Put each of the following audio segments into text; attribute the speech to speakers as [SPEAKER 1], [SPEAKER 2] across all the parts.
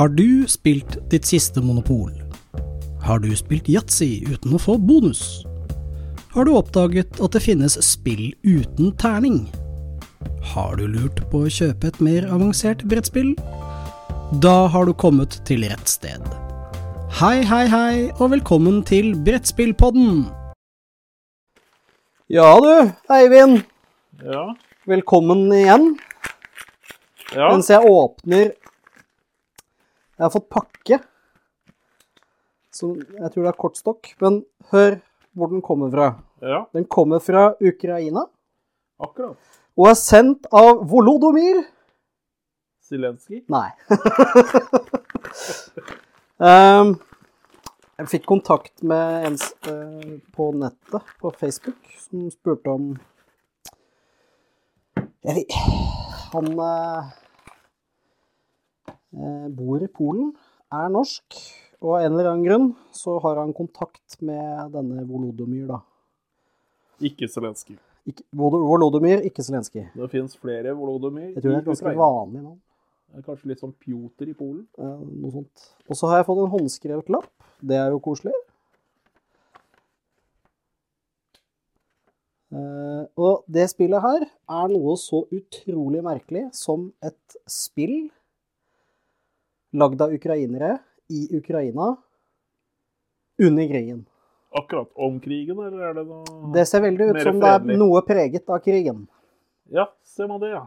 [SPEAKER 1] Har du spilt ditt siste monopol? Har du spilt yatzy uten å få bonus? Har du oppdaget at det finnes spill uten terning? Har du lurt på å kjøpe et mer avansert brettspill? Da har du kommet til rett sted. Hei, hei, hei, og velkommen til Brettspillpodden!
[SPEAKER 2] Ja du, Eivind.
[SPEAKER 3] Ja.
[SPEAKER 2] Velkommen igjen.
[SPEAKER 3] ja.
[SPEAKER 2] Mens jeg åpner Jeg har fått pakke. Så jeg tror det er kortstokk. Men hør hvor den kommer fra.
[SPEAKER 3] ja.
[SPEAKER 2] Den kommer fra Ukraina
[SPEAKER 3] Akkurat.
[SPEAKER 2] og er sendt av Volodomyr.
[SPEAKER 3] Zelenskyj.
[SPEAKER 2] Nei. um, jeg fikk kontakt med en eh, på nettet, på Facebook, som spurte om jeg vet, Han eh, bor i Polen, er norsk, og av en eller annen grunn så har han kontakt med denne Volodomyr, da.
[SPEAKER 3] Ikke Zelenskyj.
[SPEAKER 2] Volodomyr, ikke Zelenskyj.
[SPEAKER 3] Det fins flere Volodomyr.
[SPEAKER 2] Jeg tror det er ganske vanlig navn.
[SPEAKER 3] Kanskje litt sånn Pjoter i Polen.
[SPEAKER 2] Eh, noe sånt. Og så har jeg fått en håndskrevet lapp. Det er jo koselig. Eh, og det spillet her er noe så utrolig merkelig som et spill lagd av ukrainere i Ukraina under krigen.
[SPEAKER 3] Akkurat om krigen, eller er det noe
[SPEAKER 2] Det ser veldig ut som det er noe preget av krigen.
[SPEAKER 3] Ja, ser man det, ja.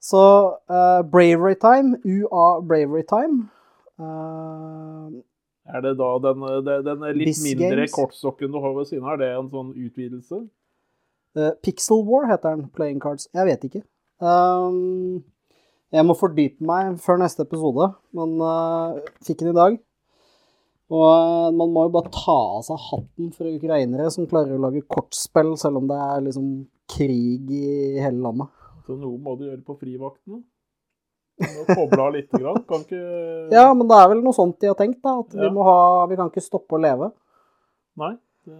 [SPEAKER 2] Så uh, Bravery Time, UA Bravery Time uh,
[SPEAKER 3] Er det da den, den, den litt
[SPEAKER 2] Biz
[SPEAKER 3] mindre
[SPEAKER 2] Games.
[SPEAKER 3] kortstokken du har ved siden av, er det en sånn utvidelse?
[SPEAKER 2] Uh, Pixel War heter den. Playing Cards. Jeg vet ikke. Um, jeg må fordype meg før neste episode, men uh, fikk den i dag. Og uh, man må jo bare ta av seg hatten for ukrainere som klarer å lage kortspill, selv om det er liksom krig i hele landet.
[SPEAKER 3] Så noe må du gjøre på frivaktene. Koble av lite grann. Kan ikke
[SPEAKER 2] Ja, men det er vel noe sånt de har tenkt, da. At vi må ha Vi kan ikke stoppe å leve.
[SPEAKER 3] Nei. Det...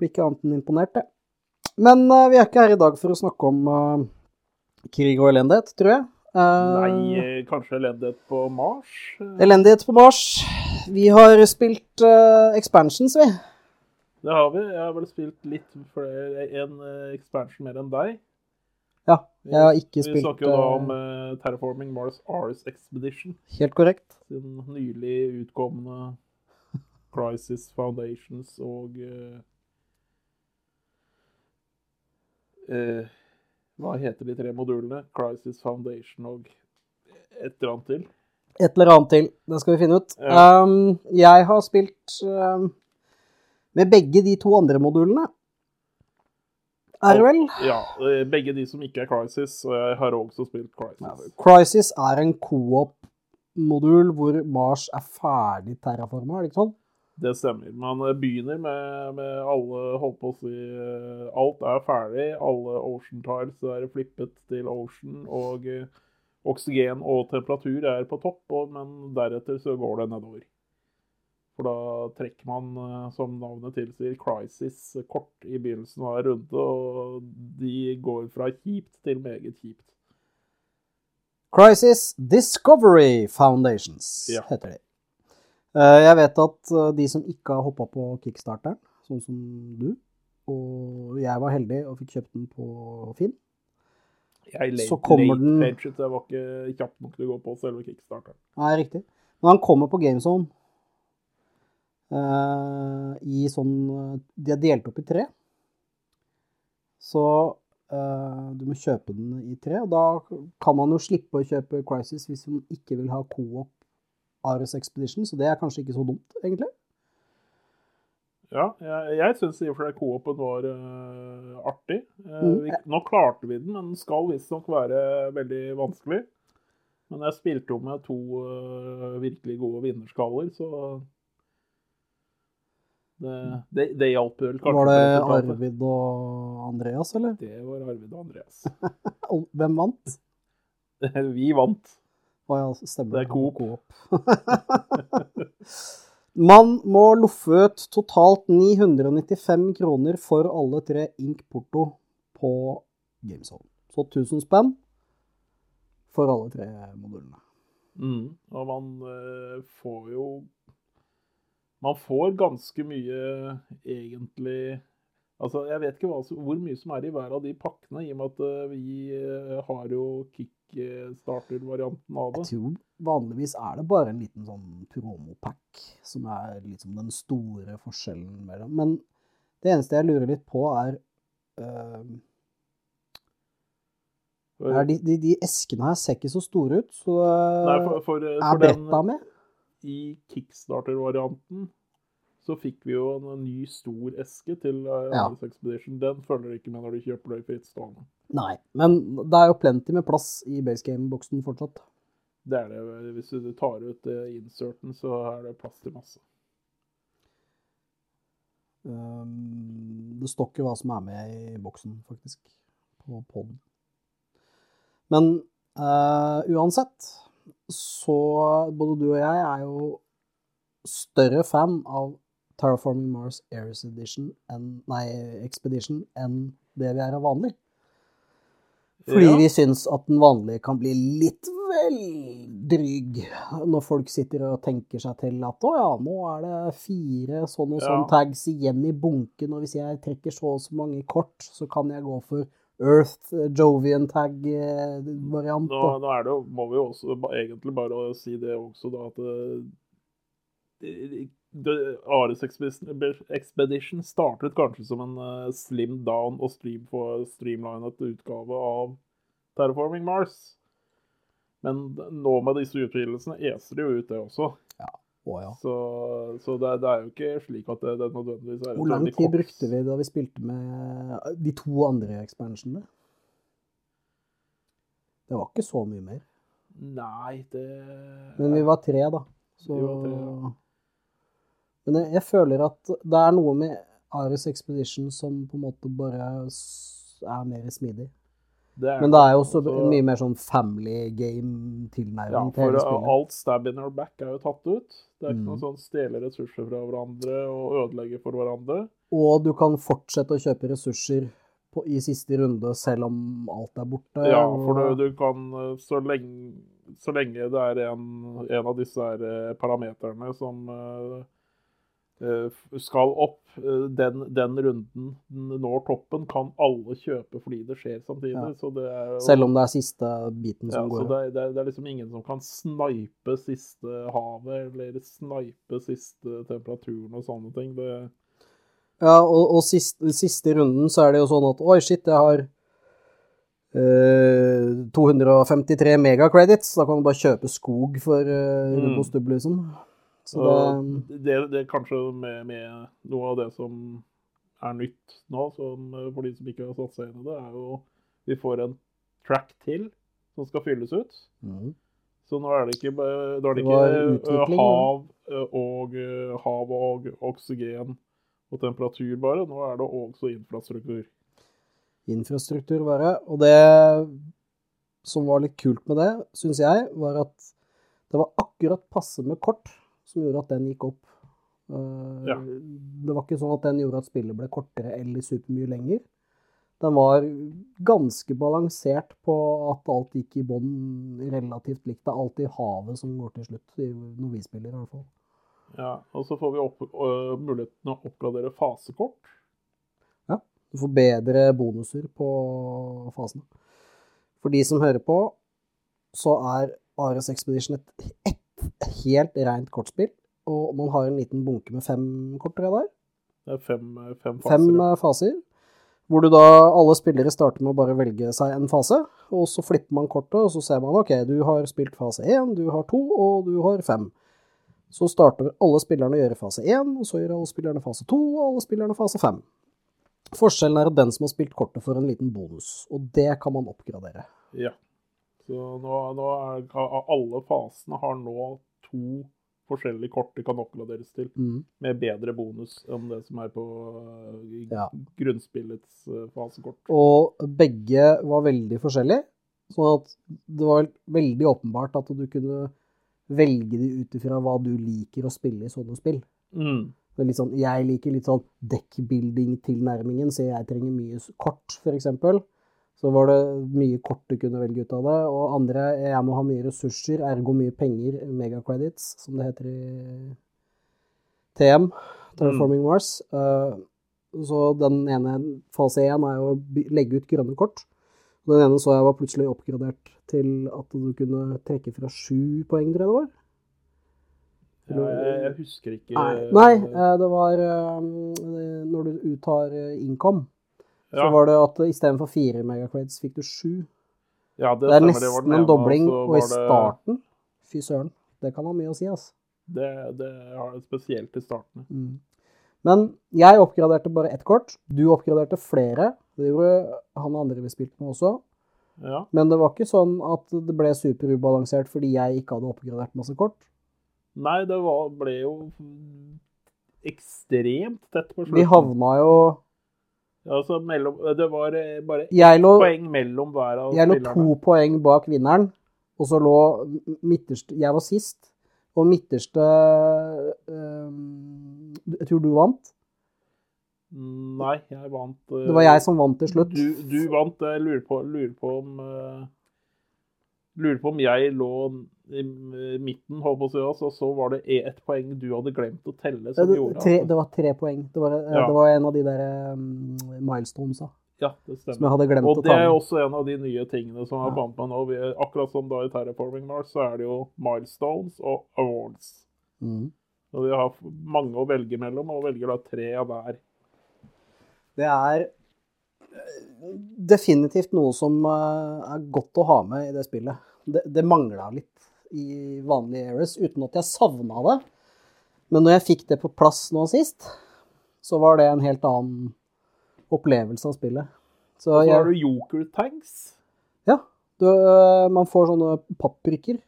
[SPEAKER 2] Blir ikke annet enn imponert, det. Men uh, vi er ikke her i dag for å snakke om krig og elendighet, tror jeg.
[SPEAKER 3] Nei, eh, kanskje elendighet på Mars?
[SPEAKER 2] Elendighet på Mars. Vi har spilt uh, expansions, vi.
[SPEAKER 3] Det har vi. Jeg har vel spilt litt flere, en eh, expansion mer enn deg.
[SPEAKER 2] Ja, jeg har ikke
[SPEAKER 3] Vi
[SPEAKER 2] spilt
[SPEAKER 3] snakker jo da om uh, Terraforming Mars Ars Expedition.
[SPEAKER 2] Helt korrekt.
[SPEAKER 3] Den nylig utkomne Crisis Foundations og uh, eh, Hva heter de tre modulene? Crisis Foundation og et eller annet til.
[SPEAKER 2] Et eller annet til. Det skal vi finne ut.
[SPEAKER 3] Ja.
[SPEAKER 2] Um, jeg har spilt um, med begge de to andre modulene. Er det vel?
[SPEAKER 3] Ja, eh, begge de som ikke er Crisis, og jeg har også spilt Crisis.
[SPEAKER 2] Crisis er en co-op-modul hvor Mars er ferdig terraforma, er det ikke sånn?
[SPEAKER 3] Det stemmer. Man eh, begynner med, med alle Holdt på å si eh, Alt er ferdig. Alle ocean tiles er flippet til ocean. Og eh, oksygen og temperatur er på topp, og, men deretter så går det nedover. For da trekker man, som navnet tilsier, crisis kort i begynnelsen av hver runde. Og de går fra kjipt til meget kjipt.
[SPEAKER 2] Crisis Discovery Foundations
[SPEAKER 3] Ja.
[SPEAKER 2] heter de. Eh, Jeg vet at eh, de som ikke har hoppa på kickstarteren, sånn som du, og jeg var heldig og fikk kjøpt den på Finn
[SPEAKER 3] Jeg late,
[SPEAKER 2] Så kommer
[SPEAKER 3] late
[SPEAKER 2] den-
[SPEAKER 3] late, jeg var ikke kjapp nok til å gå på selve kickstarteren.
[SPEAKER 2] Nei, riktig. Men han kommer på GameZone uh, i sånn De er delt opp i tre. Så uh, du må kjøpe den i tre. Og da kan man jo slippe å kjøpe Crisis hvis man ikke vil ha co-op Ares Expedition, så det er kanskje ikke så dumt, egentlig.
[SPEAKER 3] Ja, jeg, jeg syns i og for seg co-open var uh, artig.
[SPEAKER 2] Uh,
[SPEAKER 3] vi, nå klarte vi den, men den skal visstnok være veldig vanskelig. Men jeg spilte jo med to uh, virkelig gode vinnerskaller, så det, det, det hjalp vel kanskje.
[SPEAKER 2] Var det. Arvid og Andreas, eller?
[SPEAKER 3] Det var Arvid og Andreas.
[SPEAKER 2] Hvem vant?
[SPEAKER 3] vi vant.
[SPEAKER 2] Å ja, stemmer.
[SPEAKER 3] Det er Coop.
[SPEAKER 2] Coop. Man må loffe ut totalt 995 kroner for alle tre Ink Porto på GameZone. Så 1000 spenn for alle tre modulene.
[SPEAKER 3] Mm. Og man uh, får jo Man får ganske mye egentlig Altså, Jeg vet ikke hva, hvor mye som er i hver av de pakkene, i og med at uh, vi uh, har jo kickstarter-varianten av
[SPEAKER 2] Jeg
[SPEAKER 3] det.
[SPEAKER 2] tror vanligvis er det bare en liten sånn promopack som er liksom den store forskjellen mellom Men det eneste jeg lurer litt på, er øh, er de, de, de eskene her ser ikke så store ut, så
[SPEAKER 3] Nei, for, for, for er
[SPEAKER 2] bretta med?
[SPEAKER 3] I kickstarter-varianten så fikk vi jo en ny stor eske til eh,
[SPEAKER 2] Ja.
[SPEAKER 3] Expedition. Den følger ikke med når du kjøper det fritt stående.
[SPEAKER 2] Nei, men det er jo plenty med plass i base game-boksen fortsatt.
[SPEAKER 3] Det er det. Hvis du tar ut eh, inserten, så er det plass til masse.
[SPEAKER 2] Um, det står ikke hva som er med i boksen, faktisk, på poden. Men uh, uansett, så både du og jeg er jo større fan av Terraforming Mars Airs Edition en, nei, Expedition enn det vi er av vanlig. Fordi
[SPEAKER 3] Ja.
[SPEAKER 2] vi syns at den vanlige kan bli litt vel dryg når folk sitter og tenker seg til at å ja, nå er det fire sånn og sånn
[SPEAKER 3] Ja.
[SPEAKER 2] tags igjen i bunken, og hvis jeg trekker så og så mange kort, så kan jeg gå for Earth eh, Jovian tag-variant.
[SPEAKER 3] Nå, nå er det må vi jo også egentlig bare si det også, da, at eh, det, Ares Expedition, Expedition startet kanskje som en uh, slim down og stream for streamlinet utgave av Terraforming Mars. Men nå med disse utvidelsene eser det jo ut, det også.
[SPEAKER 2] Å, ja.
[SPEAKER 3] Så, så det, det er jo ikke slik at det, det nødvendigvis er
[SPEAKER 2] Hvor lang tid
[SPEAKER 3] kort-
[SPEAKER 2] brukte vi da vi spilte med de to andre expansionene? Det var ikke så mye mer.
[SPEAKER 3] Nei, det
[SPEAKER 2] Men vi var tre, da. Så...
[SPEAKER 3] Vi var tre, ja.
[SPEAKER 2] Men jeg, jeg føler at det er noe med Ares Expedition som på en måte bare er mer smidig.
[SPEAKER 3] det
[SPEAKER 2] Men det er jo også
[SPEAKER 3] altså-
[SPEAKER 2] mye mer sånn family game-tilnærming til
[SPEAKER 3] for
[SPEAKER 2] hele spillet.
[SPEAKER 3] alt stab in our back er jo tatt ut. Det er ikke
[SPEAKER 2] Mm.
[SPEAKER 3] noe sånn stjele ressurser fra hverandre og ødelegge for hverandre.
[SPEAKER 2] Og du kan fortsette å kjøpe ressurser på, i siste runde selv om alt er borte.
[SPEAKER 3] Ja, for du, du kan uh, så lenge, så lenge det er en, en av disse uh, parameterne som f- skal opp, uh, den, den runden når toppen, kan alle kjøpe fordi det skjer samtidig.
[SPEAKER 2] Ja.
[SPEAKER 3] Så det er
[SPEAKER 2] Selv om det er siste biten
[SPEAKER 3] ja,
[SPEAKER 2] som
[SPEAKER 3] så
[SPEAKER 2] går.
[SPEAKER 3] det, er- det, er, det er liksom ingen som kan snipe siste havet, eller snipe siste temperaturen og sånne ting. Det,
[SPEAKER 2] Ja, og, og siste, siste runden så er det jo sånn at oi, shit, jeg har eh, 253 megacredits. Da kan du bare kjøpe skog for uh,
[SPEAKER 3] Mm.
[SPEAKER 2] Robostubb, liksom. Så det
[SPEAKER 3] det, det er kanskje med, med noe av det som er nytt nå, som, eh, for de som ikke har satt seg inn i det, er jo vi får en track til som skal fylles ut.
[SPEAKER 2] mm.
[SPEAKER 3] Så nå er det ikke, er det
[SPEAKER 2] Det
[SPEAKER 3] ikke eh, hav, eh, og, hav og oksygen og temperatur bare. Nå er det også infrastruktur.
[SPEAKER 2] infrastruktur bare. Og det som var litt kult med det, syns jeg, var at det var akkurat passe med kort som gjorde at den gikk opp. Eh,
[SPEAKER 3] Ja.
[SPEAKER 2] Det var ikke sånn at den gjorde at spillet ble kortere eller supermye lenger. Den var ganske balansert på at alt gikk i bånn relativt likt. Det er alltid havet som går til slutt, i- når vi spiller i hvert fall.
[SPEAKER 3] Ja, og så får vi opp, øh, muligheten å oppgradere fasekort.
[SPEAKER 2] Ja, Du får bedre bonuser på fasene. For de som hører på, så er Ares Expedition et helt rent kortspill. Og man har en liten bunke med fem kort, tror jeg det er.
[SPEAKER 3] Det er fem, fem faser.
[SPEAKER 2] Fem eh, faser. Hvor du da, alle spillere starter med å bare velge seg en fase. Og så flipper man kortet, og så ser man ok, du har spilt fase én, du har to, og du har fem. Så starter alle spillerne å gjøre fase én, og så gjør alle spillerne fase to, og alle spillerne fase fem. Forskjellen er at den som har spilt kortet, får en liten bonus, og det kan man oppgradere.
[SPEAKER 3] Ja. Så nå, nå er alle fasene har nå to forskjellige kort de kan oppgraderes til,
[SPEAKER 2] Mm.
[SPEAKER 3] med bedre bonus enn det som er på øh,
[SPEAKER 2] Ja.
[SPEAKER 3] grunnspillets øh, fasekort.
[SPEAKER 2] Og begge var veldig forskjellige, sånn at det var veldig åpenbart at du kunne velge de ut ifra hva du liker å spille i sånne spill.
[SPEAKER 3] Mm.
[SPEAKER 2] Sånn, jeg liker litt sånn dekkbuilding-tilnærmingen, så jeg trenger mye kort, eksempel. Så var det mye kort du kunne velge ut av det. Og andre jeg må ha mye ressurser, ergo mye penger, megacredits, som det heter i TM, Terraforming Mars. Eh, så den ene fase én er jo å legge ut grønne kort. Den ene så jeg var plutselig oppgradert til at du kunne trekke fra sju poeng, tror jeg det var.
[SPEAKER 3] Ja, jeg, jeg husker ikke
[SPEAKER 2] Nei, nei eh, det var eh, når du uttar eh, income, så var det at istedenfor fire megacreds fikk du sju.
[SPEAKER 3] ja, det,
[SPEAKER 2] Det er nesten
[SPEAKER 3] var den
[SPEAKER 2] en dobling, og i
[SPEAKER 3] det-
[SPEAKER 2] starten Fy søren, det kan ha mye å si, altså.
[SPEAKER 3] Det, det har jeg spesielt i starten.
[SPEAKER 2] Mm. Men jeg oppgraderte bare ett kort. Du oppgraderte flere. Det gjorde han andre vi spilte med også.
[SPEAKER 3] Ja.
[SPEAKER 2] Men det var ikke sånn at det ble superubalansert fordi jeg ikke hadde oppgradert masse kort.
[SPEAKER 3] Nei, det var, ble jo ekstremt tett på slutten.
[SPEAKER 2] Vi havna jo
[SPEAKER 3] Altså, mellom, det var eh, bare ett
[SPEAKER 2] lå,
[SPEAKER 3] poeng mellom hver av
[SPEAKER 2] jeg lå to poeng bak vinneren, og så lå midterste Jeg var sist, og midterste øh, Jeg tror du vant.
[SPEAKER 3] Nei, jeg vant. øh,
[SPEAKER 2] Det var jeg som vant til slutt.
[SPEAKER 3] Du, du vant. Jeg lurer på, lurer på om eh, Lurer på om jeg lå i eh, midten, holdt på å si, og så var det e- ett poeng du hadde glemt å telle. Som
[SPEAKER 2] det,
[SPEAKER 3] gjorde
[SPEAKER 2] tre, det var tre poeng. Det var, eh,
[SPEAKER 3] Ja.
[SPEAKER 2] det var en av de der um, milestonesa
[SPEAKER 3] Ja, det
[SPEAKER 2] som jeg hadde glemt
[SPEAKER 3] Og
[SPEAKER 2] å
[SPEAKER 3] det er også en av de nye tingene som har
[SPEAKER 2] Ja.
[SPEAKER 3] meg nå. Vi, akkurat som da i Terraforming Mars, så er det jo milestones og awards.
[SPEAKER 2] Mm.
[SPEAKER 3] Og vi har mange å velge mellom, og velger da tre av hver.
[SPEAKER 2] Det er eh, definitivt noe som eh, er godt å ha med i det spillet. Det, det mangla litt i vanlige Ares, uten at jeg savna det. Men når jeg fikk det på plass nå sist, så var det en helt annen opplevelse av spillet. Så
[SPEAKER 3] Og så har du Joker Tanks.
[SPEAKER 2] ja, du, eh, man får sånne papprikker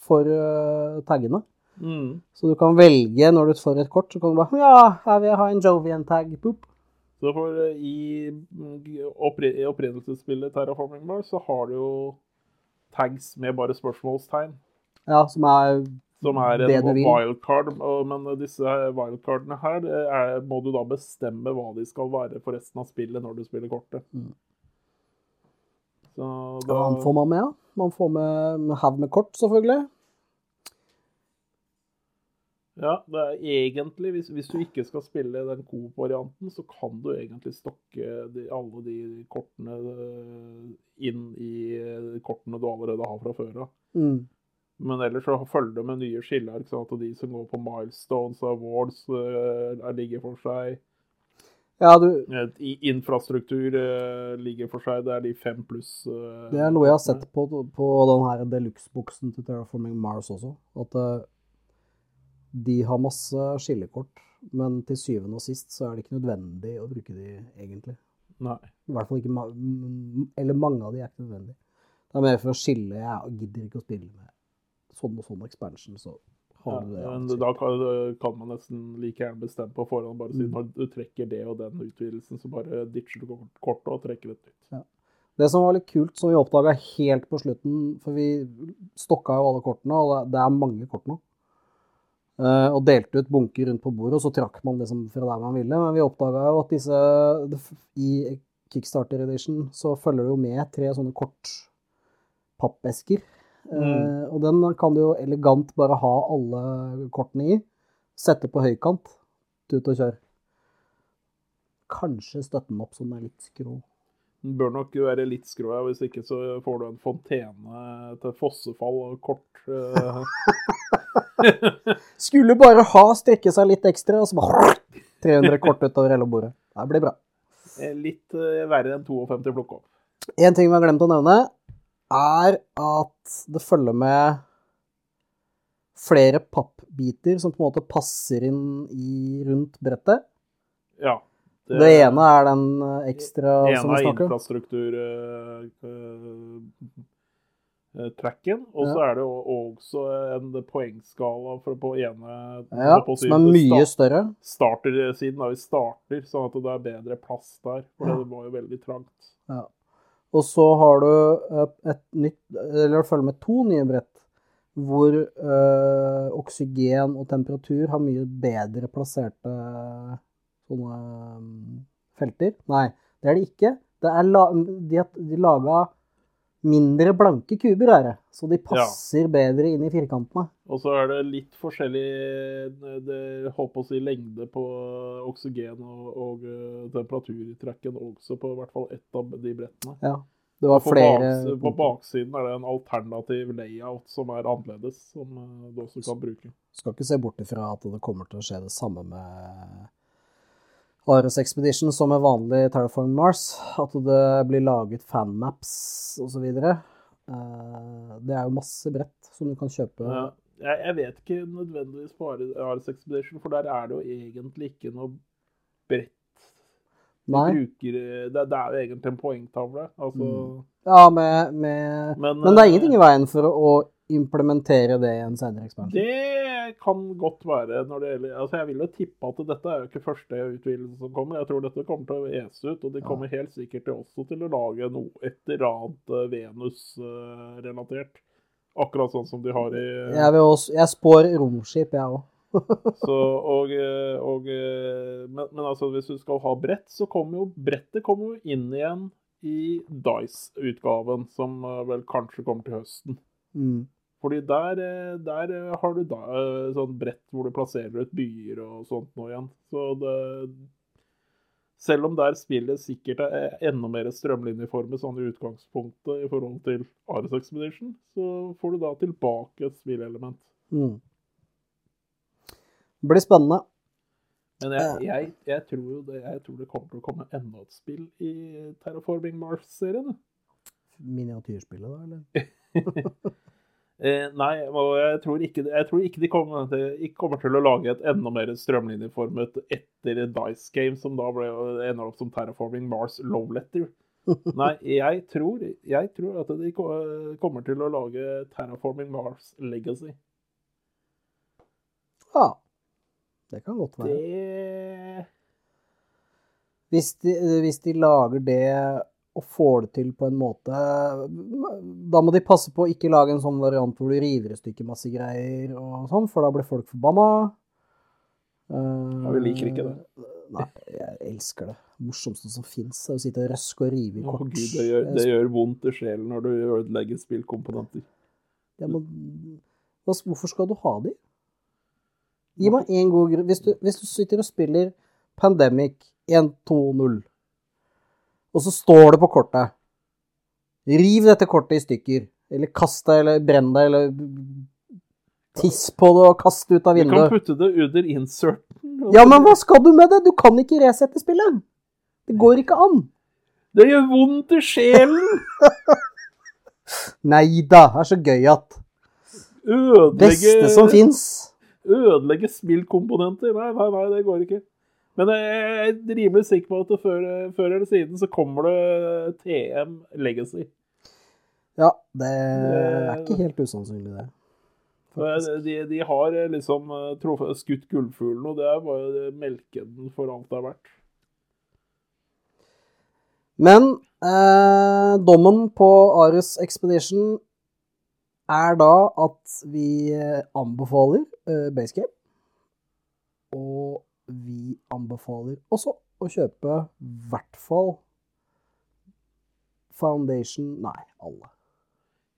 [SPEAKER 2] for uh, taggene.
[SPEAKER 3] Mm.
[SPEAKER 2] Så du kan velge når du får et kort, så kan du bare Ja, her vil jeg ha en Jovian-tag. Boop.
[SPEAKER 3] Så for, eh, i mm, opprinnelsesspillet Terraforming Mars så har du jo tags med bare spørsmålstegn.
[SPEAKER 2] Ja, som er
[SPEAKER 3] Som er
[SPEAKER 2] Det du vil.
[SPEAKER 3] wildcard. Men disse wildcardene her er, må du da bestemme hva de skal være for resten av spillet når du spiller kortet.
[SPEAKER 2] Mm.
[SPEAKER 3] Så
[SPEAKER 2] Ja, han får man med, ja. Man får med, med haug med kort, selvfølgelig.
[SPEAKER 3] Ja, det er egentlig, hvis, hvis du ikke skal spille den Coop-varianten, så kan du egentlig stokke de, alle de kortene eh, inn i eh, kortene du allerede har fra før av.
[SPEAKER 2] Mm.
[SPEAKER 3] Men ellers så følger det med nye skilleark, sånn at de som går på milestones og awards, eh, er- ligger for seg.
[SPEAKER 2] Ja, du,
[SPEAKER 3] infrastruktur uh, ligger for seg. Det er de fem pluss. uh,
[SPEAKER 2] det er noe jeg har sett på, på den her deluxe-boksen til Terraforming Mars også. At eh, de har masse skillekort, men til syvende og sist så er det ikke nødvendig å bruke de egentlig.
[SPEAKER 3] Nei.
[SPEAKER 2] I hvert fall ikke ma Eller mange av de er ikke nødvendige. Det er mer for å skille. Jeg gidder ikke å spille med sånn og sånn expansion, så
[SPEAKER 3] Ja,
[SPEAKER 2] har du det.
[SPEAKER 3] men da kan, kan man nesten like gjerne bestemme på forhånd. Bare si
[SPEAKER 2] Mm.
[SPEAKER 3] du trekker det og den utvidelsen, så bare ditcher du kortet og trekker et nytt.
[SPEAKER 2] Det som var litt kult, som vi oppdaga helt på slutten, for vi stokka jo alle kortene, og det- er mange kort nå, og delte ut bunker rundt på bordet, og så trakk man liksom fra der man ville. Men vi oppdaga jo at disse I Kickstarter Edition så følger det jo med tre sånne kortpappesker. Eh, og den kan du jo elegant bare ha alle kortene i. Sette på høykant. Tut og kjør. Kanskje støtte den opp så den er litt skrå.
[SPEAKER 3] Den bør nok være litt skrå, ja, hvis ikke så får du en fontene til fossefall og kort. uh...
[SPEAKER 2] Skulle bare ha strekke seg litt ekstra, og så bare 300 kort utover hele bordet. Det blir bra.
[SPEAKER 3] Litt uh, verre enn 52 plukk opp.
[SPEAKER 2] En ting vi har glemt å nevne, er at det følger med flere pappbiter som på en måte passer inn i rundt brettet.
[SPEAKER 3] Ja.
[SPEAKER 2] Det ene er den ekstra...
[SPEAKER 3] ekstra
[SPEAKER 2] som vi
[SPEAKER 3] er
[SPEAKER 2] snakker om.
[SPEAKER 3] infrastruktur ene er infrastrukturtracken, tracken, og så
[SPEAKER 2] Ja.
[SPEAKER 3] er det også en poengskala for på ene
[SPEAKER 2] Ja,
[SPEAKER 3] på
[SPEAKER 2] som er mye
[SPEAKER 3] start,
[SPEAKER 2] større.
[SPEAKER 3] startersiden, da vi starter, sånn at det er bedre plass der. For det var jo veldig trangt.
[SPEAKER 2] Ja. Og så har du eh, et nytt, eller det følger med to nye brett, hvor ø, oksygen og temperatur har mye bedre plasserte sånne mm, felter. Nei, det er det ikke. Det er la, de har de laga mindre blanke kuber, er det. Så de passer bedre inn i firkantene.
[SPEAKER 3] Og så er det litt forskjellig det holdt på å si, lengde på oksygen og, og eh, temperatur i trekken også på i hvert fall ett av de brettene.
[SPEAKER 2] Ja. Det var
[SPEAKER 3] På,
[SPEAKER 2] flere
[SPEAKER 3] baks, på baksiden er det en alternativ layout som er annerledes, som eh, du også kan bruke.
[SPEAKER 2] Skal ikke se bort ifra at det kommer til å skje det samme med Ares Expedition som med vanlig Terraform Mars. At det blir laget fanmaps osv. Uh, det er jo masse brett som du kan kjøpe.
[SPEAKER 3] Ja, jeg, vet ikke nødvendigvis på Ares Expedition, for der er det jo egentlig ikke noe brett bruker. Det, det er jo egentlig en poengtavle. Altså,
[SPEAKER 2] Mm. Ja, med, med
[SPEAKER 3] men,
[SPEAKER 2] Men det er
[SPEAKER 3] eh,
[SPEAKER 2] ingenting i veien for å implementere det i en senere ekspansjon.
[SPEAKER 3] Det kan godt være når det gjelder Altså, jeg vil jo tippe at dette er jo ikke første utvidelse som kommer. Jeg tror dette kommer til å ese ut, og de kommer helt sikkert også til å lage noe et eller annet eh, Venus-relatert. Akkurat sånn som de har i
[SPEAKER 2] Jeg, også, jeg spår romskip, jeg òg.
[SPEAKER 3] Så, og, eh, og, eh, men, men altså, hvis du skal ha brett, så kommer jo brettet kommer jo inn igjen i Dice-utgaven, som vel kanskje kommer til høsten.
[SPEAKER 2] Mm.
[SPEAKER 3] Fordi der, eh, der eh, har du da eh, sånn brett hvor du plasserer ut byer og sånt nå igjen. Så det Selv om der spillet sikkert er enda mer strømlinjeformet sånn i utgangspunktet i forhold til Ares Expedition, så får du da tilbake et spillelement.
[SPEAKER 2] Mm. Det blir spennende.
[SPEAKER 3] Men jeg, jeg, jeg, tror det, jeg tror det kommer til å komme enda et spill i Terraforming Mars-serien.
[SPEAKER 2] Miniatyrspillet, da, eller?
[SPEAKER 3] Eh, nei, og jeg tror, ikke, jeg tror ikke de kommer til, ikke kommer til å lage et enda mer strømlinjeformet etter Dice Game, som da ble, ender opp som Terraforming Mars Love Letter. Nei, jeg tror, jeg tror at de kommer til å lage Terraforming Mars Legacy.
[SPEAKER 2] Ja. Det kan godt være.
[SPEAKER 3] Det
[SPEAKER 2] Hvis de, hvis de lager det og får det til på en måte Da må de passe på å ikke lage en sånn variant hvor du river i stykker masse greier og sånn, for da blir folk forbanna.
[SPEAKER 3] Ja, vi liker ikke det.
[SPEAKER 2] Nei, jeg elsker det. Det morsomste som fins, er å sitte og røske og rive i
[SPEAKER 3] Å
[SPEAKER 2] kort.
[SPEAKER 3] gud, det gjør, det gjør vondt i sjelen når du ødelegger spillkomponenter.
[SPEAKER 2] Ja, men hvorfor skal du ha de? Gi meg én god grunn. Hvis du, hvis du sitter og spiller Pandemic 1-2-0, og så står det på kortet Riv dette kortet i stykker. Eller kast det, eller brenn det, eller tiss på det og kast det ut av vinduet.
[SPEAKER 3] Du kan putte det under inserten.
[SPEAKER 2] Ja, men hva skal du med det? Du kan ikke resette spillet. Det går ikke an.
[SPEAKER 3] Det gjør vondt i sjelen!
[SPEAKER 2] Nei da, det er så gøy at
[SPEAKER 3] Ødelegge,
[SPEAKER 2] Beste som fins.
[SPEAKER 3] ødelegge spillkomponenter. Nei, nei, nei, det går ikke. Men jeg er rimelig sikker på at før, før eller siden så kommer det TM Legacy.
[SPEAKER 2] Ja, det er ikke helt usannsynlig, det.
[SPEAKER 3] De, de har liksom eh, skutt gullfuglen, og det er bare melke den for alt det er verdt.
[SPEAKER 2] Men eh, dommen på Ares Expedition er da at vi eh, anbefaler eh, Basecamp. Og vi anbefaler også å kjøpe i hvert fall Foundation Nei, alle.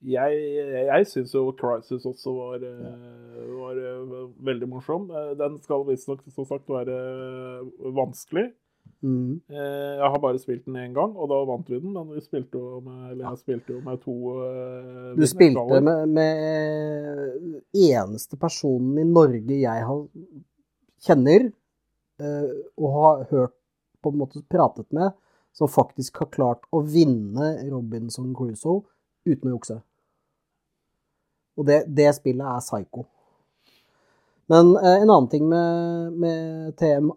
[SPEAKER 3] Jeg, jeg syns jo Crisis også var, eh, var eh, veldig morsom. Eh, Den skal visstnok som sagt være vanskelig.
[SPEAKER 2] Mm.
[SPEAKER 3] Jeg har bare spilt den én gang, og da vant vi den. Men vi spilte jo med, jeg spilte jo med to uh,
[SPEAKER 2] Du spilte med, med eneste personen i Norge jeg har, kjenner eh, og har hørt på en måte pratet med, som faktisk har klart å vinne Robinson Crusoe uten å jukse. Og det, det spillet er psycho. Men eh, en annen ting med, med TM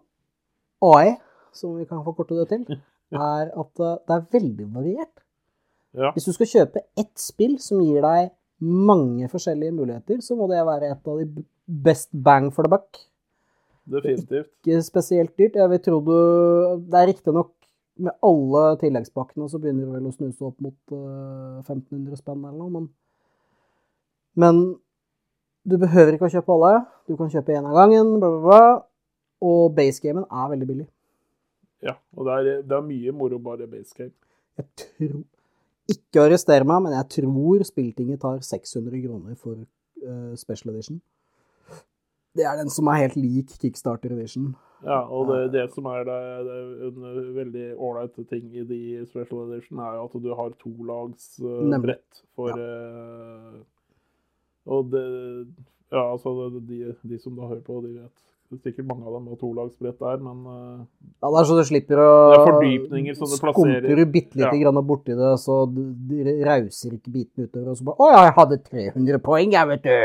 [SPEAKER 2] AE, som vi kan forkorte det til, er at eh, det er veldig variert.
[SPEAKER 3] Ja.
[SPEAKER 2] Hvis du skal kjøpe ett spill som gir deg mange forskjellige muligheter, så må det være et av de best bang for the buck.
[SPEAKER 3] Definitivt.
[SPEAKER 2] Ikke spesielt dyrt. Jeg vil tro du Det er riktignok med alle tilleggspakkene så begynner du vel å snuse opp mot uh, 1500 spenn eller noe, men Men du behøver ikke å kjøpe alle. Du kan kjøpe én av gangen, bla, bla, bla. Og basegamen er veldig billig.
[SPEAKER 3] Ja, og det er, det er mye moro bare basegame.
[SPEAKER 2] Jeg tror Ikke arrester meg, men jeg tror Spilltinget tar 600 kroner for uh, Special Edition. Det er den som er helt lik Kickstarter Edition.
[SPEAKER 3] Ja, og det, det som er, det, det en veldig ålreit ting i de special edition, er jo at du har tolags uh, brett for eh, Og det Ja, altså, de, de som da hører på, de vet det er sikkert mange av dem har tolagsbrett der, men eh,
[SPEAKER 2] Ja, det er så du slipper å
[SPEAKER 3] er.
[SPEAKER 2] Skumper du bitte lite
[SPEAKER 3] Ja.
[SPEAKER 2] grann borti det, så du- rauser ikke biten utover, og så bare Å ja, jeg hadde 300 poeng, jeg, vet du.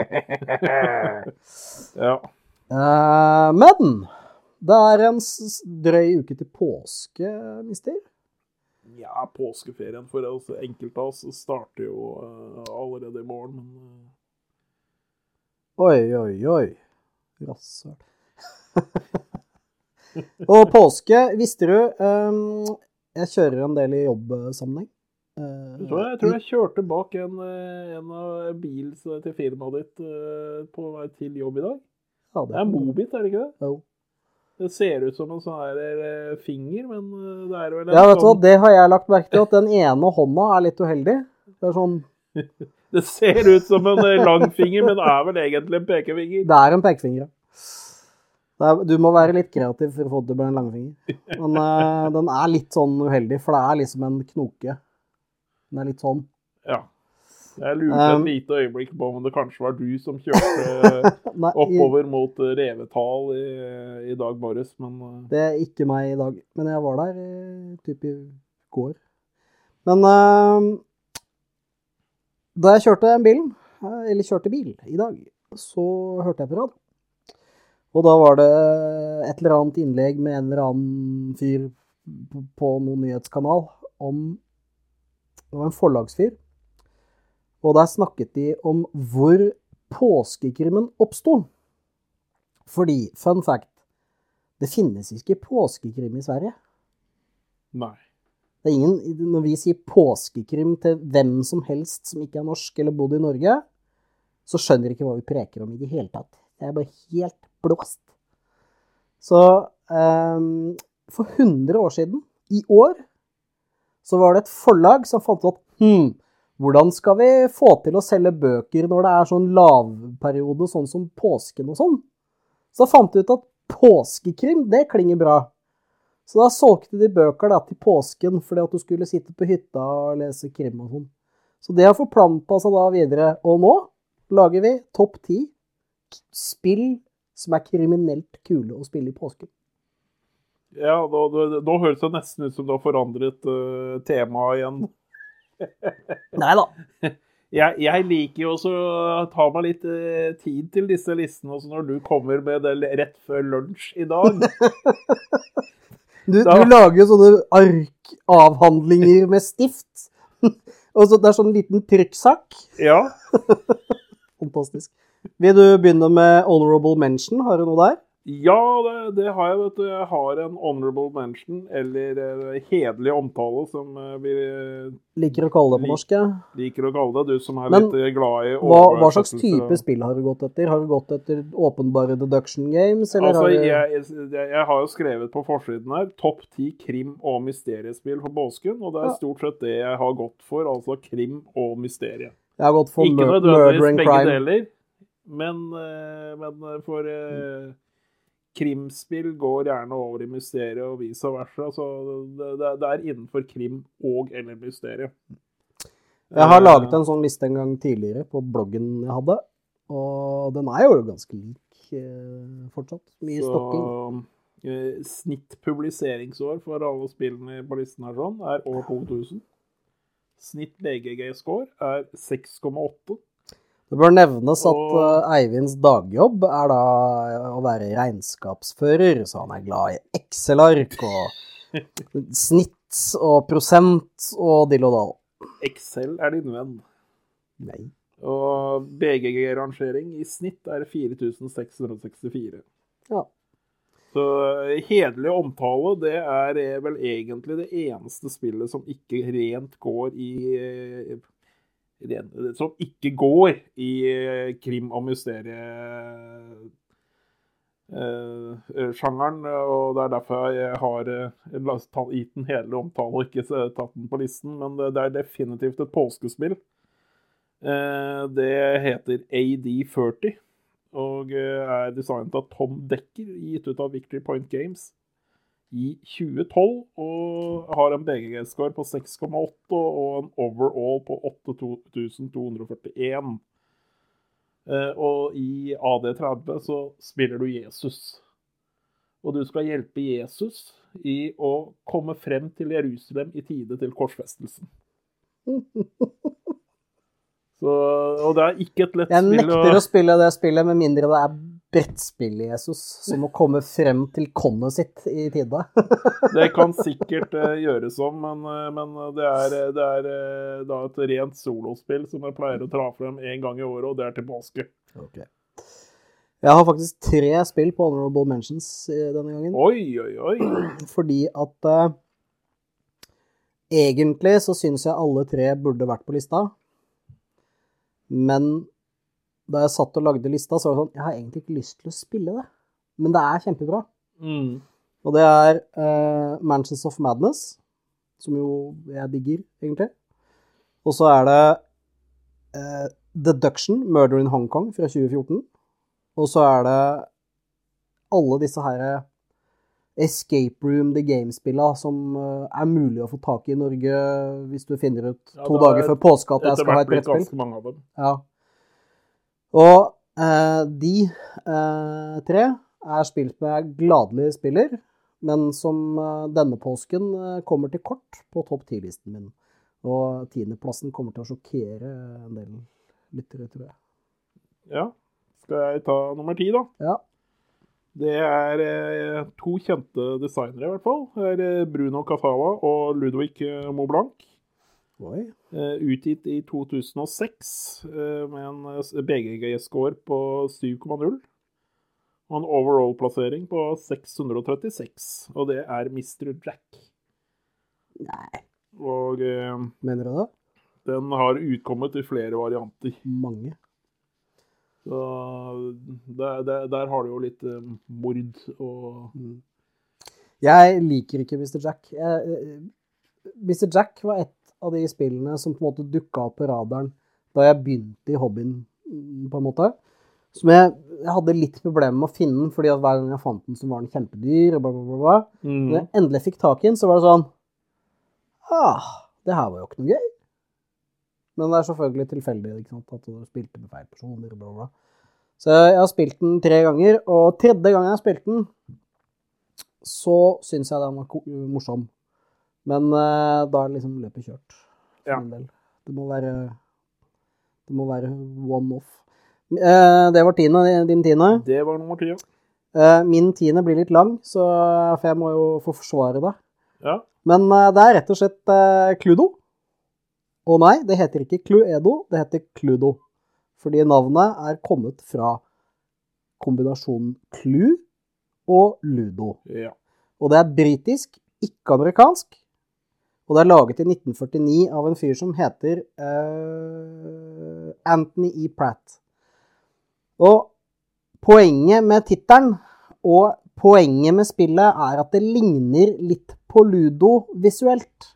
[SPEAKER 3] ja.
[SPEAKER 2] Uh, men det er en drøy uke til påske, mister.
[SPEAKER 3] ja, påskeferien for oss enkelte av oss starter jo uh, allerede i morgen, men
[SPEAKER 2] Oi, oi, oi. Rasshøl. og påske, visste du um, Jeg kjører en del i jobbsammenheng. Uh,
[SPEAKER 3] Jeg tror jeg, jeg tror jeg kjørte bak en, eh, en av bil til firmaet ditt uh, på vei til jobb i dag.
[SPEAKER 2] ja,
[SPEAKER 3] Det er Mobit, er det ikke det?
[SPEAKER 2] Jo.
[SPEAKER 3] Det ser ut som en sånn her finger, men det er vel en
[SPEAKER 2] Ja, vet du hva,
[SPEAKER 3] sånn
[SPEAKER 2] det har jeg lagt merke til, at den ene hånda er litt uheldig. Det er sånn
[SPEAKER 3] Det ser ut som en langfinger, lang finger, men det er vel egentlig en pekefinger.
[SPEAKER 2] Det er en pekefinger, ja. Er, du må være litt kreativ for å få det bli en langfinger. Men uh, den er litt sånn uheldig, for det er liksom en knoke. Den er litt sånn.
[SPEAKER 3] Ja. Jeg lurte
[SPEAKER 2] Um,
[SPEAKER 3] et lite øyeblikk på om det kanskje var du som kjørte
[SPEAKER 2] Nei,
[SPEAKER 3] oppover mot eh, Revetal i, i dag morges, men uh,
[SPEAKER 2] det er ikke meg i dag. Men jeg var der typ i går. Men uh, da jeg kjørte bilen, eller kjørte bil i dag, så hørte jeg på radio. Og da var det et eller annet innlegg med en eller annen fyr på, noen nyhetskanal om Det var en forlagsfyr. Og der snakket de om hvor påskekrimmen oppsto. Fordi, fun fact, det finnes ikke påskekrim i Sverige.
[SPEAKER 3] nei.
[SPEAKER 2] Det er ingen, når vi sier påskekrim til hvem som helst som ikke er norsk eller bodd i Norge, så skjønner de ikke hva vi preker om i det hele tatt. Det er bare helt blåst. Så um, for 100 år siden, i år, så var det et forlag som fant ut hm, hvordan skal vi få til å selge bøker når det er sånn lavperiode, sånn som påsken og sånn? Så fant de ut at påskekrim, det klinger bra. Så da solgte de bøker da til påsken fordi at du skulle sitte på hytta og lese krim og sånn. Så det har forplanta seg da videre. Og nå lager vi topp ti spill som er kriminelt kule å spille i påsken.
[SPEAKER 3] Ja, nå, nå, høres det nesten ut som du har forandret uh, temaet igjen.
[SPEAKER 2] Nei da.
[SPEAKER 3] Jeg, jeg liker jo også å ta meg litt uh, tid til disse listene, også når du kommer med det rett før lunsj i dag.
[SPEAKER 2] Du,
[SPEAKER 3] Da-
[SPEAKER 2] du lager jo sånne arkavhandlinger med stift. og så Det er sånn liten trykksak.
[SPEAKER 3] Ja.
[SPEAKER 2] Fantastisk. Vil du begynne med honorable mention? Har du noe der?
[SPEAKER 3] Ja, det, det har jeg, vet du. Jeg har en honorable mention, eller eh, hederlig omtale, som eh, vi eh,
[SPEAKER 2] Liker å kalle det på norsk. Ja.
[SPEAKER 3] liker å kalle det. Du som er
[SPEAKER 2] Men
[SPEAKER 3] litt glad i
[SPEAKER 2] Hva, hva slags type spill har du gått etter? Har du gått etter åpenbare deduction games, eller
[SPEAKER 3] Altså,
[SPEAKER 2] har du
[SPEAKER 3] jeg, jeg, jeg har jo skrevet på forsiden her topp ti krim- og mysteriespill for påsken, og det er stort sett det jeg har gått for, altså krim og mysterie.
[SPEAKER 2] Jeg har gått for
[SPEAKER 3] Ikke nødvendigvis begge
[SPEAKER 2] crime.
[SPEAKER 3] deler, men, eh, men for eh, krimspill går gjerne over i mysteriet og vice versa, så det, er innenfor krim og eller mysteriet.
[SPEAKER 2] Jeg har
[SPEAKER 3] Eh,
[SPEAKER 2] laget en sånn liste en gang tidligere på bloggen jeg hadde, og den er jo ganske lik eh, fortsatt. Mye.
[SPEAKER 3] Så stokking. snitt publiseringsår for alle spillene på listen her sånn, er år 2000. Snitt BGG-score er 6,8.
[SPEAKER 2] Det bør nevnes at
[SPEAKER 3] Og-
[SPEAKER 2] eh, Eivinds dagjobb er da å være regnskapsfører, så han er glad i Excel-ark og snitt og prosent og dill og dall.
[SPEAKER 3] Excel er din venn.
[SPEAKER 2] Nei.
[SPEAKER 3] Og BGG-rangering i snitt er 4664.
[SPEAKER 2] Ja.
[SPEAKER 3] Så eh, hederlig omtale, det er eh, vel egentlig det eneste spillet som ikke rent går i eh, Som ikke går i eh, krim- og eh, eh, og det er derfor jeg har eh, gitt den hele omtalen og ikke tatt den på listen. Men det, er definitivt et påskespill. Eh, det heter AD40 og eh, er designet av Tom Decker, gitt ut av Victory Point Games i 2012. Og har en BGG-score på 6,8 og en overall på 8241. Eh, og i AD30 så spiller du Jesus. Og du skal hjelpe Jesus i å komme frem til Jerusalem i tide til korsfestelsen. Så, og det er ikke et lett spill.
[SPEAKER 2] Jeg nekter å spille det spillet med mindre det er brettspill i Jesus, som å komme frem til konnet sitt i tide.
[SPEAKER 3] Det kan sikkert uh, gjøres om, men, uh, men det er, eh, det er uh, da et rent solospill som jeg pleier å dra frem én gang i året, og det er til påske.
[SPEAKER 2] Jeg har faktisk tre spill på Honorable Mentions eh, denne gangen.
[SPEAKER 3] Oi, oi, oi.
[SPEAKER 2] Fordi at eh, egentlig så syns jeg alle tre burde vært på lista. Men da jeg satt og lagde lista, så var det sånn Jeg har egentlig ikke lyst til å spille det. Men det er kjempebra.
[SPEAKER 3] Mm.
[SPEAKER 2] Og det er uh, Mansions of Madness, som jo jeg digger, egentlig. Og så er det uh, Deduction, Murder in Hong Kong fra 2014. Og så er det alle disse her Escape Room The Game-spilla som eh, er mulig å få tak i i Norge hvis du finner ut to
[SPEAKER 3] ja, er
[SPEAKER 2] dager før påske at jeg skal ha et brettspill. Ja. Og eh, de eh, tre er spilt med gladelig spiller, men som eh, denne påsken eh, kommer til kort på topp 10-listen min. Og tiendeplassen kommer til å sjokkere en del lyttere, tror jeg.
[SPEAKER 3] Ja. Skal jeg ta nummer ti, da?
[SPEAKER 2] Ja.
[SPEAKER 3] Det er eh, to kjente designere, i hvert fall. Det er Bruno Casawa og Ludvig Moblanc.
[SPEAKER 2] Oi.
[SPEAKER 3] Eh, utgitt i 2006 eh, med en eh, BGG-score på 7,0. Og en overall-plassering på 636. Og det er Mr. Jack.
[SPEAKER 2] Nei,
[SPEAKER 3] Og
[SPEAKER 2] mener du det?
[SPEAKER 3] den har utkommet i flere varianter.
[SPEAKER 2] Mange.
[SPEAKER 3] Så der, der, der har du jo litt mord og
[SPEAKER 2] Mm. Jeg liker ikke Mr. Jack. Jeg, Mr. Jack var et av de spillene som på en måte dukka opp på radaren da jeg begynte i hobbyen, mm, på en måte. Som jeg, jeg hadde litt problemer med å finne den, fordi at hver gang jeg fant den, så var den kjempedyr. og bla, bla, bla.
[SPEAKER 3] Mm.
[SPEAKER 2] Når jeg endelig fikk tak i den, så var det sånn Ah, det her var jo ikke noe gøy. Men det er selvfølgelig tilfeldig ikke sant? at du spilte med feil personer. Bla, bla. Så jeg har spilt den tre ganger, og tredje gang jeg har spilt den, så syns jeg den var morsom. Men uh, da er liksom løpet kjørt.
[SPEAKER 3] Ja.
[SPEAKER 2] Det må være Det må være one off. Uh, det var tiende, din tiende.
[SPEAKER 3] Det var nummer ti.
[SPEAKER 2] Eh, min tiende blir litt lang, så, for jeg må jo få forsvare det.
[SPEAKER 3] ja.
[SPEAKER 2] Men eh, det er rett og slett Cludo. Å nei, det heter ikke Cluedo, det heter Cludo. Fordi navnet er kommet fra kombinasjonen Clu og Ludo.
[SPEAKER 3] ja.
[SPEAKER 2] Og det er britisk, ikke amerikansk. Og det er laget i 1949 av en fyr som heter uh, Anthony E. Pratt. Og poenget med tittelen og poenget med spillet er at det ligner litt på Ludo visuelt.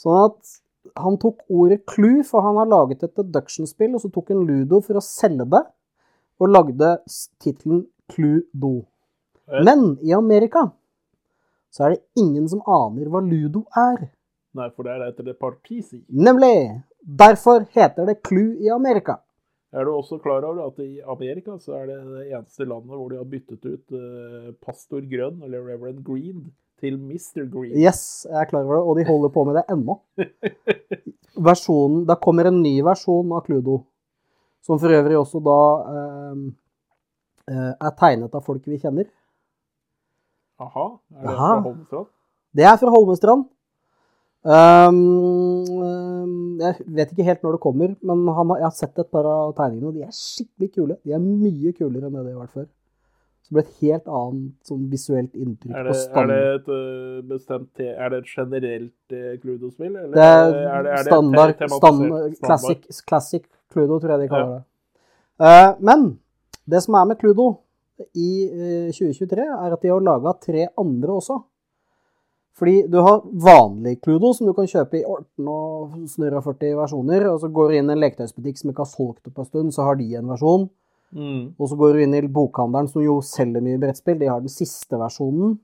[SPEAKER 2] Sånn at han tok ordet clue, for han har laget et deduction-spill, og så tok han Ludo for å selge det, og lagde tittelen Cluedo.
[SPEAKER 3] Eh.
[SPEAKER 2] Men i Amerika så er det ingen som aner hva Ludo er.
[SPEAKER 3] Nei, for det er etter det partisi.
[SPEAKER 2] Nemlig! Derfor heter det Clue i Amerika.
[SPEAKER 3] Er du også klar over at i Amerika så er det det eneste landet hvor de har byttet ut eh, pastor Grønn, eller Reverend Green, til Mr. Green?
[SPEAKER 2] Yes, jeg er klar over det, og de holder på med det ennå. Versjonen, det kommer en ny versjon av Cludo, som for øvrig også da eh, er tegnet av folk vi kjenner.
[SPEAKER 3] Aha, er det
[SPEAKER 2] Aha.
[SPEAKER 3] fra Holmestrand?
[SPEAKER 2] Det er fra Holmestrand. Um, um, jeg vet ikke helt når det kommer, men han har, jeg har sett et par av tegningene, og de er skikkelig kule. De er mye kulere enn det de har vært før. Så det ble et helt annet sånn visuelt inntrykk
[SPEAKER 3] Er
[SPEAKER 2] på
[SPEAKER 3] det, er det et eh, bestemt Er det et generelt uh, Cluedo-spill? eller
[SPEAKER 2] Det er,
[SPEAKER 3] er det- er det
[SPEAKER 2] standard,
[SPEAKER 3] te-
[SPEAKER 2] stand, classic, classic Cluedo, tror jeg de kaller
[SPEAKER 3] Ja.
[SPEAKER 2] det. Uh, men det som er med Cluedo, i eh, 2023, er at de har laga tre andre også. Fordi du har vanlig Cludo, som du kan kjøpe i 18 og 40 versjoner. Og så går du inn i en leketøysbutikk som ikke har solgt på en stund, så har de en versjon.
[SPEAKER 3] Mm.
[SPEAKER 2] Og så går du inn i bokhandelen, som jo selger mye brettspill. De har den siste versjonen,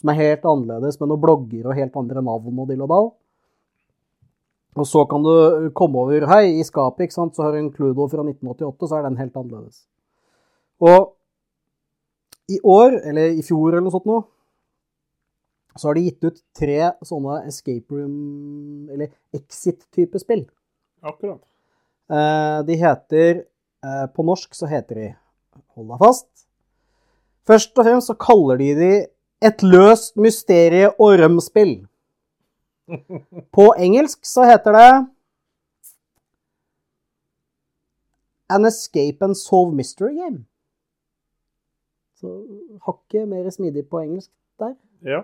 [SPEAKER 2] som er helt annerledes, med noen blogger og helt andre navn og dill og dall. Og så kan du komme over Hei, i skapet, ikke sant, så har du en Cludo fra 1988, så er den helt annerledes. Og i år, eller i fjor eller noe sånt nå, så har de gitt ut tre sånne escape room, eller exit-type spill.
[SPEAKER 3] Akkurat.
[SPEAKER 2] Eh, De heter eh, På norsk så heter de Hold deg fast. Først og fremst så kaller de de Et løst mysterie- og rømspill. På engelsk så heter det An escape and solve mystery game. Så hakket mer smidig på engelsk der.
[SPEAKER 3] Ja.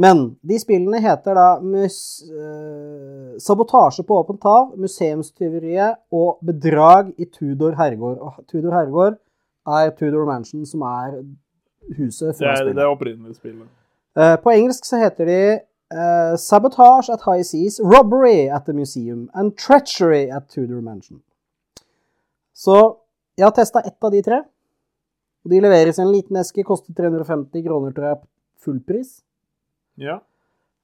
[SPEAKER 2] Men de spillene heter da mus, eh, Sabotasje på åpent hav, Museumstyveriet og Bedrag i Tudor herregård. Og Tudor herregård er Tudor Mansion, som er huset fra
[SPEAKER 3] er det
[SPEAKER 2] er
[SPEAKER 3] opprinnelige spillet.
[SPEAKER 2] Eh, på engelsk så heter de eh, Sabotage at High Seas, Robbery at the Museum and Treachery at Tudor Mansion. Så jeg har testa ett av de tre. Og de leveres i en liten eske, koster 350 kroner, tror jeg, fullpris.
[SPEAKER 3] Ja.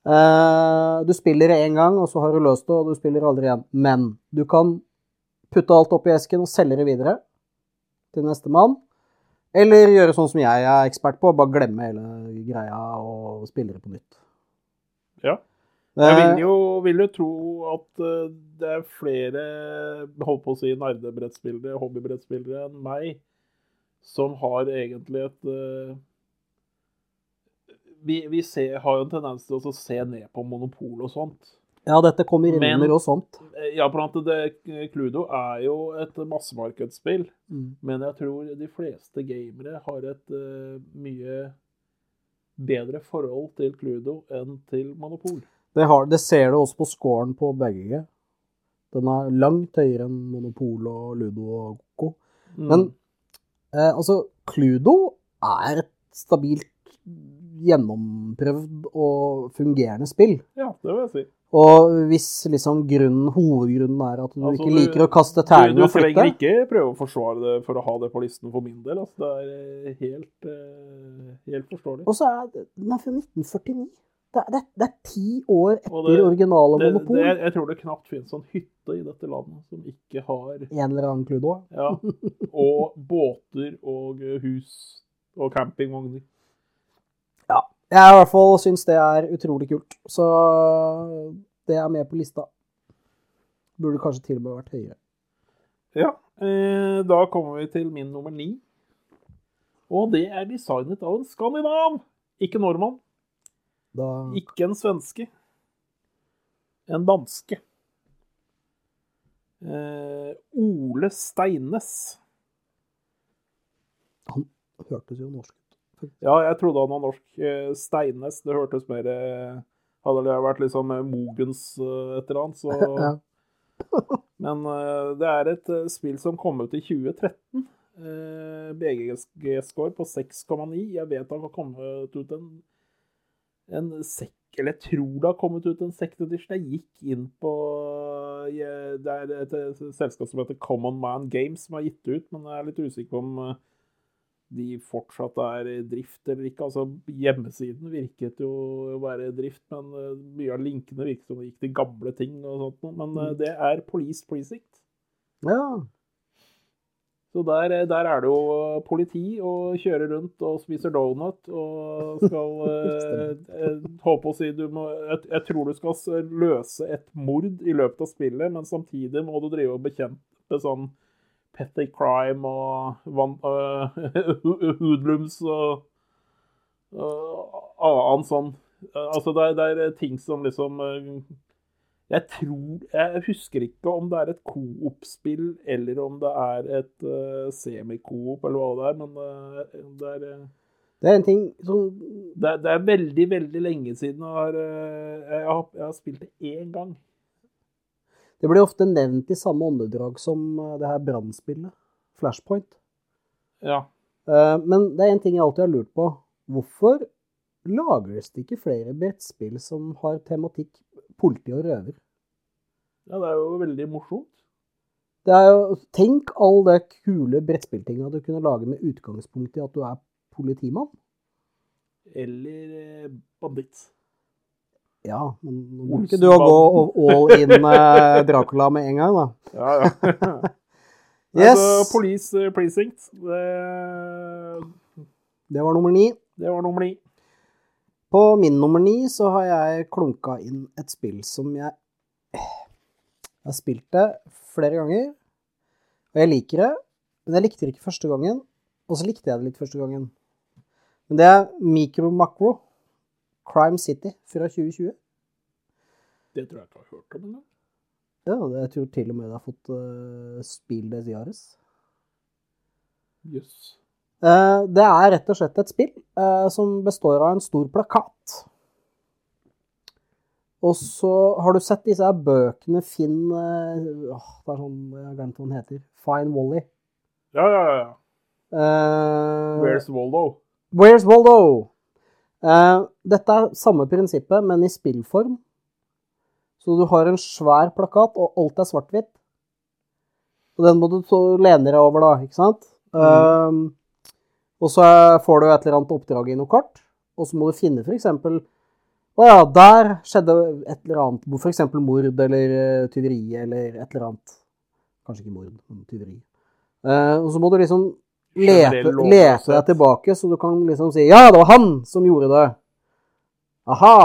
[SPEAKER 2] Uh, du spiller det én gang, og så har du løst det, og du spiller aldri igjen. Men du kan putte alt oppi esken og selge det videre til nestemann. Eller gjøre sånn som jeg er ekspert på, bare glemme hele greia og spille det på nytt.
[SPEAKER 3] Ja. Jeg
[SPEAKER 2] Eh,
[SPEAKER 3] vil jo, vil jo tro at eh, det er flere holdt på å si nerdebrettspillere, hobbybrettspillere enn meg, som har egentlig et eh, Vi, vi ser, har jo en tendens til å se ned på monopol og sånt.
[SPEAKER 2] ja, dette kommer
[SPEAKER 3] Men-
[SPEAKER 2] under og sånt.
[SPEAKER 3] Eh, Ja, blant en det, Cludo er jo et massemarkedsspill,
[SPEAKER 2] Mm.
[SPEAKER 3] men jeg tror de fleste gamere har et uh, mye bedre forhold til Cludo enn til Monopol.
[SPEAKER 2] Det, har, det ser du også på scoren på begge. Den er langt høyere enn Monopol og Ludo og Go.
[SPEAKER 3] Mm.
[SPEAKER 2] Men eh, altså, Cludo er et stabilt gjennomprøvd og fungerende spill.
[SPEAKER 3] Ja, det vil jeg si.
[SPEAKER 2] Og hvis liksom grunnen, hovedgrunnen er at du
[SPEAKER 3] Altså,
[SPEAKER 2] ikke
[SPEAKER 3] du-
[SPEAKER 2] liker å kaste
[SPEAKER 3] Du,
[SPEAKER 2] terning
[SPEAKER 3] du
[SPEAKER 2] og flytte
[SPEAKER 3] trenger ikke prøve å forsvare det for å ha det på listen for min del. Altså, det er eh, helt, eh, helt forståelig.
[SPEAKER 2] Og så er den er fra 1949. Det det, det er ti år etter
[SPEAKER 3] det-
[SPEAKER 2] originale
[SPEAKER 3] Det,
[SPEAKER 2] Monopol.
[SPEAKER 3] det, jeg tror det knapt finnes en hytte i dette landet som ikke har
[SPEAKER 2] En eller annen Cludo.
[SPEAKER 3] ja, Og båter og eh, hus og campingvogner.
[SPEAKER 2] Jeg i hvert fall syns det er utrolig kult. Så det er med på lista. Burde kanskje til og med vært høyere.
[SPEAKER 3] Ja, eh, da kommer vi til min nummer ni. Og det er designet av en skandinav, ikke nordmann.
[SPEAKER 2] Da,
[SPEAKER 3] Ikke en svenske. En danske. Eh, Ole Steines.
[SPEAKER 2] Han hørtes jo norsk ut.
[SPEAKER 3] Ja, jeg trodde han var norsk. Eh, Steines, det hørtes mer eh, Hadde det vært liksom Mogens et eller annet, så Men det er et spill som kom ut i 2013. Uh, BGG-score på 6,9. Jeg vet han har kommet ut en, en sekk Eller jeg tror det har kommet ut en second edition. Jeg gikk inn på Det er et, et selskap som heter Common Man Games som har gitt det ut, men jeg er litt usikker på om eh, de fortsatt er i drift eller ikke. Altså, Hjemmesiden virket jo å være i drift, men eh, mye av linkene virket som det gikk til gamle ting. og sånt. Men eh, det er Police Precinct.
[SPEAKER 2] Ja.
[SPEAKER 3] Så der, eh, der er det jo eh, politi og kjører rundt og spiser donut og skal eh, eh, å si du må jeg, jeg tror du skal løse et mord i løpet av spillet, men samtidig må du drive og bekjempe sånn petty crime og van, uh, hoodlums og, uh, annen sånn Altså, det er, det er ting som liksom eh, Jeg tror Jeg husker ikke om det er et coop-spill, eller om det er et uh, semi-coop, eller hva det er, men uh, det er uh,
[SPEAKER 2] Det er en ting som
[SPEAKER 3] det er, det er veldig, veldig lenge siden jeg har, jeg har, jeg har spilt det én gang.
[SPEAKER 2] Det blir ofte nevnt i samme åndedrag som det her brannspillet. Flashpoint.
[SPEAKER 3] Ja.
[SPEAKER 2] Men det er en ting jeg alltid har lurt på. Hvorfor lages det ikke flere brettspill som har tematikk politi og røver?
[SPEAKER 3] Ja, det er jo veldig morsomt.
[SPEAKER 2] Det er jo, Tenk all det kule brettspilltinga du kunne lage med utgangspunkt i at du er politimann.
[SPEAKER 3] Eller eh, banditt.
[SPEAKER 2] Ja, men nå må ikke du å gå all in eh, Dracula med en gang, da.
[SPEAKER 3] Ja, ja.
[SPEAKER 2] Yes.
[SPEAKER 3] Altså, Police eh, Precinct, det,
[SPEAKER 2] Det var nummer ni.
[SPEAKER 3] det var nummer ni.
[SPEAKER 2] På min nummer ni så har jeg klunka inn et spill som jeg Jeg har spilt det flere ganger, og jeg liker det. Men jeg likte det ikke første gangen, og så likte jeg det litt første gangen. Men det er Micro Macro Crime City fra 2020.
[SPEAKER 3] Det tror jeg ikke jeg har hørt om engang.
[SPEAKER 2] Ja, det, jeg tror til og med det har fått uh, spill des Jares.
[SPEAKER 3] Jøss.
[SPEAKER 2] Eh, det er rett og slett et spill eh, som består av en stor plakat. Og så har du sett disse her bøkene Finn eh, åh, Det er sånn Jeg har glemt hva den heter. Fine Wally.
[SPEAKER 3] Ja, ja, ja.
[SPEAKER 2] Eh,
[SPEAKER 3] Where's Waldo?
[SPEAKER 2] Where's Waldo? Uh, dette er samme prinsippet, men i spillform. Så du har en svær plakat, og alt er svart-hvitt. Og den må du så lene deg over, da, ikke sant? Eh, og så får du et eller annet oppdrag i noe kart, og så må du finne eksempel Å ja, der skjedde et eller annet, eksempel mord eller eh, tyveri eller et eller annet. Kanskje ikke mord, men tyveri. Uh, og så må du liksom lete, lete deg tilbake, så du kan liksom si Ja, det var han som gjorde det. Aha.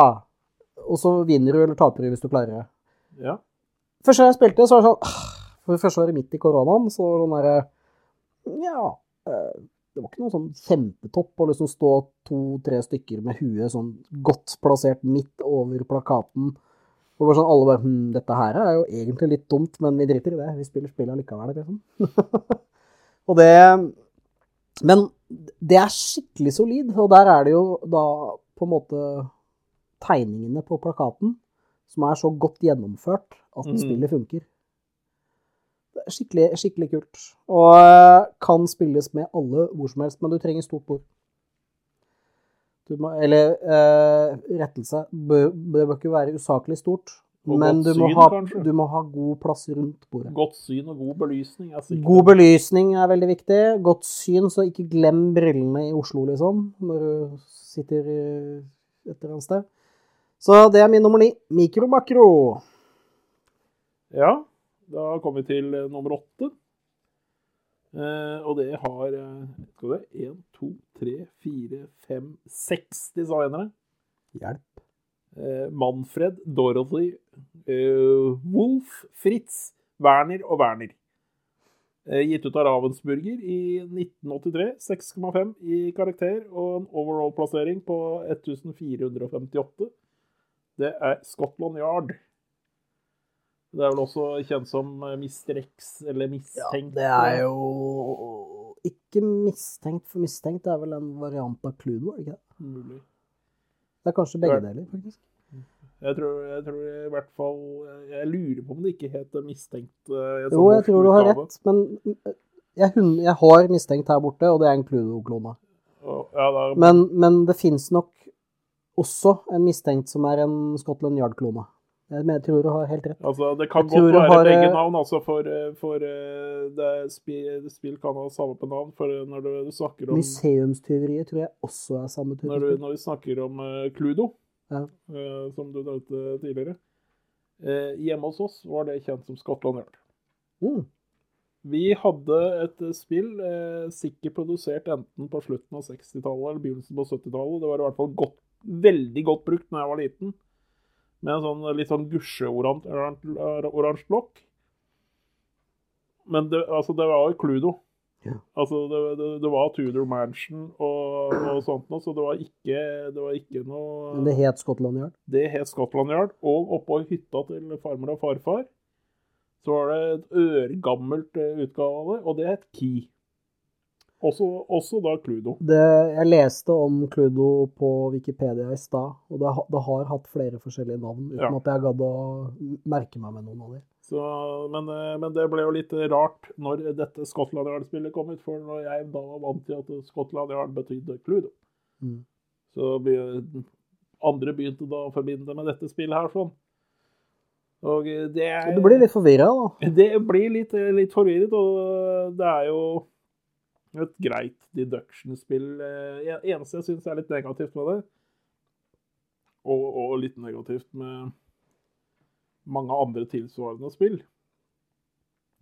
[SPEAKER 2] Og så vinner du eller taper du hvis du klarer det.
[SPEAKER 3] Ja.
[SPEAKER 2] Første gang jeg spilte, så var det sånn For det første var det midt i koronaen, så var det sånn derre Ja. Det var ikke noe sånn kjempetopp å liksom stå to-tre stykker med huet sånn godt plassert midt over plakaten. Og bare sånn alle bare hm, dette her er jo egentlig litt dumt, men vi driter i det. Vi spiller spillet allikevel, liksom. og det Men det er skikkelig solid, og der er det jo da på en måte tegningene på plakaten som er så godt gjennomført at
[SPEAKER 3] Mhm.
[SPEAKER 2] spillet funker. Skikkelig, skikkelig kult. Og eh, kan spilles med alle hvor som helst, men du trenger stort bord. Du må, eller eh, rettelse, det bør ikke være usaklig stort,
[SPEAKER 3] Og
[SPEAKER 2] men du må,
[SPEAKER 3] syn,
[SPEAKER 2] ha, du må ha god plass rundt bordet.
[SPEAKER 3] Godt syn og god belysning er sikkert
[SPEAKER 2] God belysning er veldig viktig. Godt syn, så ikke glem brillene i Oslo, liksom, når du sitter et eller annet sted. Så det er min nummer ni. Mikro makro.
[SPEAKER 3] Ja, da kom vi til eh, nummer åtte. Eh, og det har skal vi se, Én, to, tre, fire, fem, seks designere.
[SPEAKER 2] Hjelp.
[SPEAKER 3] Eh, Manfred, Dorothy, eh, Wolf, Fritz, Werner og Werner. Gitt ut av Ravensburger i 1983. 6,5 i karakter og en overall-plassering på 1458. Det er Scotland Yard. Det er vel også kjent som eh, Mr. X, eller
[SPEAKER 2] Ja, det er jo ikke mistenkt, for mistenkt er vel en variant av Cludo, er det ikke det?
[SPEAKER 3] Mulig.
[SPEAKER 2] Det er kanskje begge deler, faktisk.
[SPEAKER 3] Jeg tror, jeg tror i hvert fall Jeg lurer på om det ikke het Mistenkt. Jeg
[SPEAKER 2] Jo, jeg tror du har rett, men jeg, hun- jeg har mistenkt her borte, og det er en
[SPEAKER 3] Cludo-klone. Ja, er...
[SPEAKER 2] Men, men det fins nok også en mistenkt som er en Scotland Yard-klone. Jeg men jeg tror du har helt rett.
[SPEAKER 3] Altså, det kan godt være
[SPEAKER 2] har,
[SPEAKER 3] begge
[SPEAKER 2] eh,
[SPEAKER 3] navn, altså, for, eh, for eh, det spill, spill kan ha samme på navn. For når du, du snakker om
[SPEAKER 2] Museumstyveriet tror jeg også er samme type
[SPEAKER 3] når, du, når vi snakker om Cluedo,
[SPEAKER 2] Ja.
[SPEAKER 3] som du nevnte tidligere Hjemme hos oss var det kjent som Skottland Yard.
[SPEAKER 2] Mm.
[SPEAKER 3] Vi hadde et spill sikkert produsert enten på slutten av 60-tallet eller begynnelsen på 70-tallet. Det var i hvert fall godt, veldig godt brukt da jeg var liten. Med en sånn litt sånn gusje-oransje lokk. Men det, altså, det var jo Cludo.
[SPEAKER 2] Ja.
[SPEAKER 3] Altså, det, det, det var Tudor Mansion og, og sånt noe, så det var ikke, det var ikke noe
[SPEAKER 2] Men det het Scotland Yard.
[SPEAKER 3] det het Scotland Yard. Og oppå hytta til farmor og farfar så var det et ørgammelt eh, utgave av det, og det het Key. Også, også da Cluedo.
[SPEAKER 2] Det, jeg leste om Cluedo på Wikipedia i stad, og det, det har hatt flere forskjellige navn, uten
[SPEAKER 3] Ja.
[SPEAKER 2] at jeg gadd å merke meg med noen av dem.
[SPEAKER 3] Så, men, eh, men det ble jo litt rart når dette Scotland Yard-spillet kom ut, for når jeg da var vant til at Scotland Yard betydde Cluedo.
[SPEAKER 2] Mm.
[SPEAKER 3] Så be- andre begynte da å forbinde det med dette spillet her sånn. Og det er
[SPEAKER 2] Så du blir litt forvirra, da.
[SPEAKER 3] Det blir litt, litt forvirret, og det er jo et greit deduction-spill. Eh, eneste jeg syns er litt negativt med det, og, og litt negativt med mange andre tilsvarende spill,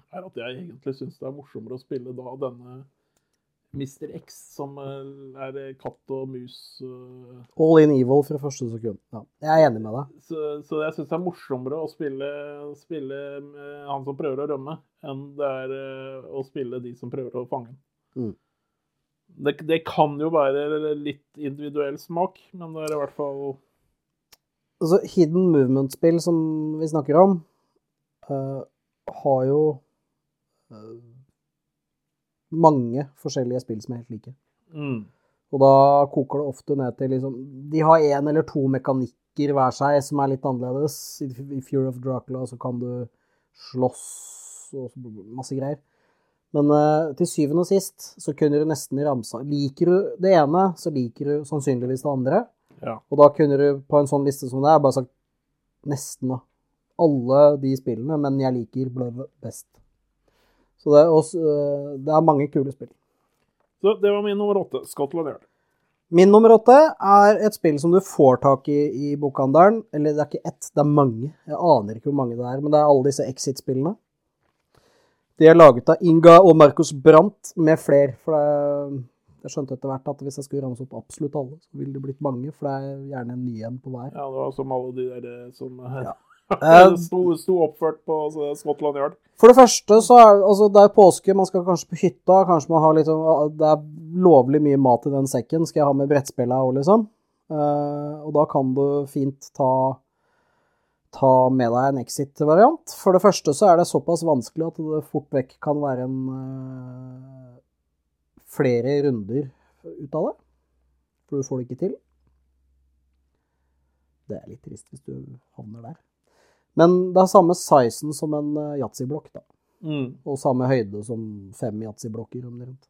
[SPEAKER 3] er at jeg egentlig syns det er morsommere å spille da denne Mr. X, som eh, er katt og mus eh,
[SPEAKER 2] All in evil fra første sekund. Ja, jeg er enig med deg.
[SPEAKER 3] så, så jeg syns det er morsommere å spille, spille med han som prøver å rømme, enn det er eh, å spille de som prøver å fange ham.
[SPEAKER 2] Mm.
[SPEAKER 3] Det, det kan jo være litt individuell smak, men det er i hvert fall
[SPEAKER 2] Altså, hidden movement-spill som vi snakker om, uh, har jo uh, mange forskjellige spill som er helt like.
[SPEAKER 3] mm,
[SPEAKER 2] Og da koker det ofte ned til liksom De har én eller to mekanikker hver seg som er litt annerledes. I Fear of Dracula så kan du slåss og masse greier. Men uh, til syvende og sist så kunne du nesten ramsa Liker du det ene, så liker du sannsynligvis det andre.
[SPEAKER 3] Ja.
[SPEAKER 2] Og da kunne du på en sånn liste som det er, bare sagt nesten da. Alle de spillene, men jeg liker bla best. Så det er, også, uh, det er mange kule spill.
[SPEAKER 3] Så det var min nummer åtte. Scotland Yard.
[SPEAKER 2] Min nummer åtte er et spill som du får tak i i bokhandelen. Eller det er ikke ett, det er mange. Jeg aner ikke hvor mange det er, men det er alle disse Exit-spillene. De er laget av Inga og Markus Brandt med fler. For det, jeg skjønte etter hvert at hvis jeg skulle ramse opp absolutt alle, så ville det blitt mange. For det er gjerne en ny en på hver.
[SPEAKER 3] Ja, det var som alle de der eh, som
[SPEAKER 2] Ja.
[SPEAKER 3] eh, sto, sto oppført på altså, Scotland Yard.
[SPEAKER 2] For det første så er altså det er påske, man skal kanskje på hytta. Kanskje man har litt sånn Det er lovlig mye mat i den sekken. Skal jeg ha med brettspillet òg, liksom? Uh, og da kan du fint ta ta med deg en exit-variant. For det første så er det såpass vanskelig at det fort vekk kan være en uh, flere runder ut av det. For du får det ikke til. Det er litt trist hvis du havner der. Men det er samme sizen som en uh, yatzyblokk, da.
[SPEAKER 3] Mm.
[SPEAKER 2] Og samme høyde som fem yatzyblokker rundt.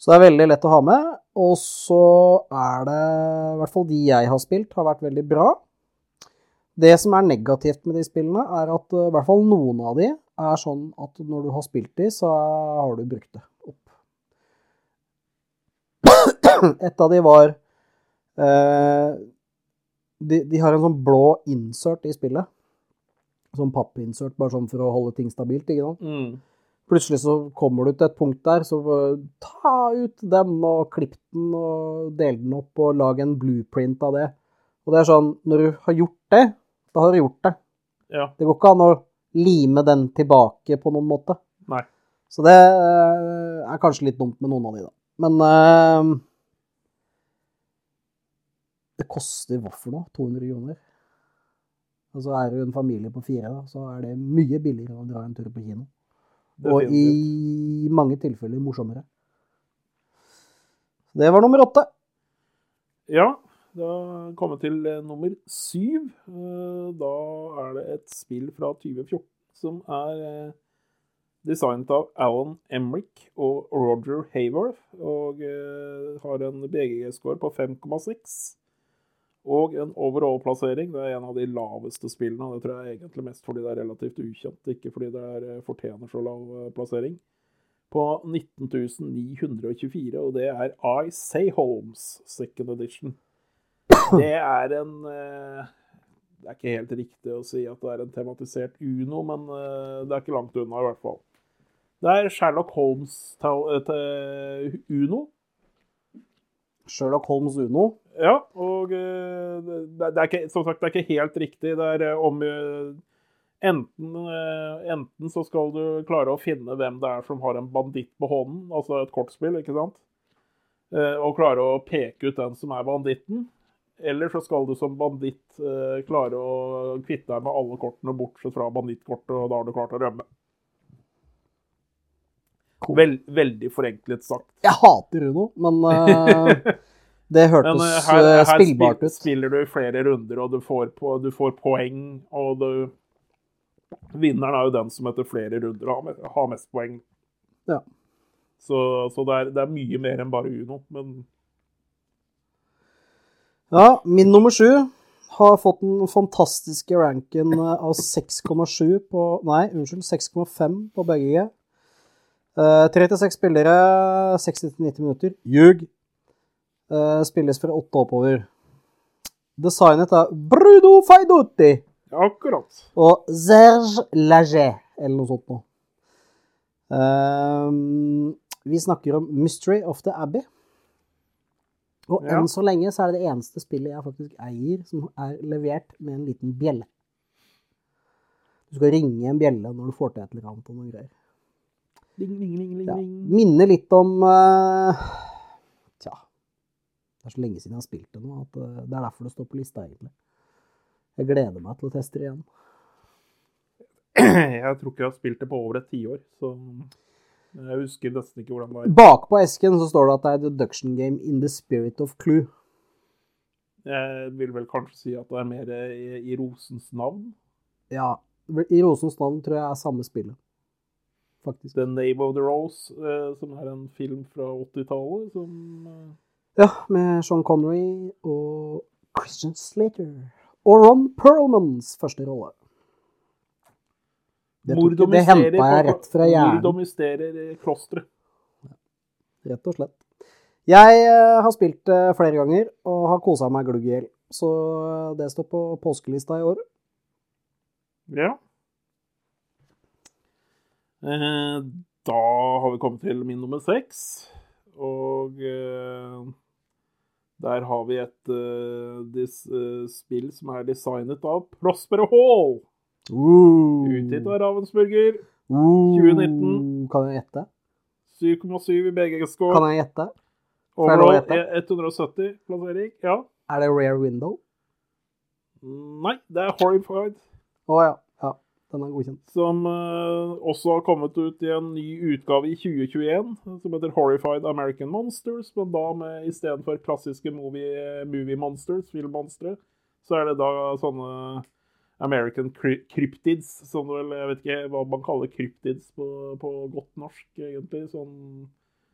[SPEAKER 2] Så det er veldig lett å ha med. Og så er det, i hvert fall de jeg har spilt, har vært veldig bra. Det som er negativt med de spillene, er at uh, i hvert fall noen av de er sånn at når du har spilt de, så har du brukt det opp. Et av de var eh, de, de har en sånn blå insert i spillet. Sånn pappinsert, bare sånn for å holde ting stabilt. ikke sant?
[SPEAKER 3] Mm.
[SPEAKER 2] Plutselig så kommer du til et punkt der, så ta ut den og klipp den og del den opp og lag en blueprint av det. Og det er sånn, når du har gjort det, da har du gjort det.
[SPEAKER 3] Ja.
[SPEAKER 2] Det går ikke an å lime den tilbake på noen måte.
[SPEAKER 3] Nei.
[SPEAKER 2] Så det eh, er kanskje litt dumt med noen av de, da. Men uh, det koster hva for noe? 200 kroner? så er du en familie på fire, da, så er det mye billigere å dra en tur på kino. Og i mange tilfeller morsommere. Det var nummer åtte.
[SPEAKER 3] Ja, da kommer vi til eh, nummer syv. Eh, Da er det et spill fra 2014 som er eh, designet av Alan Emrick og Roger Hayworth, og har en BGG-score på 5,6. Og en overall-plassering. Det er en av de laveste spillene. Det tror jeg egentlig mest fordi det er relativt ukjent, ikke fordi det er, fortjener så lav plassering. På 19.924, og det er I Say Holmes second edition. Det er en eh, Det er ikke helt riktig å si at det er en tematisert Uno, men eh, det er ikke langt unna, i hvert fall. Det er Sherlock Holmes til, til Uno.
[SPEAKER 2] Sherlock Holmes Uno.
[SPEAKER 3] Ja, og eh, det, er ikke, som sagt, det er ikke helt riktig. Det er eh, om eh, enten, eh, enten så skal du klare å finne hvem det er som har en banditt på hånden, altså et kortspill, ikke sant? Eh, Og klare å peke ut den som er banditten. Eller så skal du som banditt eh, klare å kvitte deg med alle kortene bortsett fra bandittkortet, og da har du klart å rømme. Vel, veldig forenklet sagt.
[SPEAKER 2] Jeg hater Uno, men uh, det hørtes
[SPEAKER 3] Men uh, her,
[SPEAKER 2] eh,
[SPEAKER 3] her
[SPEAKER 2] spillbart ut.
[SPEAKER 3] Her spiller du flere runder, og du får, på, du får poeng, og du Vinneren er jo den som etter flere runder har, har mest poeng.
[SPEAKER 2] Ja.
[SPEAKER 3] Så, så det, er, det er mye mer enn bare Uno. Men
[SPEAKER 2] Ja, min nummer sju har fått den fantastiske ranken eh, av 6,7 på Nei, unnskyld, 6,5 på begge. Uh, 36 spillere, 60-90 minutter. Ljug. Uh, spilles fra åtte oppover. Designet er Bruno Feidotti.
[SPEAKER 3] akkurat.
[SPEAKER 2] og Serge Laget, eller noe sånt noe. Uh, vi snakker om Mystery of the Abbey. Og
[SPEAKER 3] Ja.
[SPEAKER 2] enn så lenge så er det det eneste spillet jeg faktisk eier som er levert med en liten bjelle. Du skal ringe en bjelle når du får til et eller annet og noen greier.
[SPEAKER 3] Ding, ding, ding, ding,
[SPEAKER 2] Ja. Minner litt om uh, Tja. Det er så lenge siden jeg har spilt det nå at eh, det er derfor det står på lista, egentlig. Jeg gleder meg til å teste det igjen.
[SPEAKER 3] Jeg tror ikke jeg har spilt det på over et tiår, så jeg husker nesten ikke hvordan det var.
[SPEAKER 2] Bakpå esken så står det at det er deduction game in the spirit of clue.
[SPEAKER 3] Jeg vil vel kanskje si at det er mer i, i Rosens navn.
[SPEAKER 2] Ja, i Rosens navn tror jeg er samme spillet. Faktisk.
[SPEAKER 3] The Name of the Rose, eh, som er en film fra 80-tallet, som eh,
[SPEAKER 2] Ja, med Sean Connery og Christian Slater. Og Ron Perlmans første rolle. Det,
[SPEAKER 3] Mord og
[SPEAKER 2] det henta jeg rett fra
[SPEAKER 3] Mord og
[SPEAKER 2] hjernen,
[SPEAKER 3] mysterier i klosteret.
[SPEAKER 2] rett og slett. Jeg eh, har spilt det flere ganger og har kosa meg glugg i hjel. Så eh, det står på påskelista i år.
[SPEAKER 3] Ja. Eh, da har vi kommet til min nummer seks. Og eh, der har vi et eh, eh, spill som er designet av Prospero Hall.
[SPEAKER 2] Uh,
[SPEAKER 3] Utgitt av Ravensburger.
[SPEAKER 2] uh,
[SPEAKER 3] 2019.
[SPEAKER 2] Kan jeg gjette?
[SPEAKER 3] 7,7 i BG-score.
[SPEAKER 2] Kan jeg gjette?
[SPEAKER 3] Overall
[SPEAKER 2] gjette?
[SPEAKER 3] eh, 170 plassering. Ja.
[SPEAKER 2] Er det Rare Window?
[SPEAKER 3] Nei, det er Horrified.
[SPEAKER 2] Å ja. ja. Den er godkjent.
[SPEAKER 3] Som uh, også har kommet ut i en ny utgave i 2021, som heter Horrified American Monsters. Men da med istedenfor klassiske movie, movie monsters, filmmonstre, så er det da sånne American cry- cryptids, som vel Jeg vet ikke hva man kaller cryptids på, på godt norsk, egentlig. Sånn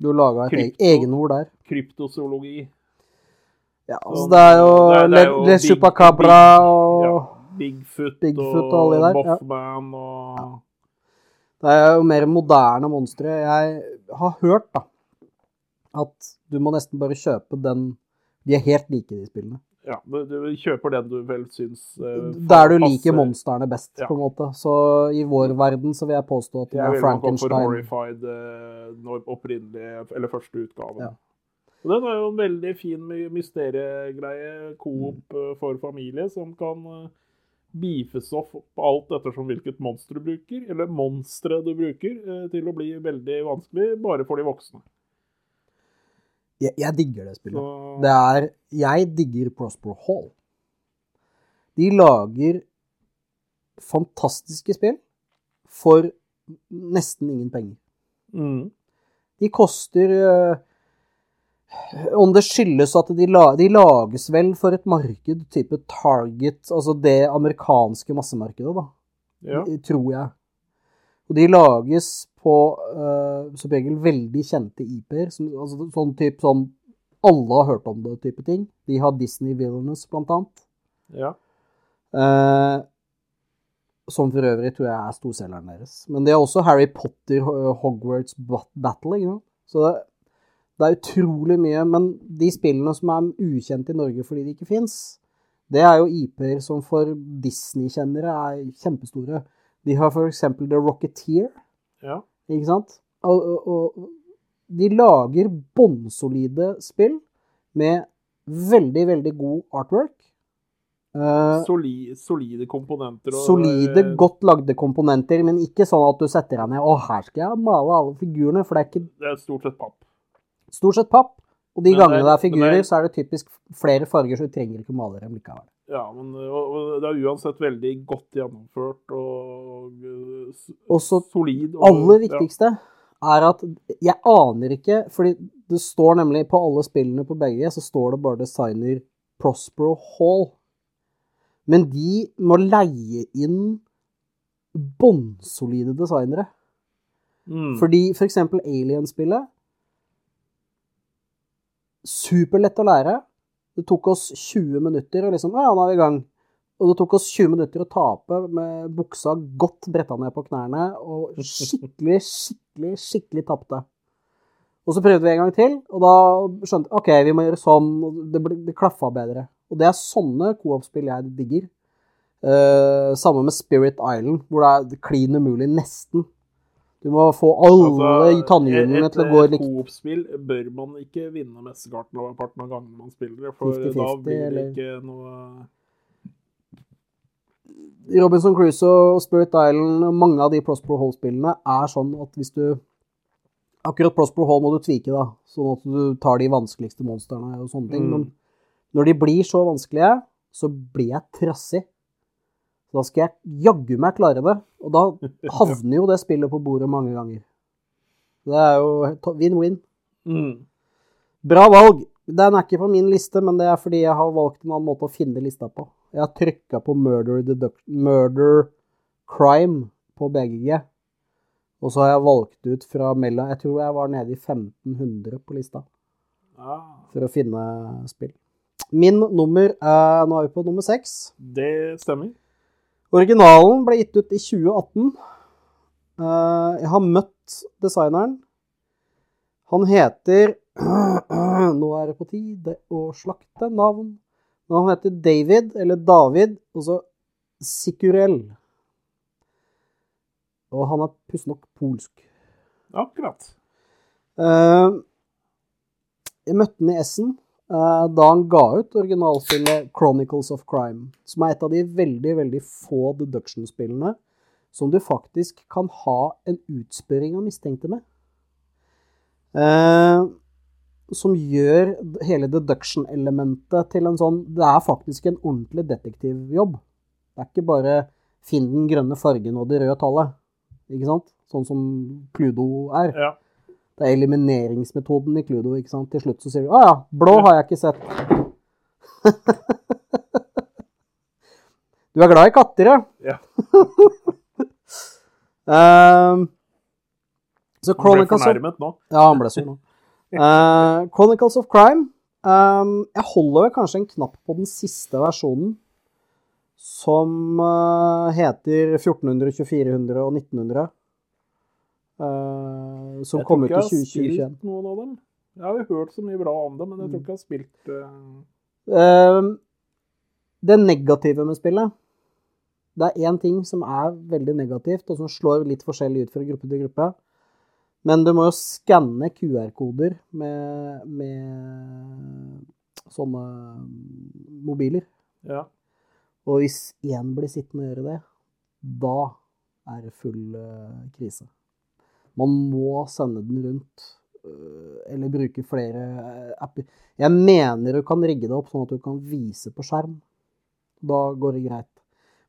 [SPEAKER 2] Du laga et
[SPEAKER 3] Krypto.
[SPEAKER 2] e- egenord der.
[SPEAKER 3] kryptozoologi.
[SPEAKER 2] Ja, altså
[SPEAKER 3] Sånn,
[SPEAKER 2] det er jo
[SPEAKER 3] det er- det er jo
[SPEAKER 2] Le, Le Chupacabra og
[SPEAKER 3] ja, Bigfoot,
[SPEAKER 2] Bigfoot og
[SPEAKER 3] og,
[SPEAKER 2] der, ja.
[SPEAKER 3] Og
[SPEAKER 2] Det er jo mer moderne monstre. Jeg har hørt da at du må nesten bare kjøpe den De er helt like, de spillene.
[SPEAKER 3] Ja, du, kjøper den du vel syns uh,
[SPEAKER 2] Der du
[SPEAKER 3] passer.
[SPEAKER 2] liker monstrene best,
[SPEAKER 3] Ja.
[SPEAKER 2] på en måte. Så i vår verden så vil jeg påstå at det
[SPEAKER 3] Jeg
[SPEAKER 2] er
[SPEAKER 3] vil nok gå for Horrified uh, når opprinnelige, eller første utgaven.
[SPEAKER 2] Ja.
[SPEAKER 3] Og den er jo en veldig fin my- mysteriegreie, coop eh, for familie, som kan eh, beefes opp på alt ettersom hvilket monster du bruker, eller monstre du bruker, til å bli veldig vanskelig bare for de voksne.
[SPEAKER 2] Jeg, jeg digger det spillet.
[SPEAKER 3] Så
[SPEAKER 2] Det er Jeg digger Prosper Hall. De lager fantastiske spill for nesten ingen penger.
[SPEAKER 3] mm,
[SPEAKER 2] De koster øh, Om det skyldes at de, la, de lages vel for et marked type Target, altså det amerikanske massemarkedet, da,
[SPEAKER 3] ja.
[SPEAKER 2] tror jeg. Og de lages på uh, som regel veldig kjente IP-er, altså sånn type sånn Alle har hørt om det type ting. De har Disney Villainous, blant annet.
[SPEAKER 3] ja.
[SPEAKER 2] Uh, som for øvrig tror jeg er storselgeren deres. Men det er også Harry Potter, Hogwarts Bat- Battle. Ikke sant? Så det, det er utrolig mye. Men de spillene som er ukjente i Norge fordi de ikke fins, det er jo IP-er som for Disney-kjennere er kjempestore. De har for eksempel The Rocketeer,
[SPEAKER 3] ja.
[SPEAKER 2] ikke sant? Og, og, og de lager bånnsolide spill med veldig, veldig god artwork. Eh,
[SPEAKER 3] Soli, solide komponenter. Og,
[SPEAKER 2] Solide, godt lagde komponenter, men ikke sånn at du setter deg ned og her skal jeg male alle figurene, for det er ikke
[SPEAKER 3] Det er stort sett papp.
[SPEAKER 2] stort sett papp. Og de
[SPEAKER 3] Men
[SPEAKER 2] gangene
[SPEAKER 3] det
[SPEAKER 2] det
[SPEAKER 3] er
[SPEAKER 2] figurer,
[SPEAKER 3] det er-
[SPEAKER 2] så er det typisk flere farger, så du trenger ikke male dem likevel.
[SPEAKER 3] Ja, men og det er uansett veldig godt gjennomført og eh,
[SPEAKER 2] Og så
[SPEAKER 3] solid. Og,
[SPEAKER 2] aller viktigste er at jeg aner ikke, fordi det står nemlig på alle spillene på begge, så står det bare designer Prospero Hall. Men de må leie inn bånnsolide designere.
[SPEAKER 3] Mm.
[SPEAKER 2] Fordi for eksempel Alien-spillet Superlett å lære. Det tok oss 20 minutter, og liksom Ja, nå er vi i gang. Og det tok oss 20 minutter å tape med buksa godt bretta ned på knærne og skikkelig, skikkelig, skikkelig tapte. Og så prøvde vi en gang til, og da skjønte OK, vi må gjøre sånn. og Det, det klaffa bedre. Og det er sånne co-op-spill jeg digger. Uh, samme med Spirit Island, hvor det er klin umulig, nesten. Du må få alle tannhjulene til å gå
[SPEAKER 3] likt. Et. Coop-spill bør man ikke vinne mesteparten av parten av gangene man spiller, for
[SPEAKER 2] 50-50,
[SPEAKER 3] da blir det ikke noe
[SPEAKER 2] Robinson Crusoe og Spirit Island mange av de Prospero Hall-spillene er sånn at hvis du Akkurat Prospero Hall må du tvike, da, sånn at du tar de vanskeligste monstrene og sånne ting.
[SPEAKER 3] Mm.
[SPEAKER 2] Men når de blir så vanskelige, så blir jeg trassig. Da skal jeg jaggu meg klare det. Og da havner jo det spillet på bordet mange ganger. Det er jo win-win.
[SPEAKER 3] mm.
[SPEAKER 2] Bra valg. Den er ikke på min liste, men det er fordi jeg har valgt en annen måte å finne lista på. Jeg har trykka på murder, murder crime på BGG. Og så har jeg valgt ut fra mellom Jeg tror jeg var nede i 1500 på lista for å finne spill. Min nummer er Nå er vi på nummer seks.
[SPEAKER 3] det stemmer.
[SPEAKER 2] Originalen ble gitt ut i 2018. Eh, jeg har møtt designeren. Han heter Nå er det på tide å slakte navn. Men han heter David, eller David, og så Sikurel. Og han er pussig nok polsk.
[SPEAKER 3] Akkurat.
[SPEAKER 2] Eh, jeg møtte han i Essen da han ga ut originalspillet Chronicles of Crime, som er et av de veldig, veldig få deduction-spillene som du faktisk kan ha en utspørring av mistenkte med. Eh, som gjør hele deduction-elementet til en sånn Det er faktisk en ordentlig detektivjobb. Det er ikke bare finn den grønne fargen og det røde tallet. Ikke sant? Sånn som Cludo er.
[SPEAKER 3] Ja.
[SPEAKER 2] Det er elimineringsmetoden i Cludo. ikke sant? Til slutt så sier du 'Å ja, blå har jeg ikke sett'. du er glad i katter, ja?
[SPEAKER 3] Ja.
[SPEAKER 2] Ehm, så
[SPEAKER 3] Han ble fornærmet nå.
[SPEAKER 2] Ja, han ble sånn nå. Uh, Chronicles of Crime. Um, jeg holder vel kanskje en knapp på den siste versjonen, som uh, heter 1400, 2400 og 1900. eh, som
[SPEAKER 3] Jeg
[SPEAKER 2] kom
[SPEAKER 3] tror
[SPEAKER 2] ut
[SPEAKER 3] ikke
[SPEAKER 2] i
[SPEAKER 3] jeg har
[SPEAKER 2] 2021.
[SPEAKER 3] spilt noen av dem. Jeg har jo hørt så mye bra om det, men jeg tror ikke jeg har spilt uh...
[SPEAKER 2] Uh, det negative med spillet Det er én ting som er veldig negativt, og som slår litt forskjellig ut fra gruppe til gruppe. Men du må jo skanne QR-koder med, med sånne mobiler.
[SPEAKER 3] Ja.
[SPEAKER 2] Og hvis én blir sittende og gjøre det, da er det full eh, krise. Man må sende den rundt, øh, eller bruke flere eh, apper. Jeg mener du kan rigge det opp sånn at du kan vise på skjerm. Da går det greit.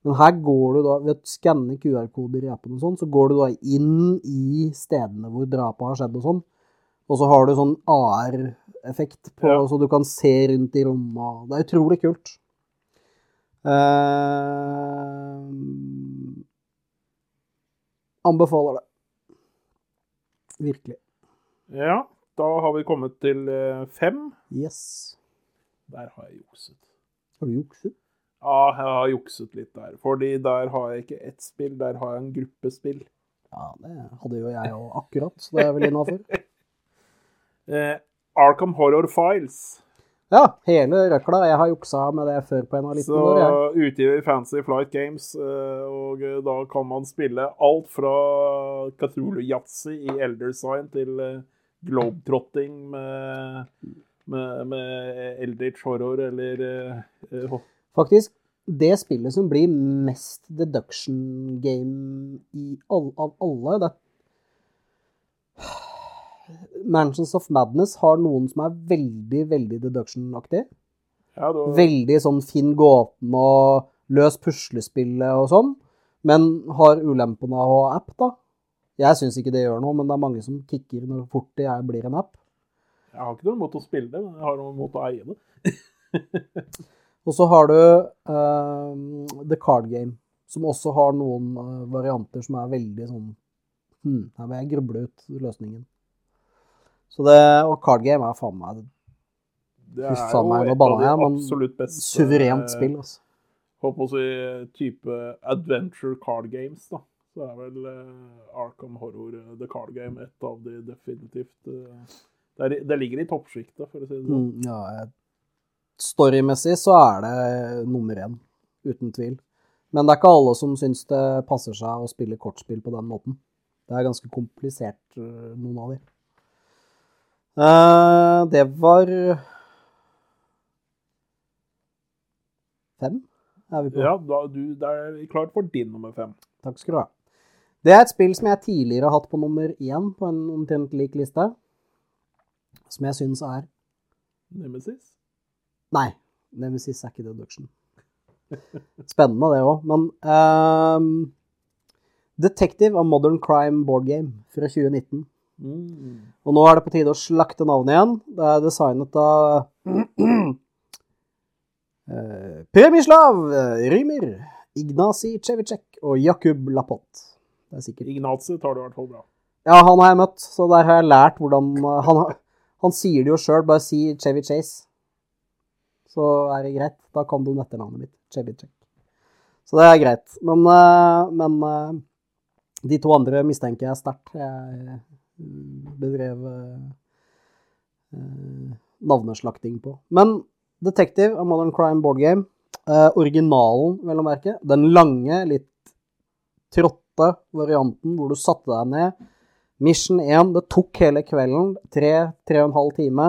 [SPEAKER 2] Men her går du da, ved å skanne QR-koder i appen og sånn, så går du da inn i stedene hvor drapet har skjedd og sånn. Og så har du sånn AR-effekt på,
[SPEAKER 3] Ja.
[SPEAKER 2] så du kan se rundt i rommet. Det er utrolig kult. Uh, anbefaler det. Virkelig.
[SPEAKER 3] ja. Da har vi kommet til eh, fem.
[SPEAKER 2] Yes.
[SPEAKER 3] Der har jeg jukset.
[SPEAKER 2] Har du jukset?
[SPEAKER 3] Ja, jeg har jukset litt der. Fordi der har jeg ikke ett spill, der har jeg en gruppespill.
[SPEAKER 2] Ja, det hadde jo jeg òg akkurat, så det er vel innafor.
[SPEAKER 3] Eh, Arkham Horror Files.
[SPEAKER 2] Ja, hele røkla. Jeg har juksa med det før på en av liten våre. jeg.
[SPEAKER 3] utgiver Fancy Flight Games, eh, og eh, da kan man spille alt fra Cthulhu Yatzy i Elder Sign til eh, globetrotting med, med, med Eldritch Horror eller eh,
[SPEAKER 2] Faktisk, det spillet som blir mest deduction game i all, av alle det Mansions of Madness har noen som er veldig, veldig deduction-aktig.
[SPEAKER 3] ja, da,
[SPEAKER 2] Veldig sånn finn gåten og løs puslespillet og sånn. Men har ulempen av å ha app, da. Jeg syns ikke det gjør noe, men det er mange som kicker når fort det blir en app.
[SPEAKER 3] Jeg har ikke noe imot å spille det, men jeg har noe imot å eie det.
[SPEAKER 2] Og så har du uh, The Card Game. som også har noen eh, varianter som er veldig sånn hm, Her må jeg gruble ut løsningen. Så det, Og card game er faen meg
[SPEAKER 3] Det jo
[SPEAKER 2] meg, nå banna jeg, men
[SPEAKER 3] absolutt beste
[SPEAKER 2] suverent spill, altså.
[SPEAKER 3] Håper å si type adventure card games, da. Så er vel uh, Arkham Horror eh, The Card Game et av de definitivt uh, det, det ligger i toppsjiktet, for å si det sånn.
[SPEAKER 2] Mm, ja, Storymessig så er det nummer én, uten tvil. Men det er ikke alle som syns det passer seg å spille kortspill på den måten. Det er ganske komplisert, noen av de. Eh, det var Fem er vi på.
[SPEAKER 3] Ja, da, du, det er klart for din nummer fem.
[SPEAKER 2] Takk skal du ha. Det er et spill som jeg tidligere har hatt på nummer én på en omtrent lik liste. Som jeg syns er
[SPEAKER 3] Nemesis?
[SPEAKER 2] Nei, Nemesis er ikke deduction. Spennende, det òg. Men um, Detective of Modern Crime Board Game fra 2019.
[SPEAKER 3] Mm.
[SPEAKER 2] Og nå er det på tide å slakte navnet igjen. Det er designet av uh, Premislav eh, Rymer, Ignasi Cevicek og Jakub Lapot. Det er sikkert
[SPEAKER 3] Ignazi tar det i hvert fall bra.
[SPEAKER 2] Ja, han har jeg møtt, så der har jeg lært hvordan uh, Han, han sier det jo sjøl, bare si Chevy Chase. Så er det greit. Da kan du etternavnet mitt. Chevy Check. Så det er greit. Men, men de to andre mistenker jeg sterkt. Jeg bedrev uh, navneslakting på. Men Detective A Modern Crime Board Game, eh, originalen, vel å merke, den lange, litt tråtte varianten hvor du satte deg ned. Mission 1, det tok hele kvelden. Tre, tre og en halv time.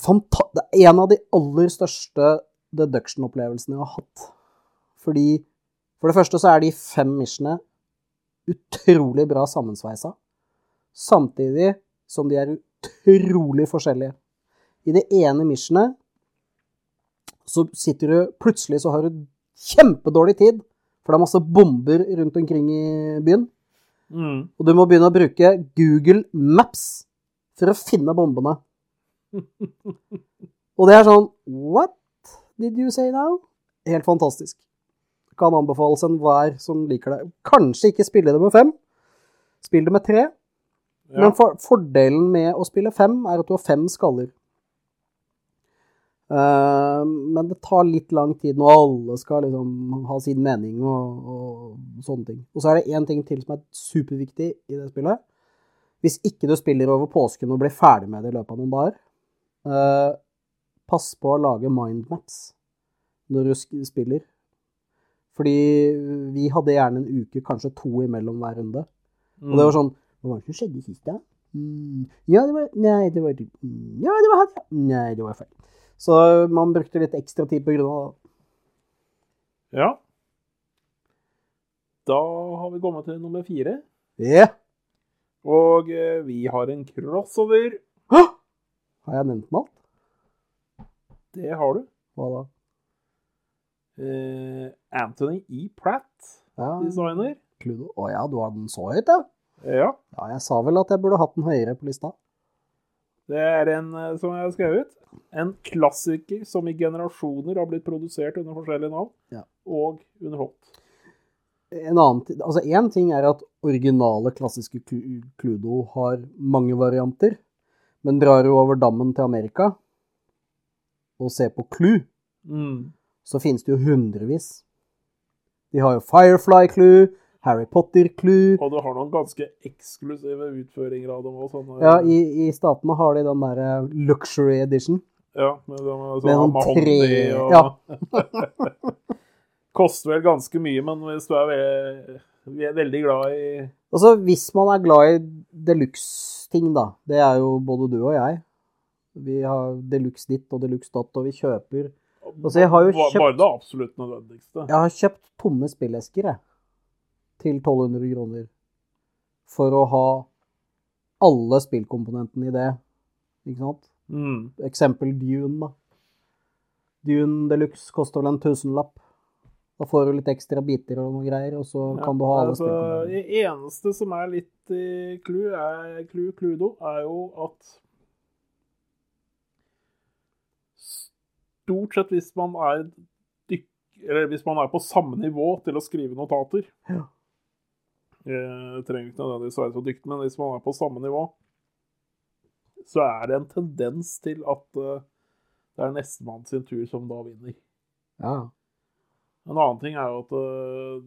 [SPEAKER 2] Fanta det er en av de aller største deduction-opplevelsene jeg har hatt. Fordi For det første så er de fem missionene utrolig bra sammensveisa. Samtidig som de er utrolig forskjellige. I det ene missionet så sitter du Plutselig så har du kjempedårlig tid, for det er masse bomber rundt omkring i byen.
[SPEAKER 3] Mm.
[SPEAKER 2] Og du må begynne å bruke Google Maps for å finne bombene. Og det er sånn What did you say now? Helt fantastisk. Kan anbefales enhver som liker det. Kanskje ikke spille det med fem. Spill det med tre.
[SPEAKER 3] Ja.
[SPEAKER 2] Men for, fordelen med å spille fem er at du har fem skaller. Uh, men det tar litt lang tid når alle skal liksom ha sin mening og, og sånne ting. Og så er det én ting til som er superviktig i det spillet. Hvis ikke du spiller over påsken og blir ferdig med det i løpet av noen dager, uh, pass på å lage mindmaps når du spiller. Fordi vi hadde gjerne en uke, kanskje to imellom hver runde. Og det var sånn Hva var det som skjedde sist, da? Mm, ja, det var Nei, det var mm, Ja, det var ja. Nei, det var feil. Så man brukte litt ekstra tid på grunn av det.
[SPEAKER 3] Ja. Da har vi kommet til nummer fire.
[SPEAKER 2] Yeah.
[SPEAKER 3] Og eh, vi har en crossover.
[SPEAKER 2] Hå! Har jeg nevnt den alt?
[SPEAKER 3] Det har du.
[SPEAKER 2] Hva da?
[SPEAKER 3] Eh, Anthony E. Pratt,
[SPEAKER 2] Ja,
[SPEAKER 3] designer.
[SPEAKER 2] Cluedo. Å ja, du har den så høyt, ja?
[SPEAKER 3] Ja.
[SPEAKER 2] Ja, jeg sa vel at jeg burde hatt den høyere på lista.
[SPEAKER 3] Det er en, eh, som jeg har skrevet, en klassiker som i generasjoner har blitt produsert under forskjellige navn,
[SPEAKER 2] Ja.
[SPEAKER 3] og underholdt.
[SPEAKER 2] En annen, ting, altså Én ting er at originale, klassiske Cludo har mange varianter. Men drar du over dammen til Amerika og ser på Clue,
[SPEAKER 3] Mm.
[SPEAKER 2] Så finnes det jo hundrevis. De har jo Firefly Clue, Harry Potter Clue
[SPEAKER 3] Og du har noen ganske eksklusive utføringer av dem òg.
[SPEAKER 2] Ja, i, i statene har de den derre luxury edition.
[SPEAKER 3] ja, med, sånn,
[SPEAKER 2] Med
[SPEAKER 3] sånn
[SPEAKER 2] sånn tre-
[SPEAKER 3] og
[SPEAKER 2] ja.
[SPEAKER 3] Koster vel ganske mye, men hvis du er ve vi er veldig glad i
[SPEAKER 2] Altså, hvis man er glad i deluxe-ting, da Det er jo både du og jeg. Vi har deluxe ditt og deluxe datt, og vi kjøper Altså, jeg har jo kjøpt-
[SPEAKER 3] Bare det absolutt nødvendigste.
[SPEAKER 2] Jeg har kjøpt tomme spillesker, jeg. Til 1200 kroner. For å ha alle spillkomponentene i det. Ikke sant?
[SPEAKER 3] Mm.
[SPEAKER 2] Eksempel Dune, da. Dune Deluxe koster vel en tusenlapp. Da får du litt ekstra biter og noe greier, og så
[SPEAKER 3] Ja,
[SPEAKER 2] kan du ha alle
[SPEAKER 3] altså,
[SPEAKER 2] spillkomponentene.
[SPEAKER 3] Det eneste som er litt i clou, er, clou, cludo, er jo at stort sett hvis man er hvis man er på samme nivå til å skrive notater
[SPEAKER 2] Ja.
[SPEAKER 3] eh, Trenger ikke nødvendigvis være så dyktig, men hvis man er på samme nivå, så er det en tendens til at eh, det er nestemann sin tur som da vinner.
[SPEAKER 2] Ja.
[SPEAKER 3] En annen ting er jo at øh,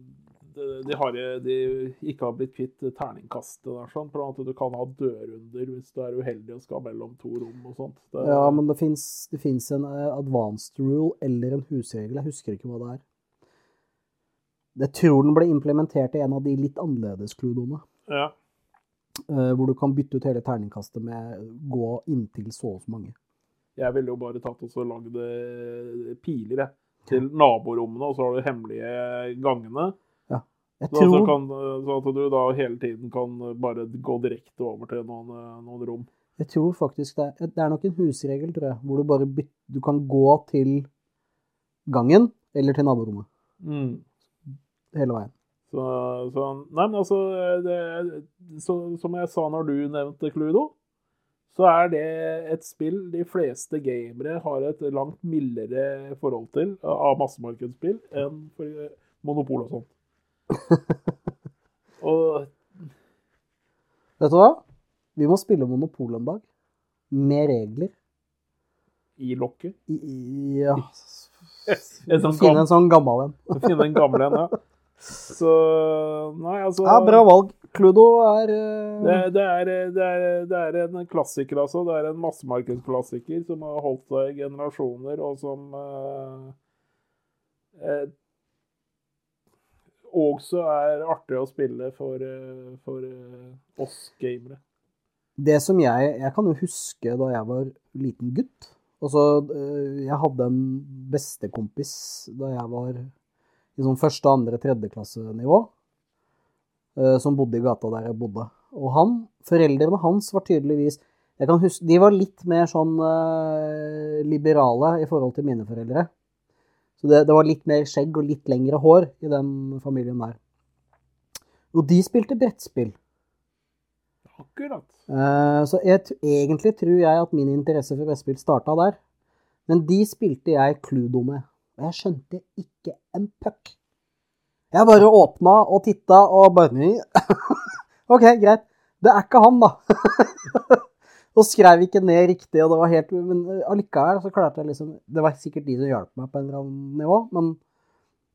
[SPEAKER 3] de, har, de ikke har blitt kvitt terningkastet der, sånn, for at du kan ha dørunder hvis du er uheldig og skal mellom to rom og sånt. Det,
[SPEAKER 2] ja, men det fins en eh, advanced rule eller en husregel. Jeg husker ikke hva det er. Jeg tror den ble implementert i en av de litt annerledes kludoene.
[SPEAKER 3] ja,
[SPEAKER 2] eh, hvor du kan bytte ut hele terningkastet med gå inntil så og så mange.
[SPEAKER 3] jeg ville jo bare tatt og så lagd eh, piler jeg, til naborommene, og så har du hemmelige gangene.
[SPEAKER 2] Jeg
[SPEAKER 3] Så,
[SPEAKER 2] tror,
[SPEAKER 3] kan, så at du da hele tiden kan bare gå direkte over til noen, eh, noen rom.
[SPEAKER 2] jeg tror faktisk det er, det er nok en husregel, tror jeg, hvor du bare byt, du kan gå til gangen eller til naborommet
[SPEAKER 3] Mm.
[SPEAKER 2] hele veien.
[SPEAKER 3] Så, så Nei, men altså det, så, Som jeg sa når du nevnte Cluedo, så er det et spill de fleste gamere har et langt mildere forhold til av massemarkedsspill enn for Monopol og sånt. Og
[SPEAKER 2] Vet du hva? Vi må spille Monopol en dag. Med regler.
[SPEAKER 3] i lokket
[SPEAKER 2] I, i, ja.
[SPEAKER 3] En sånn
[SPEAKER 2] Finne en sånn gammel en.
[SPEAKER 3] Finne en gammel en, ja. Så Nei, altså
[SPEAKER 2] Ja, bra valg. Cludo er uh...
[SPEAKER 3] Det, det, er, det, er, det er en klassiker, altså. Det er en massemarkedsklassiker som har holdt seg i generasjoner, og som uh, også er artig å spille for, eh, for eh, oss gamere.
[SPEAKER 2] Det som jeg Jeg kan jo huske da jeg var liten gutt. Altså, eh, jeg hadde en bestekompis da jeg var i sånn første, andre, tredjeklassenivå, som bodde i gata der jeg bodde. Og han, foreldrene hans var tydeligvis jeg kan huske, De var litt mer sånn liberale i forhold til mine foreldre. Så det, det var litt mer skjegg og litt lengre hår i den familien der. Og de spilte brettspill.
[SPEAKER 3] Akkurat.
[SPEAKER 2] Eh, Så jeg, egentlig tror jeg at min interesse for brettspill starta der. Men de spilte jeg Cludo med. Og jeg skjønte ikke en puck. Jeg bare åpna og titta og bare OK, greit. Det er ikke han, da. og skrev ikke ned riktig, og det var helt Men allikevel så klarte jeg liksom Det var sikkert de som hjalp meg på en eller annen nivå, men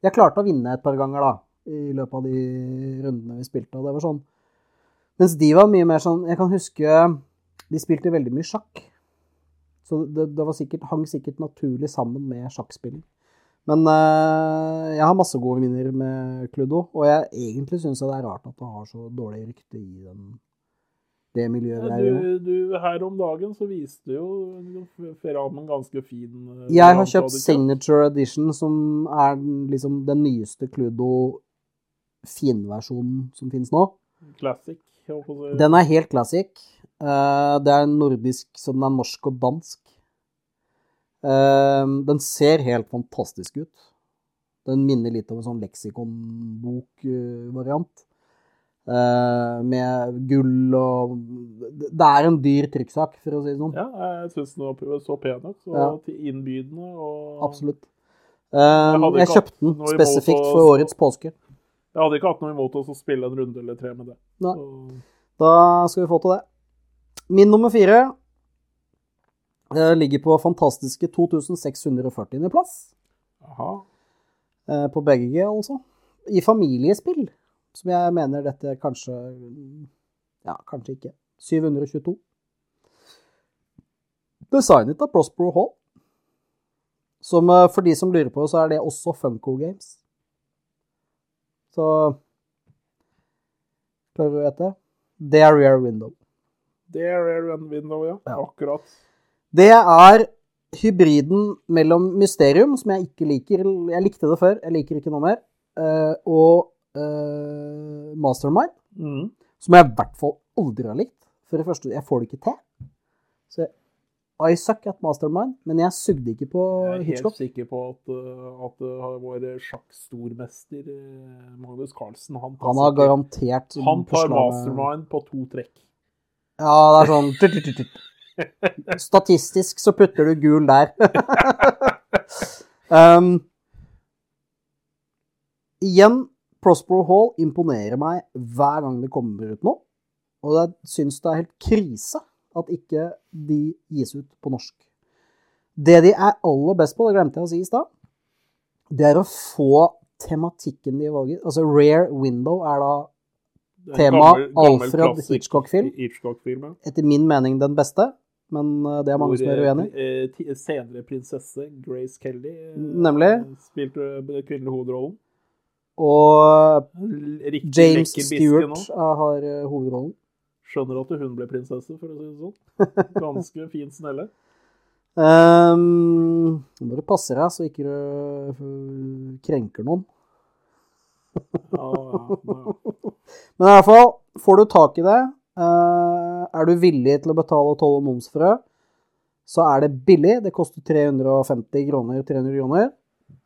[SPEAKER 2] jeg klarte å vinne et par ganger, da. I løpet av de rundene vi spilte, og det var sånn mens de var mye mer sånn Jeg kan huske de spilte veldig mye sjakk. Så det, det sikkert, hang sikkert naturlig sammen med sjakkspilling. Men øh, jeg har masse gode minner med Cludo, og jeg egentlig syns det er rart at det har så dårlig rykte i den, det miljøet
[SPEAKER 3] Ja,
[SPEAKER 2] er i
[SPEAKER 3] du, du, her om dagen så viste jo Ferram en ganske fin eh,
[SPEAKER 2] Jeg har kjøpt? Signature Edition, som er liksom den nyeste Cludo finversjonen som finnes nå.
[SPEAKER 3] Classic.
[SPEAKER 2] Den er helt classic. Eh, det er nordisk, så den er norsk og dansk. Eh, den ser helt fantastisk ut. Den minner litt om en sånn leksikonbok-variant. Eh, med gull og Det er en dyr trykksak, for å si det sånn.
[SPEAKER 3] Ja, jeg syns den var så pen ut. Og
[SPEAKER 2] Ja.
[SPEAKER 3] innbydende. Og
[SPEAKER 2] Absolutt. jeg,
[SPEAKER 3] jeg
[SPEAKER 2] kjøpte den spesifikt
[SPEAKER 3] å-
[SPEAKER 2] for årets påske.
[SPEAKER 3] jeg hadde ikke hatt noe imot oss å spille en runde eller tre med det.
[SPEAKER 2] Nei.
[SPEAKER 3] Så,
[SPEAKER 2] Da skal vi få til det. Min nummer fire eh, ligger på fantastiske 2640. plass.
[SPEAKER 3] aha.
[SPEAKER 2] Eh, på begge, altså. I familiespill, som jeg mener dette kanskje Ja, kanskje ikke. 722. Designet av Prospero Hall. Som eh, for de som lurer på, så er det også Funko Games. Så Klarer du å gjette? Det er Rear Window.
[SPEAKER 3] Det er Rare Window, ja.
[SPEAKER 2] Ja.
[SPEAKER 3] Akkurat.
[SPEAKER 2] Det er hybriden mellom Mysterium, som jeg ikke liker Jeg likte det før, jeg liker ikke noe mer. eh, og eh, Mastermind,
[SPEAKER 3] Mm.
[SPEAKER 2] som jeg i hvert fall aldri har likt. For det første, jeg får det ikke til. Så jeg, I suck at Mastermind, men jeg sugde ikke på Hitchcock.
[SPEAKER 3] Jeg er helt sikker på at, uh, at uh, vår sjakkstormester uh, Magnus Carlsen Han,
[SPEAKER 2] Han har garantert
[SPEAKER 3] han tar mastermind på to trekk.
[SPEAKER 2] Ja, det er sånn tut, tut, tut. Statistisk så putter du gul der. um, Igjen, Prospero Hall imponerer meg hver gang det kommer ut noe. Og jeg syns det er helt krise at ikke de gis ut på norsk. Det de er aller best på, det glemte jeg å si i stad, det er å få tematikken de valger. Altså Rare Window er da Tema
[SPEAKER 3] gammel- gammel
[SPEAKER 2] Alfred Hitchcock-film.
[SPEAKER 3] Hitchcock-film, ja.
[SPEAKER 2] etter min mening den beste, men eh, det er mange som er uenig.
[SPEAKER 3] eh, Senere prinsesse Grace Kelly eh,
[SPEAKER 2] Nemlig.
[SPEAKER 3] spilte den kvinnelige hovedrollen.
[SPEAKER 2] Og
[SPEAKER 3] Riktig
[SPEAKER 2] James. Stewart har eh, hovedrollen.
[SPEAKER 3] Skjønner at hun ble prinsesse, for å si det sånn. Ganske fin snelle.
[SPEAKER 2] Um, nå må du passe deg så ikke du eh, krenker noen.
[SPEAKER 3] Ja, ja, ja.
[SPEAKER 2] Men i hvert fall, får du tak i det, eh, er du villig til å betale toll og moms for det, så er det billig. Det koster 350 kroner, 300 kroner.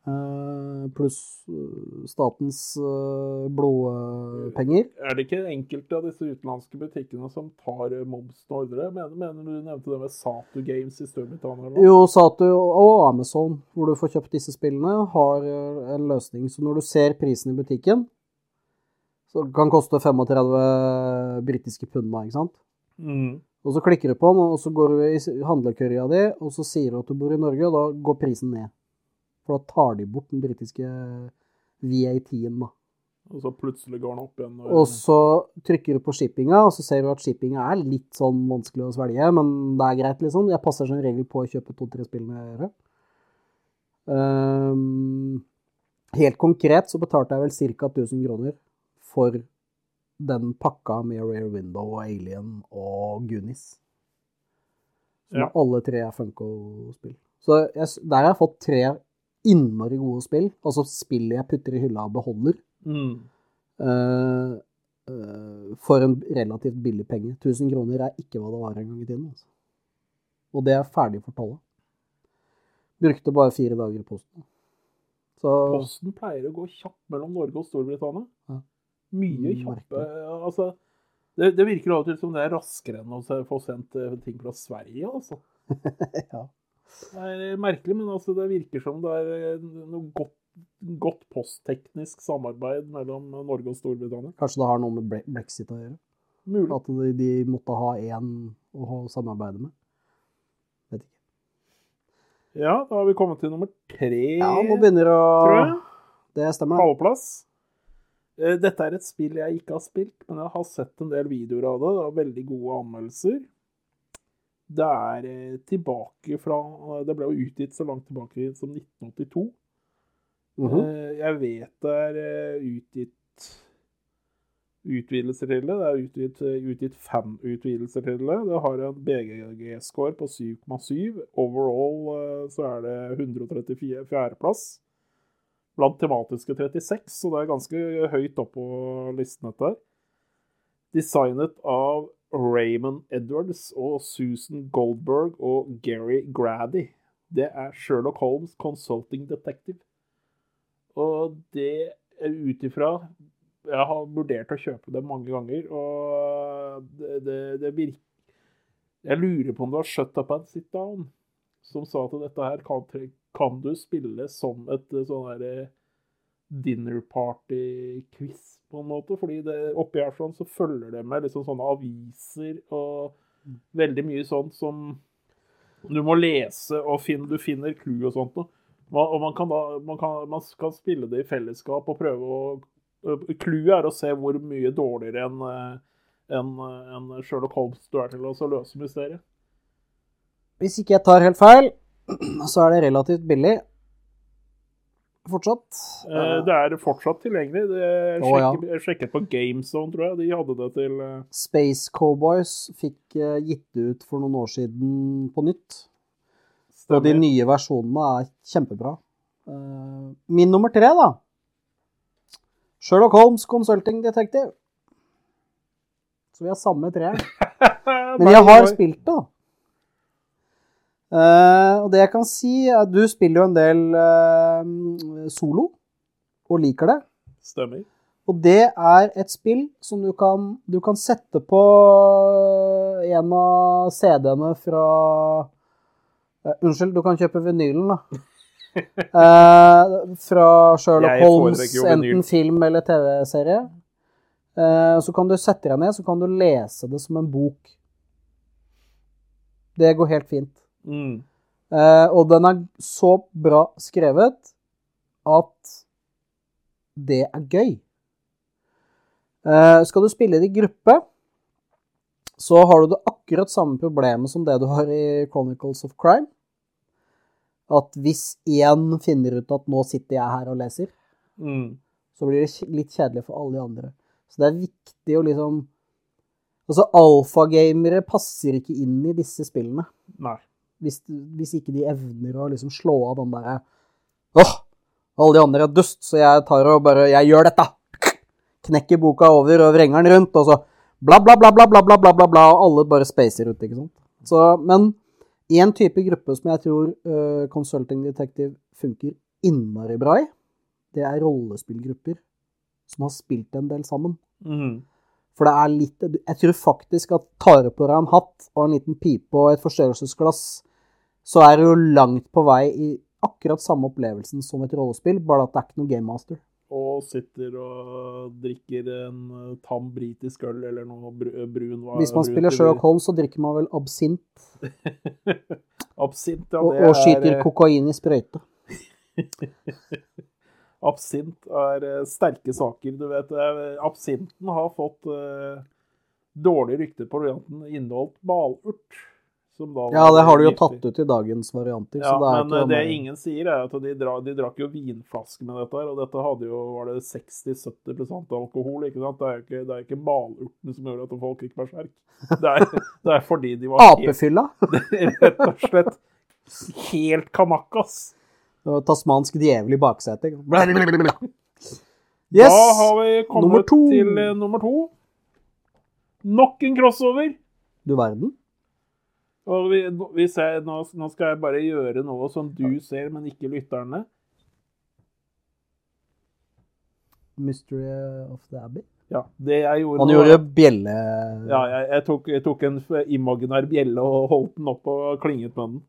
[SPEAKER 2] Eh, pluss eh, statens eh, blodpenger.
[SPEAKER 3] Er det ikke enkelte av disse utenlandske butikkene som tar og? Mener, mener du nevnte det med Satu Games i Storbritannia? eller?
[SPEAKER 2] Jo, Satu og Amazon, hvor du får kjøpt disse spillene, har en løsning. Så når du ser prisen i butikken, så kan koste 35 britiske pund, ikke sant?
[SPEAKER 3] Mm.
[SPEAKER 2] Og så klikker du på den, og så går du i handlekørja di, og så sier du at du bor i Norge, og da går prisen ned. For da tar de bort den britiske VAT-en, da.
[SPEAKER 3] Og så plutselig går den opp igjen. Og,
[SPEAKER 2] Og så trykker du på shippinga, og så ser du at shippinga er litt sånn vanskelig å svelge, men det er greit, liksom. Jeg passer som regel på å kjøpe to-tre spill når jeg gjør det. Ehm, helt konkret så betalte jeg vel ca. 1000 kroner for den pakka med Rare Window og Alien og Goonies. Som
[SPEAKER 3] Ja.
[SPEAKER 2] alle tre er Funko-spill. Så jeg, der har jeg fått tre innmari gode spill. Altså spill jeg putter i hylla og beholder.
[SPEAKER 3] Mm.
[SPEAKER 2] Uh, uh, for en relativt billig penge. 1000 kroner er ikke hva det var en gang i tiden. Altså. Og det er ferdig for tallet. Brukte bare fire dager i posten. Så
[SPEAKER 3] Posten pleier å gå kjapt mellom Norge og Storbritannia.
[SPEAKER 2] Ja.
[SPEAKER 3] Mye
[SPEAKER 2] Mm,
[SPEAKER 3] kjappe. Altså, det, det virker av og til som det er raskere enn å få sendt eh, ting fra Sverige, altså.
[SPEAKER 2] ja.
[SPEAKER 3] Det er merkelig, men altså, det virker som det er eh, noe godt, godt postteknisk samarbeid mellom Norge og Storbritannia.
[SPEAKER 2] Kanskje det har noe med bre- brexit å gjøre?
[SPEAKER 3] Mulig.
[SPEAKER 2] At de, de måtte ha én å samarbeide med? Vet ikke.
[SPEAKER 3] Ja, da har vi kommet til nummer tre,
[SPEAKER 2] Ja, nå begynner det
[SPEAKER 3] tror
[SPEAKER 2] å
[SPEAKER 3] jeg.
[SPEAKER 2] Det stemmer.
[SPEAKER 3] Pallplass. Eh, Dette er et spill jeg ikke har spilt, men jeg har sett en del videoer av det. Det har veldig gode anmeldelser. Det er eh, tilbake fra Det ble jo utgitt så langt tilbake som 1982.
[SPEAKER 2] Mm
[SPEAKER 3] -hmm. Jeg vet det er eh, utgitt utvidelser til det. Det er utgitt, eh, utgitt fem utvidelser til det. Det har en BGG-score på 7,7. Overall eh, så er det 134.-plass Blant tematiske 36, så det er ganske høyt opp på listen dette her. Designet av Raymond Edwards og Susan Goldberg og Gary Grady. Det er Sherlock Holmes Consulting Detective. Og det ut ifra Jeg har vurdert å kjøpe det mange ganger, og det, det, det virker Jeg lurer på om det var Shut Up and Sit Down som sa at dette her kan, kan du spille som et eh, sånn derre dinner party-quiz, på en måte. Fordi det, oppi her sånn så følger det med liksom sånne aviser og veldig mye sånt som du må lese, og finne, du finner clou og sånt noe. Og man kan da man kan, man skal spille det i fellesskap og prøve å Clouet er å se hvor mye dårligere enn en, eh, Sherlock Holmes du er til å så løse mysteriet.
[SPEAKER 2] Hvis ikke jeg tar helt feil, så er det relativt billig. Fortsatt.
[SPEAKER 3] Eh, Det er fortsatt tilgjengelig. Det, jeg,
[SPEAKER 2] Å, ja.
[SPEAKER 3] jeg sjekket på GameZone, tror jeg. De hadde det til eh,
[SPEAKER 2] Space Cowboys fikk eh, gitt ut for noen år siden på nytt. Og de nye versjonene er kjempebra. Eh, Min nummer tre, da. Sherlock Holmes Consulting Detective. Så vi har samme tre. Men jeg har spilt det, da. Eh, og det jeg kan si, er at du spiller jo en del uh, solo, og liker det.
[SPEAKER 3] Stemmer.
[SPEAKER 2] Og det er et spill som du kan, du kan sette på en av CD-ene fra uh, Unnskyld, du kan kjøpe vinylen, da. Eh, fra Sherlock Holmes, enten film eller TV-serie. Eh, så kan du sette deg ned, så kan du lese det som en bok. Det går helt fint.
[SPEAKER 3] Mm.
[SPEAKER 2] Eh, og den er så bra skrevet at det er gøy. Eh, skal du spille det i gruppe, så har du det akkurat samme problemet som det du har i Chronicles of Crime. At hvis én finner ut at 'nå sitter jeg her og leser',
[SPEAKER 3] Mm.
[SPEAKER 2] så blir det litt kjedelig for alle de andre. Så det er viktig å liksom Altså, alfagamere passer ikke inn i disse spillene.
[SPEAKER 3] Nei.
[SPEAKER 2] Hvis, hvis ikke de evner å liksom slå av den derre Åh, alle de andre er dust, så jeg tar og bare Jeg gjør dette! Knekker boka over og vrenger den rundt, og så bla, bla, bla, bla, bla, bla, bla, bla, bla og alle bare spacer ut, ikke sant. Så, men én type gruppe som jeg tror uh, Consulting Detective funker innmari bra i, det er rollespillgrupper som har spilt en del sammen.
[SPEAKER 3] Mm.
[SPEAKER 2] For det er litt Jeg tror faktisk at tar du på deg en hatt og en liten pipe og et forstørrelsesglass, så er du jo langt på vei i akkurat samme opplevelsen som et rollespill, bare at det er ikke noe game master.
[SPEAKER 3] Og sitter og drikker en eh, tam britisk øl eller noe brun hva-
[SPEAKER 2] Hvis man spiller Sherlock Holmes, så drikker man vel absint
[SPEAKER 3] Absint, ja.
[SPEAKER 2] og,
[SPEAKER 3] det
[SPEAKER 2] og skyter
[SPEAKER 3] er, eh,
[SPEAKER 2] kokain i sprøyte.
[SPEAKER 3] Absint er eh, sterke saker, du vet. Eh, Absinten har fått uh, dårlig rykte på at den inneholdt malurt.
[SPEAKER 2] Ja, det har du jo tatt ut i dagens varianter.
[SPEAKER 3] Ja,
[SPEAKER 2] så det
[SPEAKER 3] men
[SPEAKER 2] ikke
[SPEAKER 3] det
[SPEAKER 2] der-
[SPEAKER 3] ingen sier, er at de, dra, de drakk jo vinflasker med dette her, og dette hadde jo var det 60-70% alkohol. ikke sant? Det er jo ikke, det er ikke malurten som gjør at folk gikk berserk. Det er, det er fordi de var
[SPEAKER 2] Apefylla.
[SPEAKER 3] rett og slett helt kanakas.
[SPEAKER 2] Og tasmansk djevel i baksetet. Yes!
[SPEAKER 3] Da har vi kommet
[SPEAKER 2] nummer
[SPEAKER 3] til eh, nummer to. Nok en crossover.
[SPEAKER 2] Du verden.
[SPEAKER 3] Og vi, vi ser, nå, nå skal jeg bare gjøre noe som du ser, men ikke lytterne.
[SPEAKER 2] Mystery of the Abbey.
[SPEAKER 3] Ja, det jeg gjorde
[SPEAKER 2] Han
[SPEAKER 3] nå-
[SPEAKER 2] gjorde bjelle...
[SPEAKER 3] Ja, jeg, jeg, tok, jeg tok en imaginær bjelle og holdt den opp og klinget med den.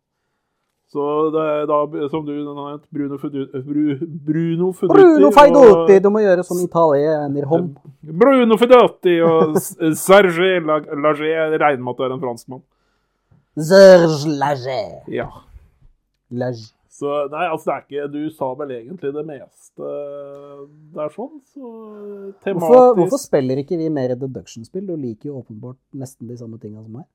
[SPEAKER 3] Så det er da, som du nevnte, Bruno, Fudu- Bru, Bruno Fuduti
[SPEAKER 2] Bruno Faidotti!
[SPEAKER 3] og
[SPEAKER 2] Du må gjøre sånn italienerhånd.
[SPEAKER 3] Bruno Fuduti og Serge Lag- Lager. Jeg regner med at du er en franskmann.
[SPEAKER 2] Serge Lager.
[SPEAKER 3] Ja.
[SPEAKER 2] Lager.
[SPEAKER 3] Så nei, altså det er ikke Du sa vel egentlig det meste der sånn, så tematisk
[SPEAKER 2] Hvorfor, hvorfor spiller ikke vi mer deduction-spill? Du liker jo åpenbart nesten de samme tinga som meg.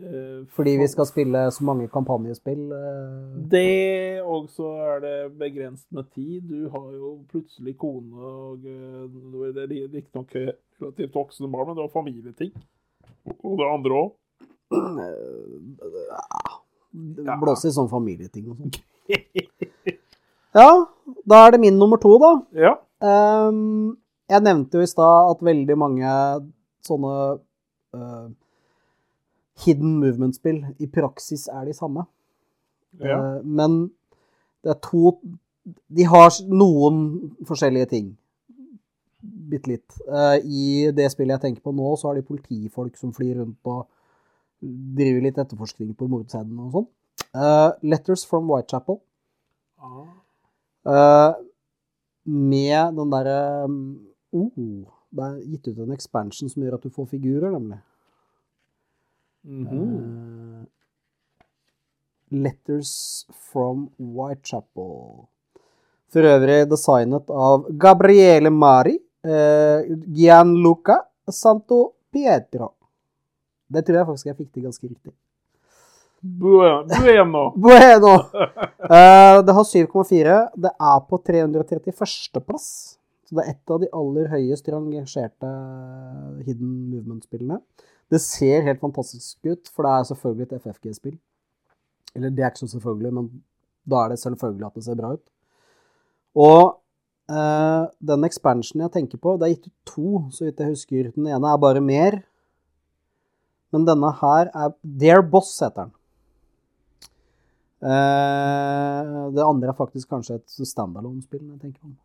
[SPEAKER 3] eh,
[SPEAKER 2] Fordi vi skal spille så mange kampanjespill. eh,
[SPEAKER 3] Det, og så er det begrenset med tid. Du har jo plutselig kone og Det er riktignok relativt voksne barn, men du har familieting. Og det andre òg.
[SPEAKER 2] Blåse i sånn familieting og sånn. Ja, da er det min nummer to, da.
[SPEAKER 3] Ja.
[SPEAKER 2] Um, jeg nevnte jo i stad at veldig mange sånne uh, hidden movement-spill i praksis er de samme.
[SPEAKER 3] ja.
[SPEAKER 2] Uh, men det er to De har noen forskjellige ting. Bitte litt. Uh, I det spillet jeg tenker på nå, så har de politifolk som flyr rundt og driver litt etterforskning på mordscenen og sånn. Uh, Letters from Whitechapel.
[SPEAKER 3] Ah.
[SPEAKER 2] Eh, med den derre um, oh, Det er gitt ut en expansion som gjør at du får figurer, nemlig.
[SPEAKER 3] Mm
[SPEAKER 2] -hmm. uh, Letters from Whitechapel. For øvrig designet av Gabriele Mari, Gianluca Santo Pietro. Det tror jeg faktisk jeg fikk til ganske riktig.
[SPEAKER 3] Bueno.
[SPEAKER 2] Bueno! Uh, det har 7,4. Det er på 331. plass. Så det er et av de aller høyest rangerte Hidden Movement-spillene. Det ser helt fantastisk ut, for det er selvfølgelig et FFG-spill. Eller det er ikke så selvfølgelig, men da er det selvfølgelig at det ser bra ut. Og eh, den expansionen jeg tenker på, det er gitt ut to, så vidt jeg husker. Den ene er bare mer. Men denne her er Dear Boss, heter den. Uh, det andre er faktisk kanskje et standalone-spill. jeg tenker om.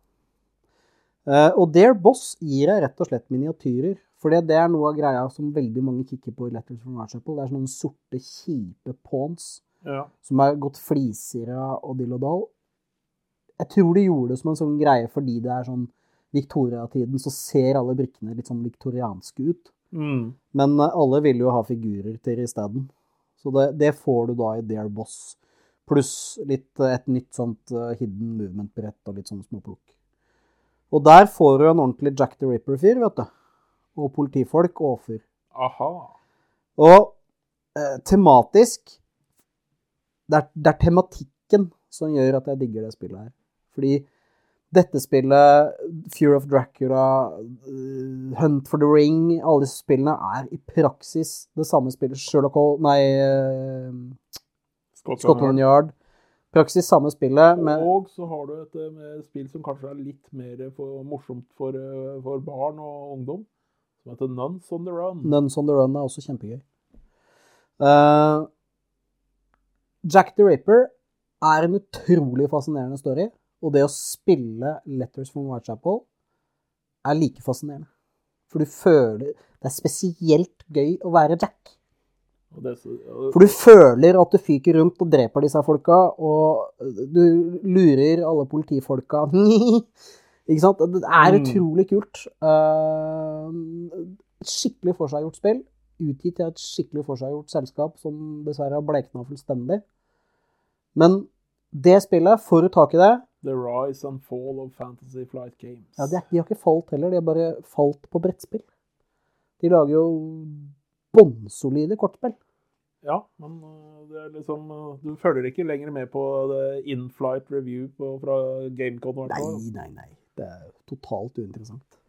[SPEAKER 2] Uh, og Dear Boss gir deg rett og slett miniatyrer. For det er noe av greia som veldig mange kikker på i Letters from Archipel. Det er sånne sorte, kjipe pawns
[SPEAKER 3] Ja.
[SPEAKER 2] som er gått flisere og dill og dall. Jeg tror de gjorde det som en sånn greie fordi det er sånn Victoria-tiden, så ser alle brikkene litt sånn viktorianske ut.
[SPEAKER 3] Mm.
[SPEAKER 2] Men eh, alle vil jo ha figurer til isteden. Så det, det får du da i Dare Boss. Pluss litt, eh, et nytt sånt eh, hidden movement-brett og litt sånn småplukk. Og der får du en ordentlig Jack the Ripper-fyr, vet du. Og politifolk og offer.
[SPEAKER 3] Aha.
[SPEAKER 2] Og eh, tematisk det er, det er tematikken som gjør at jeg digger det spillet her. Fordi dette spillet, Fear of Dracula, eh, Hunt for the Ring, alle disse spillene er i praksis det samme spillet. Sherlock Holmes Nei, Scotland, Scotland Yard. Praksis samme spillet, men
[SPEAKER 3] Og så har du et eh, spill som kanskje er litt mer for, morsomt for, eh, for barn og ungdom, som heter Nuns on the Run.
[SPEAKER 2] Nuns on the Run er også kjempegøy. Uh, Jack the Raper er en utrolig fascinerende story, og det å spille Letters from Whitechapel er like fascinerende. For du føler Det er spesielt gøy å være Jack. For du føler at du fyker rundt og dreper disse folka, og du lurer alle politifolka. Ikke sant? Det er
[SPEAKER 3] Mm.
[SPEAKER 2] utrolig kult. Eh, Et skikkelig forseggjort spill. Utgitt til et skikkelig forseggjort selskap som dessverre har blekna fullstendig. Men det spillet, får du tak i det
[SPEAKER 3] The Rise and Fall of Fantasy Flight Games.
[SPEAKER 2] ja, de, de har ikke falt heller, de har bare falt på brettspill. De lager jo bånnsolide kortspill.
[SPEAKER 3] Ja, men uh, det er liksom uh, Du følger ikke lenger med på in-flight review på, fra Gamecon.
[SPEAKER 2] Nei, nei, nei. Det er totalt uinteressant.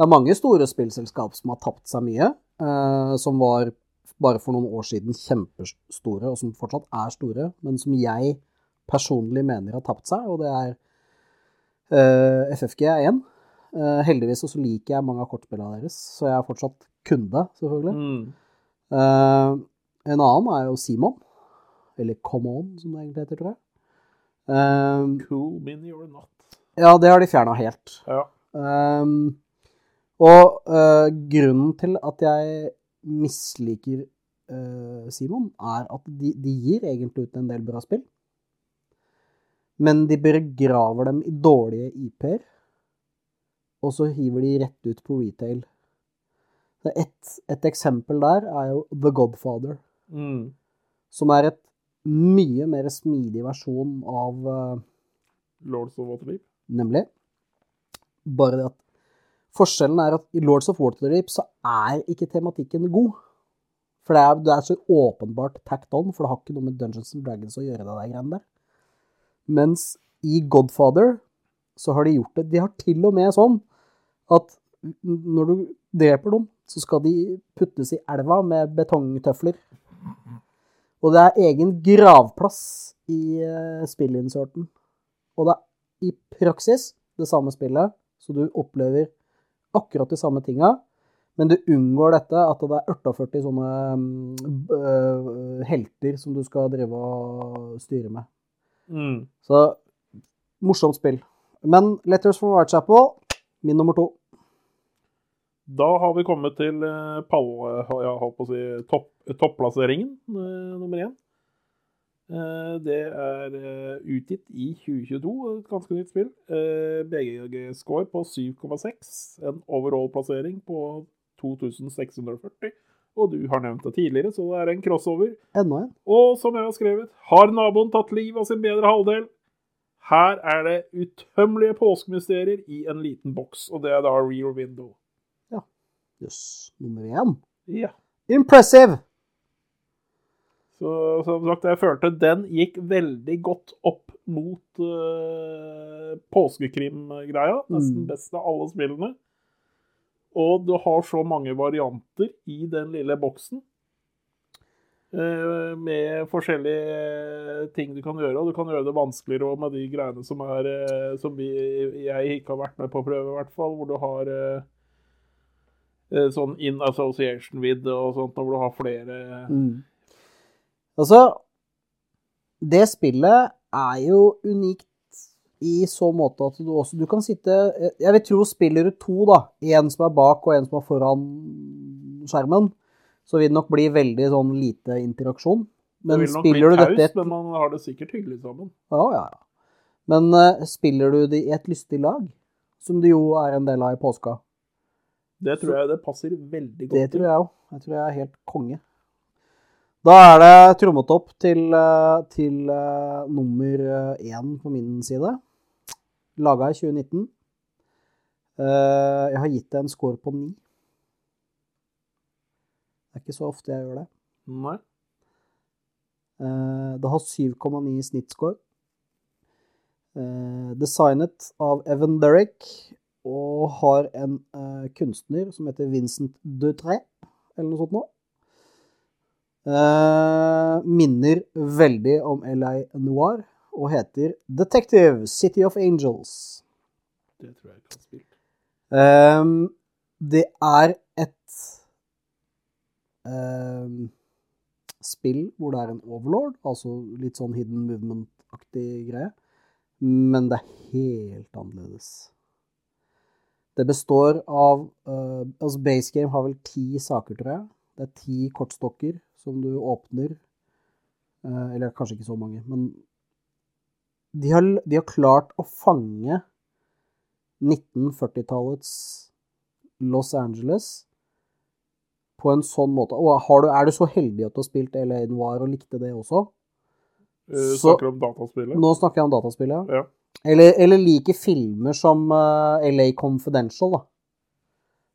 [SPEAKER 2] Det er mange store spillselskap som har tapt seg mye, eh, som var bare for noen år siden kjempestore, og som fortsatt er store, men som jeg personlig mener har tapt seg, og det er uh, FFG er én. Eh, heldigvis så liker jeg mange av kortspillene deres, så jeg er fortsatt kunde, selvfølgelig.
[SPEAKER 3] Mm.
[SPEAKER 2] Uh, en annen er jo Simon, eller Come On, som det egentlig heter, tror jeg. Eh,
[SPEAKER 3] Cool mini or not.
[SPEAKER 2] ja, det har de fjerna helt.
[SPEAKER 3] Ja.
[SPEAKER 2] Um, og eh, grunnen til at jeg misliker eh, Simon, er at de, de gir egentlig ut en del bra spill. Men de begraver dem i dårlige IP-er, og så hiver de rett ut på retail. Et, et eksempel der er jo The Godfather,
[SPEAKER 3] Mm.
[SPEAKER 2] som er et mye mer smidig versjon av uh,
[SPEAKER 3] Lords of Waterdeep.
[SPEAKER 2] Nemlig. Bare det at Forskjellen er at i Lords of Waterdeep så er ikke tematikken god. For det er, det er så åpenbart tacked on, for det har ikke noe med Dungeons and Dragons å gjøre, det der greiene der. Mens i Godfather så har de gjort det De har til og med sånn at når du dreper dem, så skal de puttes i elva med betongtøfler. Og det er egen gravplass i uh, spillinserten. Og det er i praksis det samme spillet, så du opplever akkurat de samme tinga, men du unngår dette at det er 48 sånne øh, helter som du skal drive og styre med.
[SPEAKER 3] Mm.
[SPEAKER 2] Så morsomt spill. Men Letters from Whitechapel, min nummer to.
[SPEAKER 3] Da har vi kommet til eh, pall... Jeg holdt på å si topp, topplasseringen, eh, nummer én. Eh, det er eh, utgitt i 2022, et ganske nytt spill. Eh, BGG-score på 7,6. En overall-plassering på 2640. Og du har nevnt det tidligere, så det er en crossover.
[SPEAKER 2] Enda en.
[SPEAKER 3] Og som jeg har skrevet, har naboen tatt livet av sin bedre halvdel? Her er det utømmelige påskemysterier i en liten boks, og det er da Rear Window. Ja.
[SPEAKER 2] Jøss. Nummer én.
[SPEAKER 3] Ja.
[SPEAKER 2] Impressive!
[SPEAKER 3] Så som sagt, jeg følte den gikk veldig godt opp mot uh, påskekrim-greia. Nesten
[SPEAKER 2] Mm.
[SPEAKER 3] best av alle spillene. Og du har så mange varianter i den lille boksen. eh, med forskjellige ting du kan gjøre, og du kan gjøre det vanskeligere òg med de greiene som er eh, Som jeg ikke har vært med på å prøve, i hvert fall. Hvor du har eh, sånn in association with og sånt, og hvor du har flere
[SPEAKER 2] Mm. Altså, det spillet er jo unikt i så måte at du også Du kan sitte Jeg vil tro spiller du to, da, en som er bak og en som er foran skjermen, så vil det nok bli veldig sånn lite interaksjon.
[SPEAKER 3] Det vil nok bli
[SPEAKER 2] spiller du
[SPEAKER 3] taust, men man har det sikkert hyggelig sammen.
[SPEAKER 2] Ja, ja, ja. Men uh, spiller du det i et lystig lag, som det jo er en del av i påska?
[SPEAKER 3] Det tror jeg det passer veldig godt
[SPEAKER 2] Det tror jeg òg. Jeg tror jeg er helt konge. Da er det trommetopp til, eh, til uh, nummer én på min side. Laga i 2019. Eh, jeg har gitt det en score på ni. Det er ikke så ofte jeg gjør det.
[SPEAKER 3] Nei.
[SPEAKER 2] Eh, Det har 7,9 i snittscore. Eh, Designet av Evan Derrick og har en kunstner som heter Vincent Dutré, eller noe sånt noe. Minner veldig om LA Noir og heter Detective City of Angels.
[SPEAKER 3] Det tror jeg ikke har spilt.
[SPEAKER 2] Ehm, det er et um, spill hvor det er en overlord, altså litt sånn hidden movement-aktig greie, men det er helt annerledes. Det består av uh, Altså, base game har vel ti saker, tror jeg. Det er ti kortstokker som du åpner. Uh, eller kanskje ikke så mange, men de har, de har klart å fange 1940-tallets Los Angeles på en sånn måte. Og har du, er du så heldig at du har spilt LA Noir og likte det også?
[SPEAKER 3] Uh,
[SPEAKER 2] Så-
[SPEAKER 3] snakker om dataspillet?
[SPEAKER 2] Nå snakker jeg om dataspillet.
[SPEAKER 3] Ja.
[SPEAKER 2] Eller, eller liker filmer som uh, LA Confidential, da.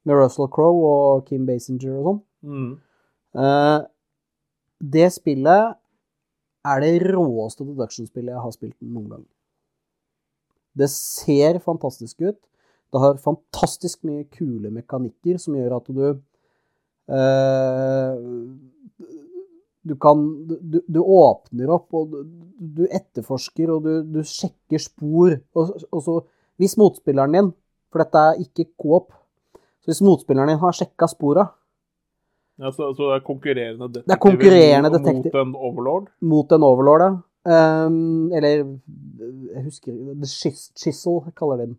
[SPEAKER 2] Med Russell Crowe og Kim Basinger og sånn.
[SPEAKER 3] Mm.
[SPEAKER 2] Uh, det spillet er det råeste deduction-spillet jeg har spilt noen gang. Det ser fantastisk ut. Det har fantastisk mye kule mekanikker som gjør at du uh, Du kan du, du åpner opp, og du, du etterforsker, og du, du sjekker spor. Og, og så Hvis motspilleren din For dette er ikke coop. Så hvis motspilleren din har sjekka spora
[SPEAKER 3] Ja, så, så det er konkurrerende detektiver
[SPEAKER 2] Det er konkurrerende detektiv-
[SPEAKER 3] mot en overlord?
[SPEAKER 2] mot en overlord, ja. Um, eller Jeg husker The Chis- Chisel, kaller de den.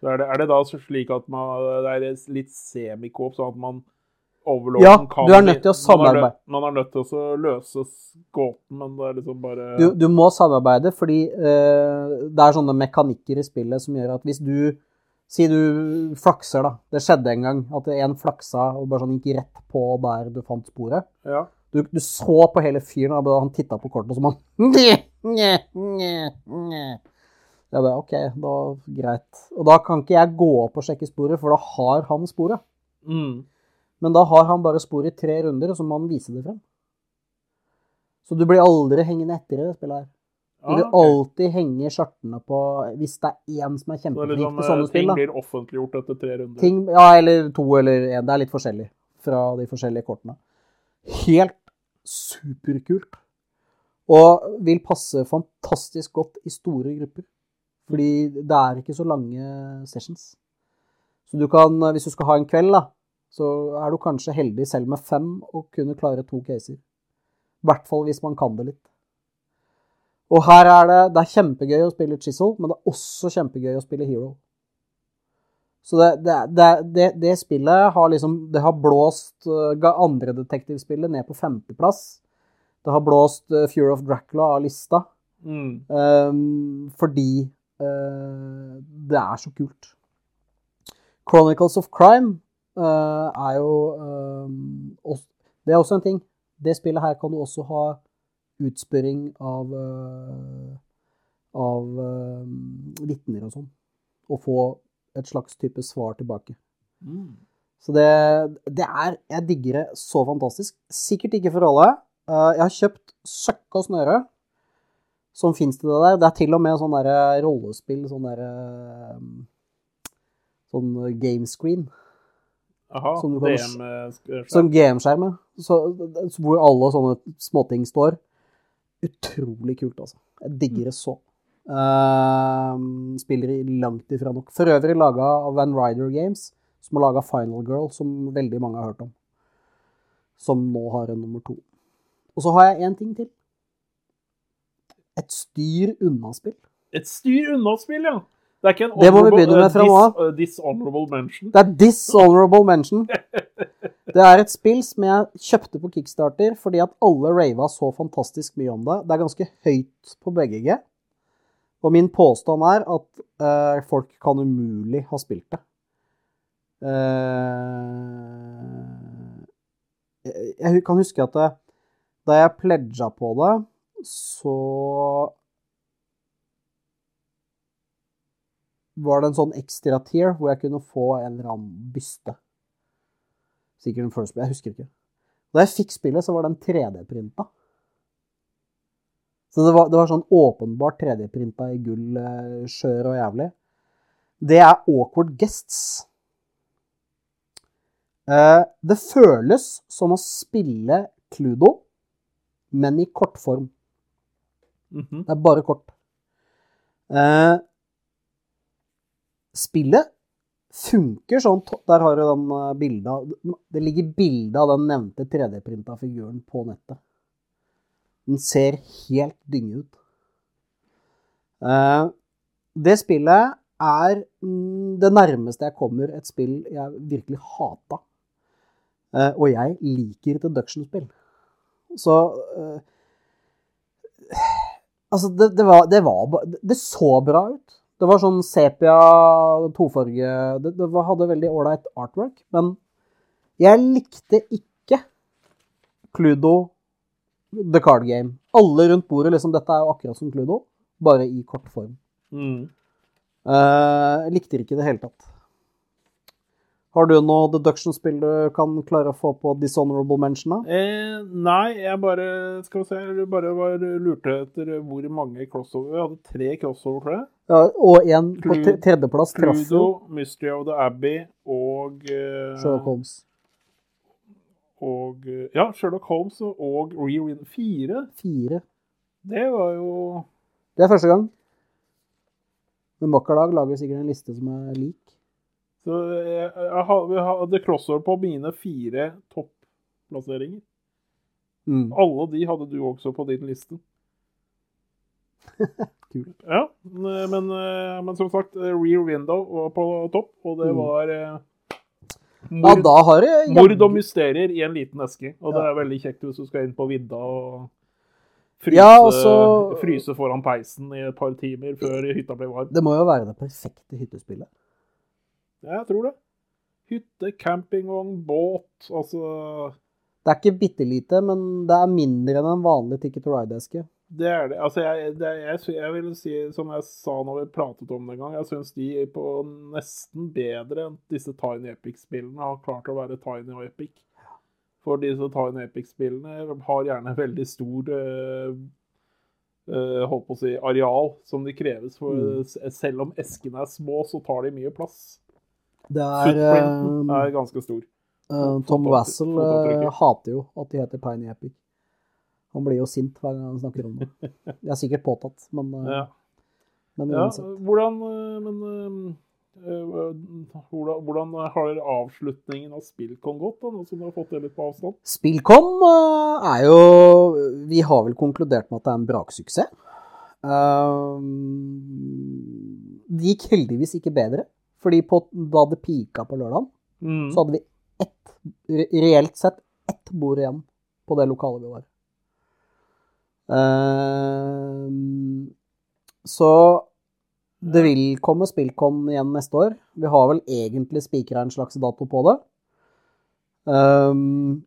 [SPEAKER 3] Så er, det, er det da slik at man, det er litt semikoop, sånn at man
[SPEAKER 2] Ja,
[SPEAKER 3] overlorden kan
[SPEAKER 2] du er nødt til å
[SPEAKER 3] man er
[SPEAKER 2] samarbeide.
[SPEAKER 3] nødt- Man er nødt til å løse gåten, men det er liksom bare
[SPEAKER 2] Du, du må samarbeide, fordi uh, det er sånne mekanikker i spillet som gjør at hvis du Si du flakser, da. Det skjedde en gang at en flaksa og bare sånn gikk rett på der du fant sporet.
[SPEAKER 3] Ja.
[SPEAKER 2] Du, du så på hele fyren, og han titta på kortet, og så man. Jeg bare OK, da greit. Og da kan ikke jeg gå opp og sjekke sporet, for da har han sporet.
[SPEAKER 3] Mm.
[SPEAKER 2] Men da har han bare sporet i tre runder, og så må han vise det frem. Så du blir aldri hengende etter i det spillet her. Du
[SPEAKER 3] Ah,
[SPEAKER 2] vil alltid henge skjørtene på Hvis det er én som er kjempeflink
[SPEAKER 3] liksom,
[SPEAKER 2] til sånne
[SPEAKER 3] eh,
[SPEAKER 2] spill,
[SPEAKER 3] ting
[SPEAKER 2] da.
[SPEAKER 3] blir offentliggjort etter tre runder.
[SPEAKER 2] Ting, ja, eller to eller én. Det er litt forskjellig fra de forskjellige kortene. Helt superkult. Og vil passe fantastisk godt i store grupper. Fordi det er ikke så lange sessions. Så du kan, hvis du skal ha en kveld, da, så er du kanskje heldig selv med fem å kunne klare to caser. I hvert fall hvis man kan det litt. Og her er det Det er kjempegøy å spille Chisel, men det er også kjempegøy å spille Hero. Så det, det, det, det, det spillet har liksom Det har blåst uh, andre detektivspillet ned på femteplass. Det har blåst uh, Fear of Dracula av lista.
[SPEAKER 3] Mm.
[SPEAKER 2] Um, fordi uh, det er så kult. Chronicles of Crime uh, er jo um, også, Det er også en ting. Det spillet her kan du også ha utspørring av uh, av um, vitner og sånn. Og få et slags type svar tilbake.
[SPEAKER 3] Mm.
[SPEAKER 2] Så det, det er Jeg digger det så fantastisk. Sikkert ikke for alle. Uh, jeg har kjøpt søkk og snøre som fins til det der. Det er til og med sånn derre rollespill, sånn derre Sånn game screen.
[SPEAKER 3] Aha,
[SPEAKER 2] Som kan-
[SPEAKER 3] DM eh,
[SPEAKER 2] Som gameskjerm, hvor alle sånne småting står. Utrolig kult, altså. Jeg digger det så. Uh, spiller i langt ifra nok. For øvrig laga av Van Ryder Games, som har laga Final Girl, som veldig mange har hørt om. Som nå har en nummer to. Og så har jeg én ting til. Et styr unna-spill.
[SPEAKER 3] Et styr unna-spill, ja. Det er ikke en
[SPEAKER 2] Det må vi begynne med
[SPEAKER 3] eh,
[SPEAKER 2] fra nå av.
[SPEAKER 3] eh, Dishonorable mention.
[SPEAKER 2] Det er dishonorable mention. Det er et spill som jeg kjøpte på Kickstarter fordi at alle rava så fantastisk mye om det. Det er ganske høyt på BGG. Og min påstand er at uh, folk kan umulig ha spilt det. Eh, jeg kan huske at det, da jeg pledga på det, så var det en sånn ekstra tier hvor jeg kunne få en eller annen byste. Sikkert en first jeg husker ikke. Da jeg fikk spillet, så var den 3D-printa. Så det var, det var sånn åpenbart 3D-printa i gull, eh, skjør og jævlig. Det er Awkward Guests. Eh, det føles som å spille Cludo, men i kortform.
[SPEAKER 3] Mhm.
[SPEAKER 2] Det er bare kort. Eh, spillet funker sånn Der har du den bilda bildet av Det ligger bilde av den nevnte 3D-printa figuren på nettet. Den ser helt dynge ut. Eh, det spillet er det nærmeste jeg kommer et spill jeg virkelig hata. Eh, og jeg liker deduction-spill. Så eh, Altså, det, det, var, det var Det så bra ut. Det var sånn sepia, tofarge Det, det var, hadde veldig ålreit artwork. Men jeg likte ikke Cludo The Card Game. Alle rundt bordet liksom Dette er jo akkurat som Cludo, bare i kort form.
[SPEAKER 3] Mm.
[SPEAKER 2] Uh, likte det ikke i det hele tatt. Har du noe deduction-spill du kan klare å få på dishonorable mention?
[SPEAKER 3] Eh, nei, jeg bare Skal vi se, jeg bare bare lurte etter hvor mange crossover Vi hadde tre crossover, tror jeg.
[SPEAKER 2] Ja, og en på tredjeplass traff jo
[SPEAKER 3] Mystery of the Abbey og eh,
[SPEAKER 2] Sherlock Holmes.
[SPEAKER 3] Og eh, Ja, Sherlock Holmes og Rewind 4.
[SPEAKER 2] Fire.
[SPEAKER 3] Det var jo
[SPEAKER 2] Det er første gang. Men Mokkalag lager sikkert en liste som er lik.
[SPEAKER 3] Så jeg, jeg, hadde crossover på mine fire topplasseringer.
[SPEAKER 2] Mm.
[SPEAKER 3] Alle de hadde du også på din liste.
[SPEAKER 2] Kult.
[SPEAKER 3] Ja, men, men, eh, som sagt, eh, Rear Window var på topp, og det
[SPEAKER 2] Mm.
[SPEAKER 3] var
[SPEAKER 2] mm.
[SPEAKER 3] Mord,
[SPEAKER 2] ja, har det
[SPEAKER 3] mord og mysterier i en liten eske. Og det er veldig kjekt hvis du skal inn på vidda og fryse,
[SPEAKER 2] Ja, også...
[SPEAKER 3] fryse foran peisen i et par timer før hytta blir varm.
[SPEAKER 2] Det må jo være det perfekte hyttespillet.
[SPEAKER 3] Ja, jeg tror det. Hytte, campingvogn, båt, altså
[SPEAKER 2] Det er ikke bitte lite, men det er mindre enn en vanlig Ticket to Ride-eske.
[SPEAKER 3] Det er det. Altså, jeg, det, jeg, jeg vil si, som jeg sa når vi pratet om det en gang, jeg syns de er på nesten bedre enn disse Tiny Epic-spillene har klart å være Tiny og Epic. For disse Tiny Epic-spillene har gjerne veldig stor øh, eh, holdt på å si, areal som de kreves. For
[SPEAKER 2] Mm.
[SPEAKER 3] selv om eskene er små, så tar de mye plass.
[SPEAKER 2] Det er eh,
[SPEAKER 3] er ganske stor.
[SPEAKER 2] Uh, Tom Wassel
[SPEAKER 3] uh,
[SPEAKER 2] hater jo at de heter Tiny Epic. Han blir jo sint hver gang han snakker om det. Det er sikkert påtatt, men, eh,
[SPEAKER 3] Ja.
[SPEAKER 2] men
[SPEAKER 3] Ja, hvordan, eh, men, eh, eh, hvordan, hvordan har avslutningen av Spillcon gått, da, nå som du har fått det litt på avstand?
[SPEAKER 2] Spillcom eh, er jo Vi har vel konkludert med at det er en braksuksess. Um, det gikk heldigvis ikke bedre, fordi på, da det pika på lørdagen,
[SPEAKER 3] Mm.
[SPEAKER 2] så hadde vi ett, reelt sett ett bord igjen på det lokalet vi var. Uh, så det vil komme Spillcon igjen neste år. Vi har vel egentlig spikra en slags dato på det. Um,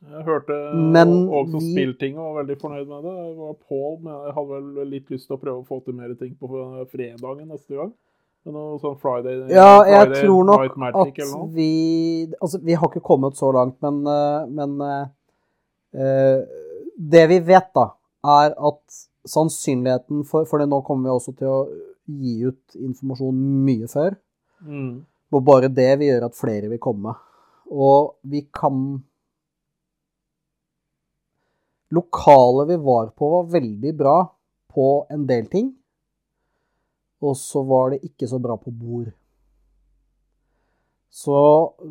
[SPEAKER 3] Jeg hørte
[SPEAKER 2] Men
[SPEAKER 3] også
[SPEAKER 2] vi-
[SPEAKER 3] Spilltinget var veldig fornøyd med det. Jeg var Pål, men jeg hadde vel litt lyst til å prøve å få til mer ting på fredagen neste gang. Noe sånn Friday,
[SPEAKER 2] Ja, jeg
[SPEAKER 3] Friday
[SPEAKER 2] tror nok
[SPEAKER 3] Magic
[SPEAKER 2] at vi Altså, vi har ikke kommet så langt, men, eh, men eh, Det vi vet, da, er at sannsynligheten for For nå kommer vi også til å gi ut informasjon mye før.
[SPEAKER 3] Mm.
[SPEAKER 2] Og bare det vil gjøre at flere vil komme. Og vi kan Lokalet vi var på, var veldig bra på en del ting. Og så var det ikke så bra på bord. Så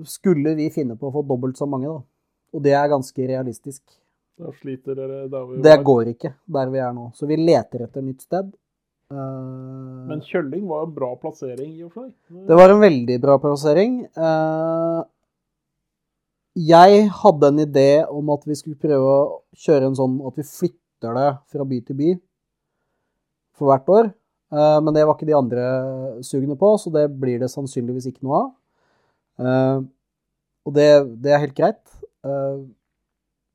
[SPEAKER 2] skulle vi finne på å få dobbelt så mange, da. Og det er ganske realistisk.
[SPEAKER 3] Da sliter dere der vi
[SPEAKER 2] Det går ikke der vi er nå. Så vi leter etter nytt sted. Eh,
[SPEAKER 3] Men Kjølling var en bra plassering i og for seg.
[SPEAKER 2] Det var en veldig bra plassering. Eh, jeg hadde en idé om at vi skulle prøve å kjøre en sånn at vi flytter det fra by til by for hvert år. Eh, men det var ikke de andre sugne på, så det blir det sannsynligvis ikke noe av. Eh, og det, det er helt greit. Eh,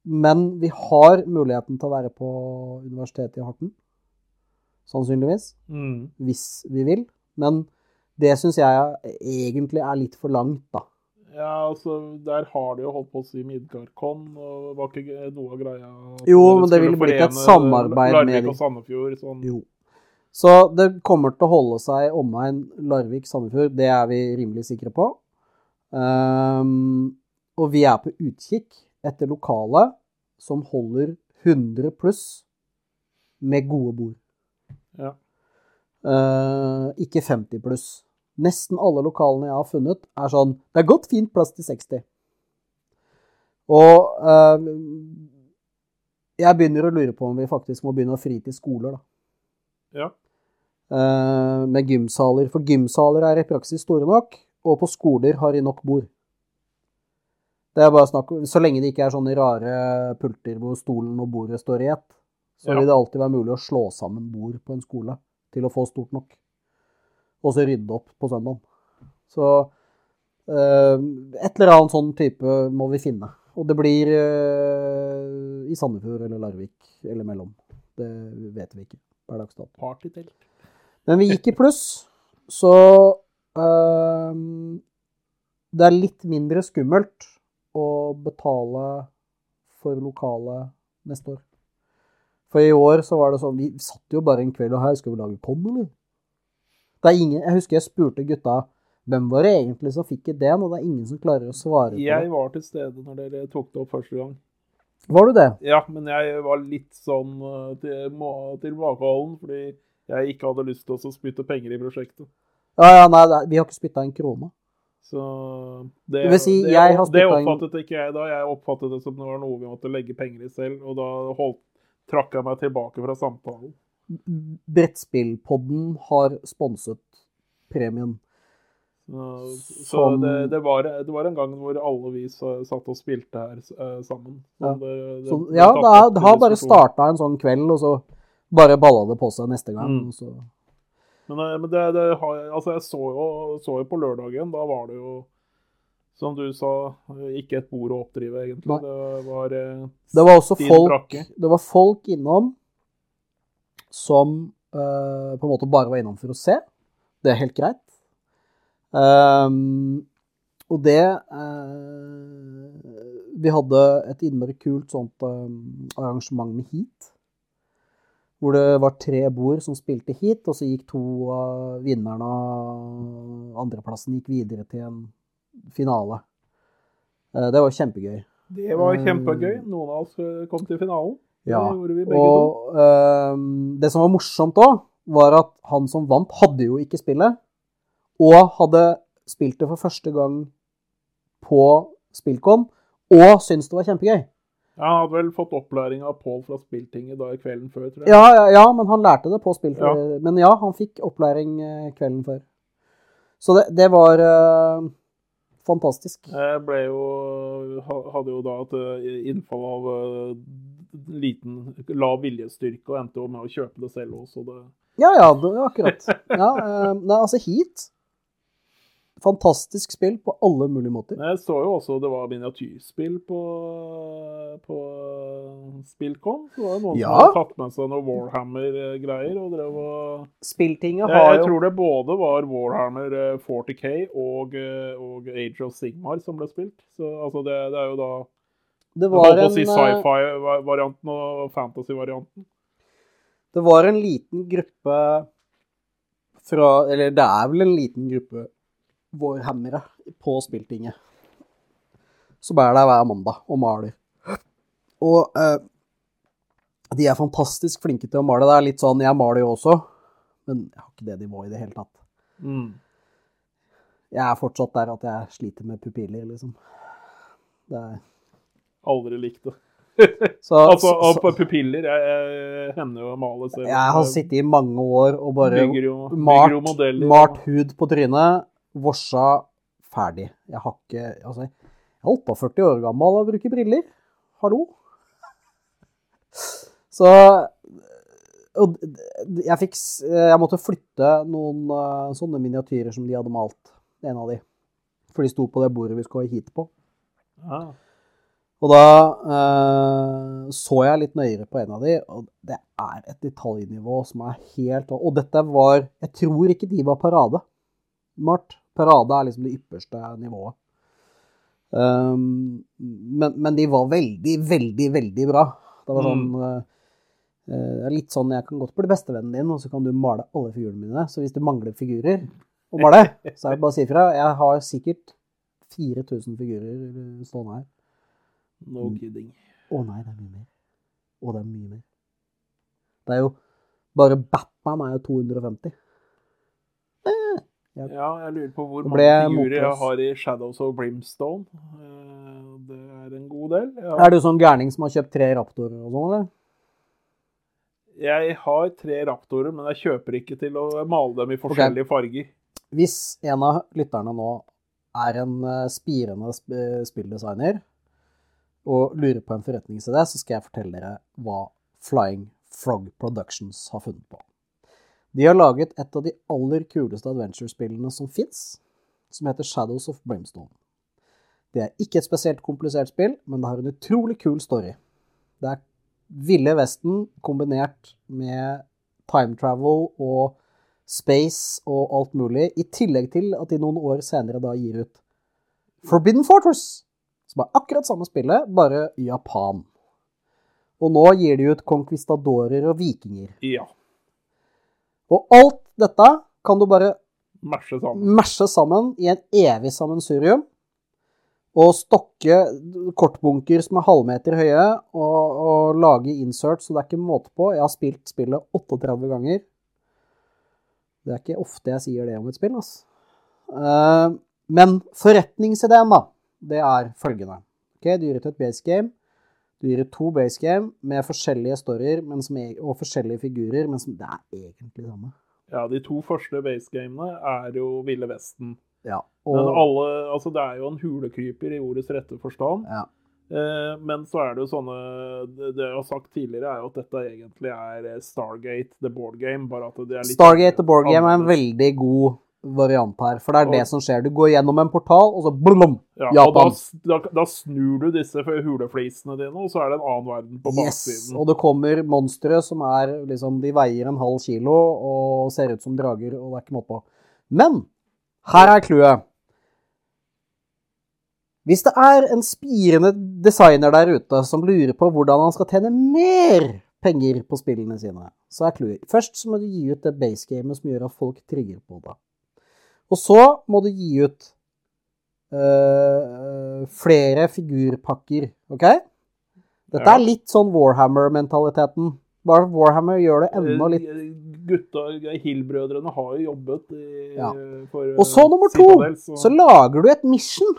[SPEAKER 2] men vi har muligheten til å være på Universitetet i Horten. Sannsynligvis
[SPEAKER 3] Mm.
[SPEAKER 2] hvis vi vil. Men det syns jeg egentlig er litt for langt, da.
[SPEAKER 3] Ja, altså, der har de jo holdt på å si Midgardcon, og var ikke noe av greia
[SPEAKER 2] Jo, men det ville blitt et samarbeid med
[SPEAKER 3] Larvik og Sandefjord, sånn.
[SPEAKER 2] Jo. Så det kommer til å holde seg omegn Larvik-Sandefjord, det er vi rimelig sikre på. Um, og vi er på utkikk etter lokale som holder 100 pluss med gode bord.
[SPEAKER 3] Ja.
[SPEAKER 2] Uh, ikke 50 pluss. Nesten alle lokalene jeg har funnet, er sånn Det er godt fint plass til 60. Og uh, jeg begynner å lure på om vi faktisk må begynne å fri til skoler, da.
[SPEAKER 3] Ja.
[SPEAKER 2] Uh, med gymsaler. For gymsaler er i praksis store nok, og på skoler har de nok bord. Det er bare snakk om, Så lenge det ikke er sånne rare pulter hvor stolen og bordet står i ett, så
[SPEAKER 3] Ja.
[SPEAKER 2] vil det alltid være mulig å slå sammen bord på en skole til å få stort nok. Og så rydde opp på søndag. Så uh, et eller annet sånn type må vi finne. Og det blir uh, i Sandefjord eller Larvik eller mellom. Det vet vi ikke per dags dato.
[SPEAKER 3] Partytelt.
[SPEAKER 2] Men vi gikk i pluss, så øhm, det er litt mindre skummelt å betale for lokale neste år. For i år så var det sånn Vi satt jo bare en kveld og her skal vi lage con, eller? Det er ingen, jeg husker jeg spurte gutta hvem var det egentlig som fikk ideen, og det er ingen som klarer å svare på
[SPEAKER 3] Jeg var til stede når dere tok det opp første gang.
[SPEAKER 2] Var du det?
[SPEAKER 3] Ja, men jeg var litt sånn til, tilbakeholden, fordi jeg ikke hadde lyst til å spytte penger i prosjektet.
[SPEAKER 2] Ja, ja, nei, vi har ikke spytta en krone.
[SPEAKER 3] Så det,
[SPEAKER 2] Det si,
[SPEAKER 3] det, det
[SPEAKER 2] oppfattet en-
[SPEAKER 3] ikke jeg da. Jeg oppfattet det som det var noe vi måtte legge penger i selv, og da holdt, trakk jeg meg tilbake fra samtalen.
[SPEAKER 2] Brettspillpodden har sponset premien.
[SPEAKER 3] Så, det, det, var, det var en gang hvor alle vi satt og spilte her eh, sammen.
[SPEAKER 2] Ja.
[SPEAKER 3] det,
[SPEAKER 2] Så, ja, det, har bare starta en sånn kveld, og så bare balla det på seg neste gang.
[SPEAKER 3] Mm.
[SPEAKER 2] Så.
[SPEAKER 3] Men, eh, men det, det har, altså jeg så jo, så jo på lørdagen, da var det jo, som du sa, ikke et bord å oppdrive, egentlig. Det var eh,
[SPEAKER 2] Det var også folk,
[SPEAKER 3] brakke.
[SPEAKER 2] det var folk innom som eh, på en måte bare var innom for å se. Det er helt greit. Ehm, og det uh, Vi hadde et innmari kult sånt um, arrangement med heat. Hvor det var tre bord som spilte heat, og så gikk to av vinnerne av andreplassen gikk videre til en finale. Uh, det var kjempegøy.
[SPEAKER 3] Det var kjempegøy. Noen av oss kom til finalen.
[SPEAKER 2] Ja,
[SPEAKER 3] Det.
[SPEAKER 2] Og ehm, det som var morsomt òg, var at han som vant, hadde jo ikke spillet. Og hadde spilt det for første gang på Spillcom, og syntes det var kjempegøy.
[SPEAKER 3] Ja, Han hadde vel fått opplæring av Pål fra Spilltinget da i kvelden før, tror jeg.
[SPEAKER 2] Ja, ja, ja, men han lærte det på Spilltinget.
[SPEAKER 3] Ja.
[SPEAKER 2] Men ja, han fikk opplæring eh, kvelden før. Så det, det var uh, fantastisk.
[SPEAKER 3] Jeg ble jo, hadde jo da et eh, innfall av uh, liten, lav viljestyrke og endte jo med å kjøpe det selv også. Det,
[SPEAKER 2] Ja, ja, det, akkurat. Ja, uh, nei, altså Heat Fantastisk spill på alle mulige måter.
[SPEAKER 3] Jeg så jo også det var miniatyrspill på, på Spillcom. Så var det noen
[SPEAKER 2] Ja.
[SPEAKER 3] som hadde tatt med seg noe Warhammer-greier. og drev og...
[SPEAKER 2] Spilltinget
[SPEAKER 3] Jeg,
[SPEAKER 2] jo
[SPEAKER 3] jeg
[SPEAKER 2] jo
[SPEAKER 3] tror det både var Warhammer eh, 40K og, eh, og Age of Sigmar som ble spilt. Så altså det, det er jo da
[SPEAKER 2] Det var en
[SPEAKER 3] si
[SPEAKER 2] eh,
[SPEAKER 3] sci-fi-varianten og fantasy-varianten.
[SPEAKER 2] Det var en liten gruppe fra Eller det er vel en liten gruppe vårhammere på Spilltinget. Som er der hver mandag og maler. Og eh, de er fantastisk flinke til å male. Det er litt sånn Jeg maler jo også, men jeg har ikke det nivået i det hele tatt.
[SPEAKER 3] Mm.
[SPEAKER 2] Jeg er fortsatt der at jeg sliter med pupiller, liksom. Det er
[SPEAKER 3] Aldri likt det.
[SPEAKER 2] Så,
[SPEAKER 3] Altså, og på pupiller jeg, jeg hender jo å male selv.
[SPEAKER 2] jeg har sittet i mange år og bare
[SPEAKER 3] bygger jo, bygger jo modeller.
[SPEAKER 2] malt hud på trynet, vorsa, ferdig. Jeg har ikke Altså, jeg er 48 år gammel og bruker briller. Hallo? Så og jeg fikk Jeg måtte flytte noen eh, sånne miniatyrer som de hadde malt, en av de. For de sto på det bordet vi skulle hit på.
[SPEAKER 3] Ah.
[SPEAKER 2] Og da eh, så jeg litt nøyere på en av de, og det er et detaljnivå som er helt Og dette var Jeg tror ikke de var parade. Mart. Parade er liksom det ypperste nivået. Um, men, men de var veldig, veldig, veldig bra. Det var sånn mm. uh, Litt sånn jeg kan godt bli bestevennen din, og så kan du male alle figurene mine. Så hvis du mangler figurer å male, så er det bare å si ifra. Jeg har sikkert 4000 figurer stående her.
[SPEAKER 3] No kidding.
[SPEAKER 2] Å nei, det er mye mer. Å, det er mye mer. Det er jo Bare Batman er jo 250.
[SPEAKER 3] Ja, jeg lurer på hvor mange figurer jeg har i Shadows of Brimstone. Eh, Det er en god del. Ja.
[SPEAKER 2] Er du sånn gærning som har kjøpt tre raptorer og sånn, eller?
[SPEAKER 3] Jeg har tre raptorer, men jeg kjøper ikke til å male dem i forskjellige farger.
[SPEAKER 2] Hvis en av lytterne nå er en eh, spirende sp eh, spilldesigner og lurer på en forretningsidé, så skal jeg fortelle dere hva Flying Frog Productions har funnet på. De har laget et av de aller kuleste adventure-spillene som fins, som heter Shadows of Brimstone. Det er ikke et spesielt komplisert spill, men det har en utrolig kul story. Det er Ville Vesten kombinert med time travel og space og alt mulig, i tillegg til at de noen år senere da gir ut Forbidden Fortress, som er akkurat samme spillet, bare i Japan. Og nå gir de ut conquistadorer og vikinger.
[SPEAKER 3] Ja.
[SPEAKER 2] Og alt dette kan du bare
[SPEAKER 3] Masje sammen.
[SPEAKER 2] sammen i en evig sammensurium. Og stokke kortbunker som er halvmeter høye, og, og lage insert så det er ikke måte på. Jeg har spilt spillet 38 ganger. Det er ikke ofte jeg sier det om et spill, altså. Uh, men forretningsideen, da, det er følgende. Ok, et base game. Du gir ut to base game med forskjellige storyer men som er, og forskjellige figurer, men som det er egentlig samme.
[SPEAKER 3] Ja, de to første basegamene er jo Ville Vesten.
[SPEAKER 2] Ja,
[SPEAKER 3] Men alle Altså, det er jo en hulekryper i ordets rette forstand.
[SPEAKER 2] ja.
[SPEAKER 3] Eh, men så er det jo sånne Det det jeg har sagt tidligere, er jo at dette egentlig er Stargate, the board game. Bare at det er litt
[SPEAKER 2] Stargate The Board Game er en veldig god variant her. For det er
[SPEAKER 3] Og-
[SPEAKER 2] det som skjer. Du går gjennom en portal, og så blum!
[SPEAKER 3] Ja, og da,
[SPEAKER 2] Japan.
[SPEAKER 3] da, da snur du disse huleflisene dine, og så er det en annen verden på
[SPEAKER 2] Yes! Og det kommer monstre som er liksom De veier en halv kilo og ser ut som drager, og det er ikke måte på. Men her er clouet. Hvis det er en spirende designer der ute som lurer på hvordan han skal tjene mer penger på spillene sine, så er clouet Først så må du gi ut det basegamet som gjør at folk trigger på det. Og så må du gi ut øh, flere figurpakker, OK? Dette
[SPEAKER 3] Ja.
[SPEAKER 2] er litt sånn Warhammer-mentaliteten. Bare Warhammer gjør det enda litt
[SPEAKER 3] Eh, Gutta, Hill-brødrene har jo jobbet i,
[SPEAKER 2] Ja.
[SPEAKER 3] for
[SPEAKER 2] Og så nummer to,
[SPEAKER 3] Citadel, så-
[SPEAKER 2] så lager du et mission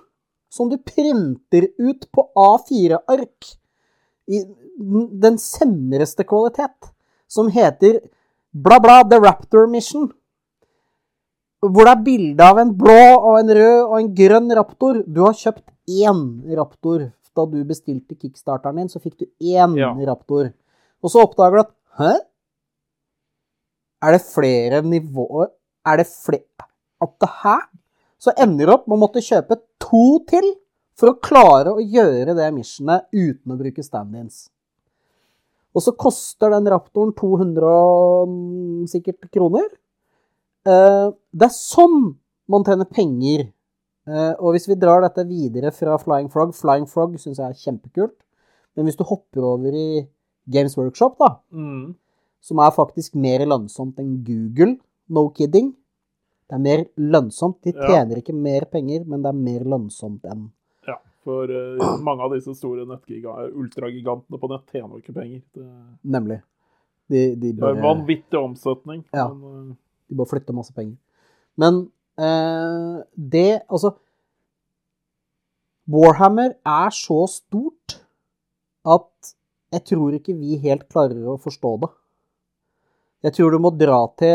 [SPEAKER 2] som du printer ut på A4-ark i den semreste kvalitet, som heter bla, bla, The Raptor Mission. Hvor det er bilde av en blå og en rød og en grønn raptor. Du har kjøpt én raptor. Da du bestilte kickstarteren din, så fikk du én
[SPEAKER 3] Ja.
[SPEAKER 2] raptor. Og så oppdager du at Hæ? Er det flere nivåer? Er det flere At det her Så ender du opp med å måtte kjøpe to til for å klare å gjøre det missionet uten å bruke stand-ins. Og så koster den raptoren 200 mm, sikkert kroner. Eh, det er sånn man tjener penger. Eh, og hvis vi drar dette videre fra Flying Frog Flying Frog syns jeg er kjempekult. Men hvis du hopper over i Games Workshop, da,
[SPEAKER 3] Mm.
[SPEAKER 2] som er faktisk mer lønnsomt enn Google, no kidding. Det er mer lønnsomt. De
[SPEAKER 3] Ja.
[SPEAKER 2] tjener ikke mer penger, men det er mer lønnsomt enn
[SPEAKER 3] Ja, for uh, mange av disse store ultragigantene på nett tjener ikke penger. Det,
[SPEAKER 2] Nemlig. De, de,
[SPEAKER 3] det er vanvittig omsetning.
[SPEAKER 2] Ja.
[SPEAKER 3] Men, eh,
[SPEAKER 2] de bare flytter masse penger. Men eh, det Altså Warhammer er så stort at jeg tror ikke vi helt klarer å forstå det. Jeg tror du må dra til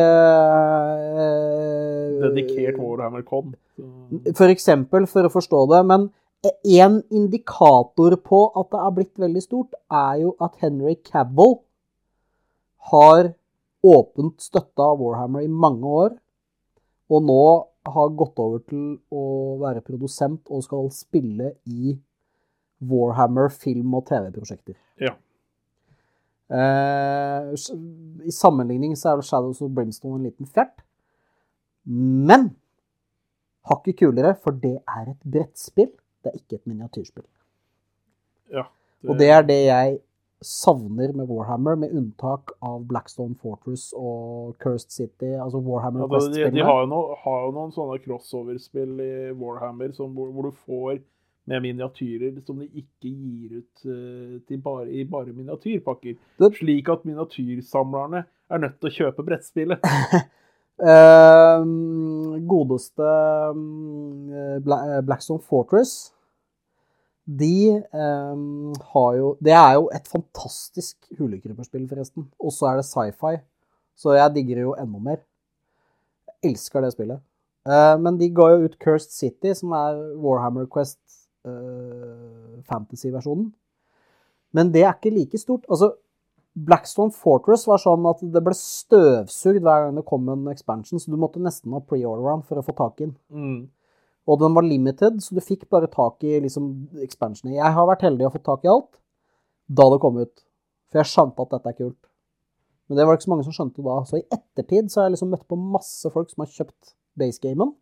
[SPEAKER 2] eh,
[SPEAKER 3] Dedikert Warhammer Con. Så-
[SPEAKER 2] For eksempel, for å forstå det. Men en indikator på at det er blitt veldig stort, er jo at Henry Cavill har åpent støtta Warhammer i mange år, og nå har gått over til å være produsent og skal spille i Warhammer film- og TV-prosjekter.
[SPEAKER 3] Ja.
[SPEAKER 2] Eh, I sammenligning så er det Shadows of Brimstone en liten fjert. Men hakket kulere, for det er et brettspill. Det er ikke et miniatyrspill.
[SPEAKER 3] Ja.
[SPEAKER 2] Og det er det jeg savner med Warhammer, med unntak av Blackstone Fortress og Cursed City, altså Warhammer
[SPEAKER 3] Ja, det- de, de har, jo no, har jo noen sånne crossover-spill i Warhammer som, hvor, hvor du får med miniatyrer som de ikke gir ut uh, til bare, i bare miniatyrpakker.
[SPEAKER 2] Det-
[SPEAKER 3] Slik at miniatyrsamlerne er nødt til å kjøpe brettspillet.
[SPEAKER 2] Eh, godeste mm, eh, Blackstone Fortress De um, har jo Det er jo et fantastisk hulekryperspill, forresten. Og så er det sci-fi. Så jeg digger det jo enda mer. Jeg elsker det spillet. Uh, men de ga jo ut Cursed City, som er Warhammer Quest uh, fantasy-versjonen. Men det er ikke like stort. Altså, Blackstone Fortress var sånn at det ble støvsugd hver gang det kom en expansion, så du måtte nesten ha pre-order-round for å få tak i den.
[SPEAKER 3] Mm.
[SPEAKER 2] Og den var limited, så du fikk bare tak i liksom expansioner. Jeg har vært heldig å få tak i alt da det kom ut, for jeg skjønte at dette er kult. Men det var ikke så mange som skjønte da. Så i ettertid så har jeg liksom møtt på masse folk som har kjøpt basegamen.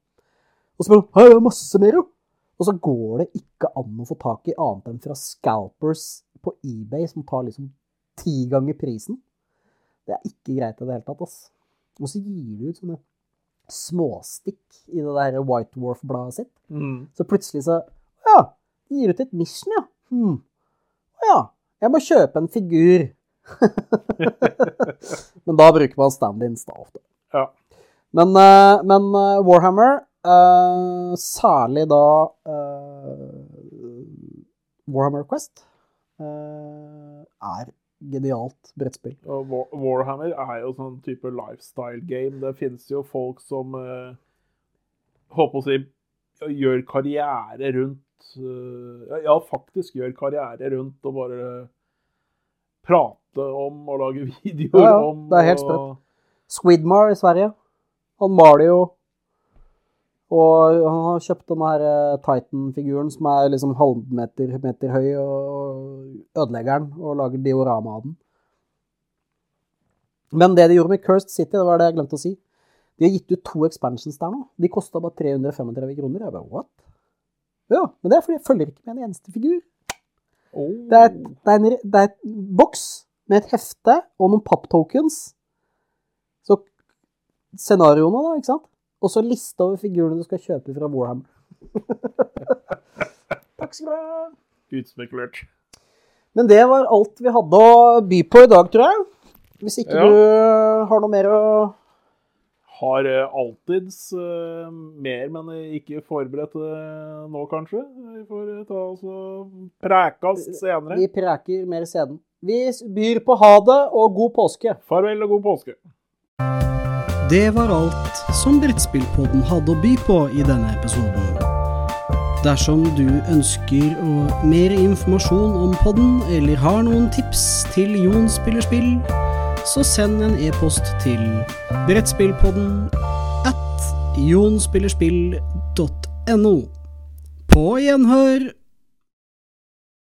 [SPEAKER 2] Og så bare de, det masse mer, jo! Og så går det ikke an å få tak i annet enn fra scalpers på eBay som tar liksom ti ganger prisen. Det er ikke greit i det hele tatt, ass. Og så gir de ut sånne småstikk i det der White Dwarf-bladet sitt.
[SPEAKER 3] Mm.
[SPEAKER 2] Så plutselig så Ja, de gir ut et mission, ja. Hm. Ja. Jeg må kjøpe en figur. Men da bruker man stand-ins, da, ofte.
[SPEAKER 3] Ja.
[SPEAKER 2] Men, eh, men eh, Warhammer, eh, særlig da Warhammer Quest, er genialt brettspill.
[SPEAKER 3] Og Warhammer er jo sånn type lifestyle game. Det finnes jo folk som eh, Håper å si gjør karriere rundt eh, Ja, faktisk gjør karriere rundt og bare prate om og lage videoer
[SPEAKER 2] Ja, ja,
[SPEAKER 3] om.
[SPEAKER 2] det er helt sprøtt. Squidmar i Sverige. Han maler jo Og han har kjøpt denne her eh, Titan-figuren som er liksom halvmeter meter høy, og ødelegger den og lager diorama av den. Men det de gjorde med Cursed City, det var det jeg glemte å si. De har gitt ut to expansions der nå. De kosta bare 335 kroner. Jeg bare what? Ja, men det er fordi jeg følger ikke med en eneste figur.
[SPEAKER 3] Oh.
[SPEAKER 2] Det er, det er, en, det er et boks med et hefte og noen papptokens. Så scenarioene, da, ikke sant? Og så liste over figurene du skal kjøpe fra Warhammer. Takk skal du ha.
[SPEAKER 3] Utspekulert.
[SPEAKER 2] Men det var alt vi hadde å by på i dag, tror jeg. Hvis ikke
[SPEAKER 3] Ja.
[SPEAKER 2] du har noe mer å
[SPEAKER 3] Har eh, alltids uh, mer, men ikke forberedt eh, nå, kanskje. Vi får eh, ta oss og prekas senere.
[SPEAKER 2] Vi preker mer seden. Vi byr på ha det og god påske.
[SPEAKER 3] Farvel og god påske.
[SPEAKER 1] Det var alt som Brettspillpodden hadde å by på i denne episoden. Dersom du ønsker mer informasjon om podden, eller har noen tips til Jon spiller spill, så send en e-post til brettspillpodden at jonspillerspill.no. På gjenhør!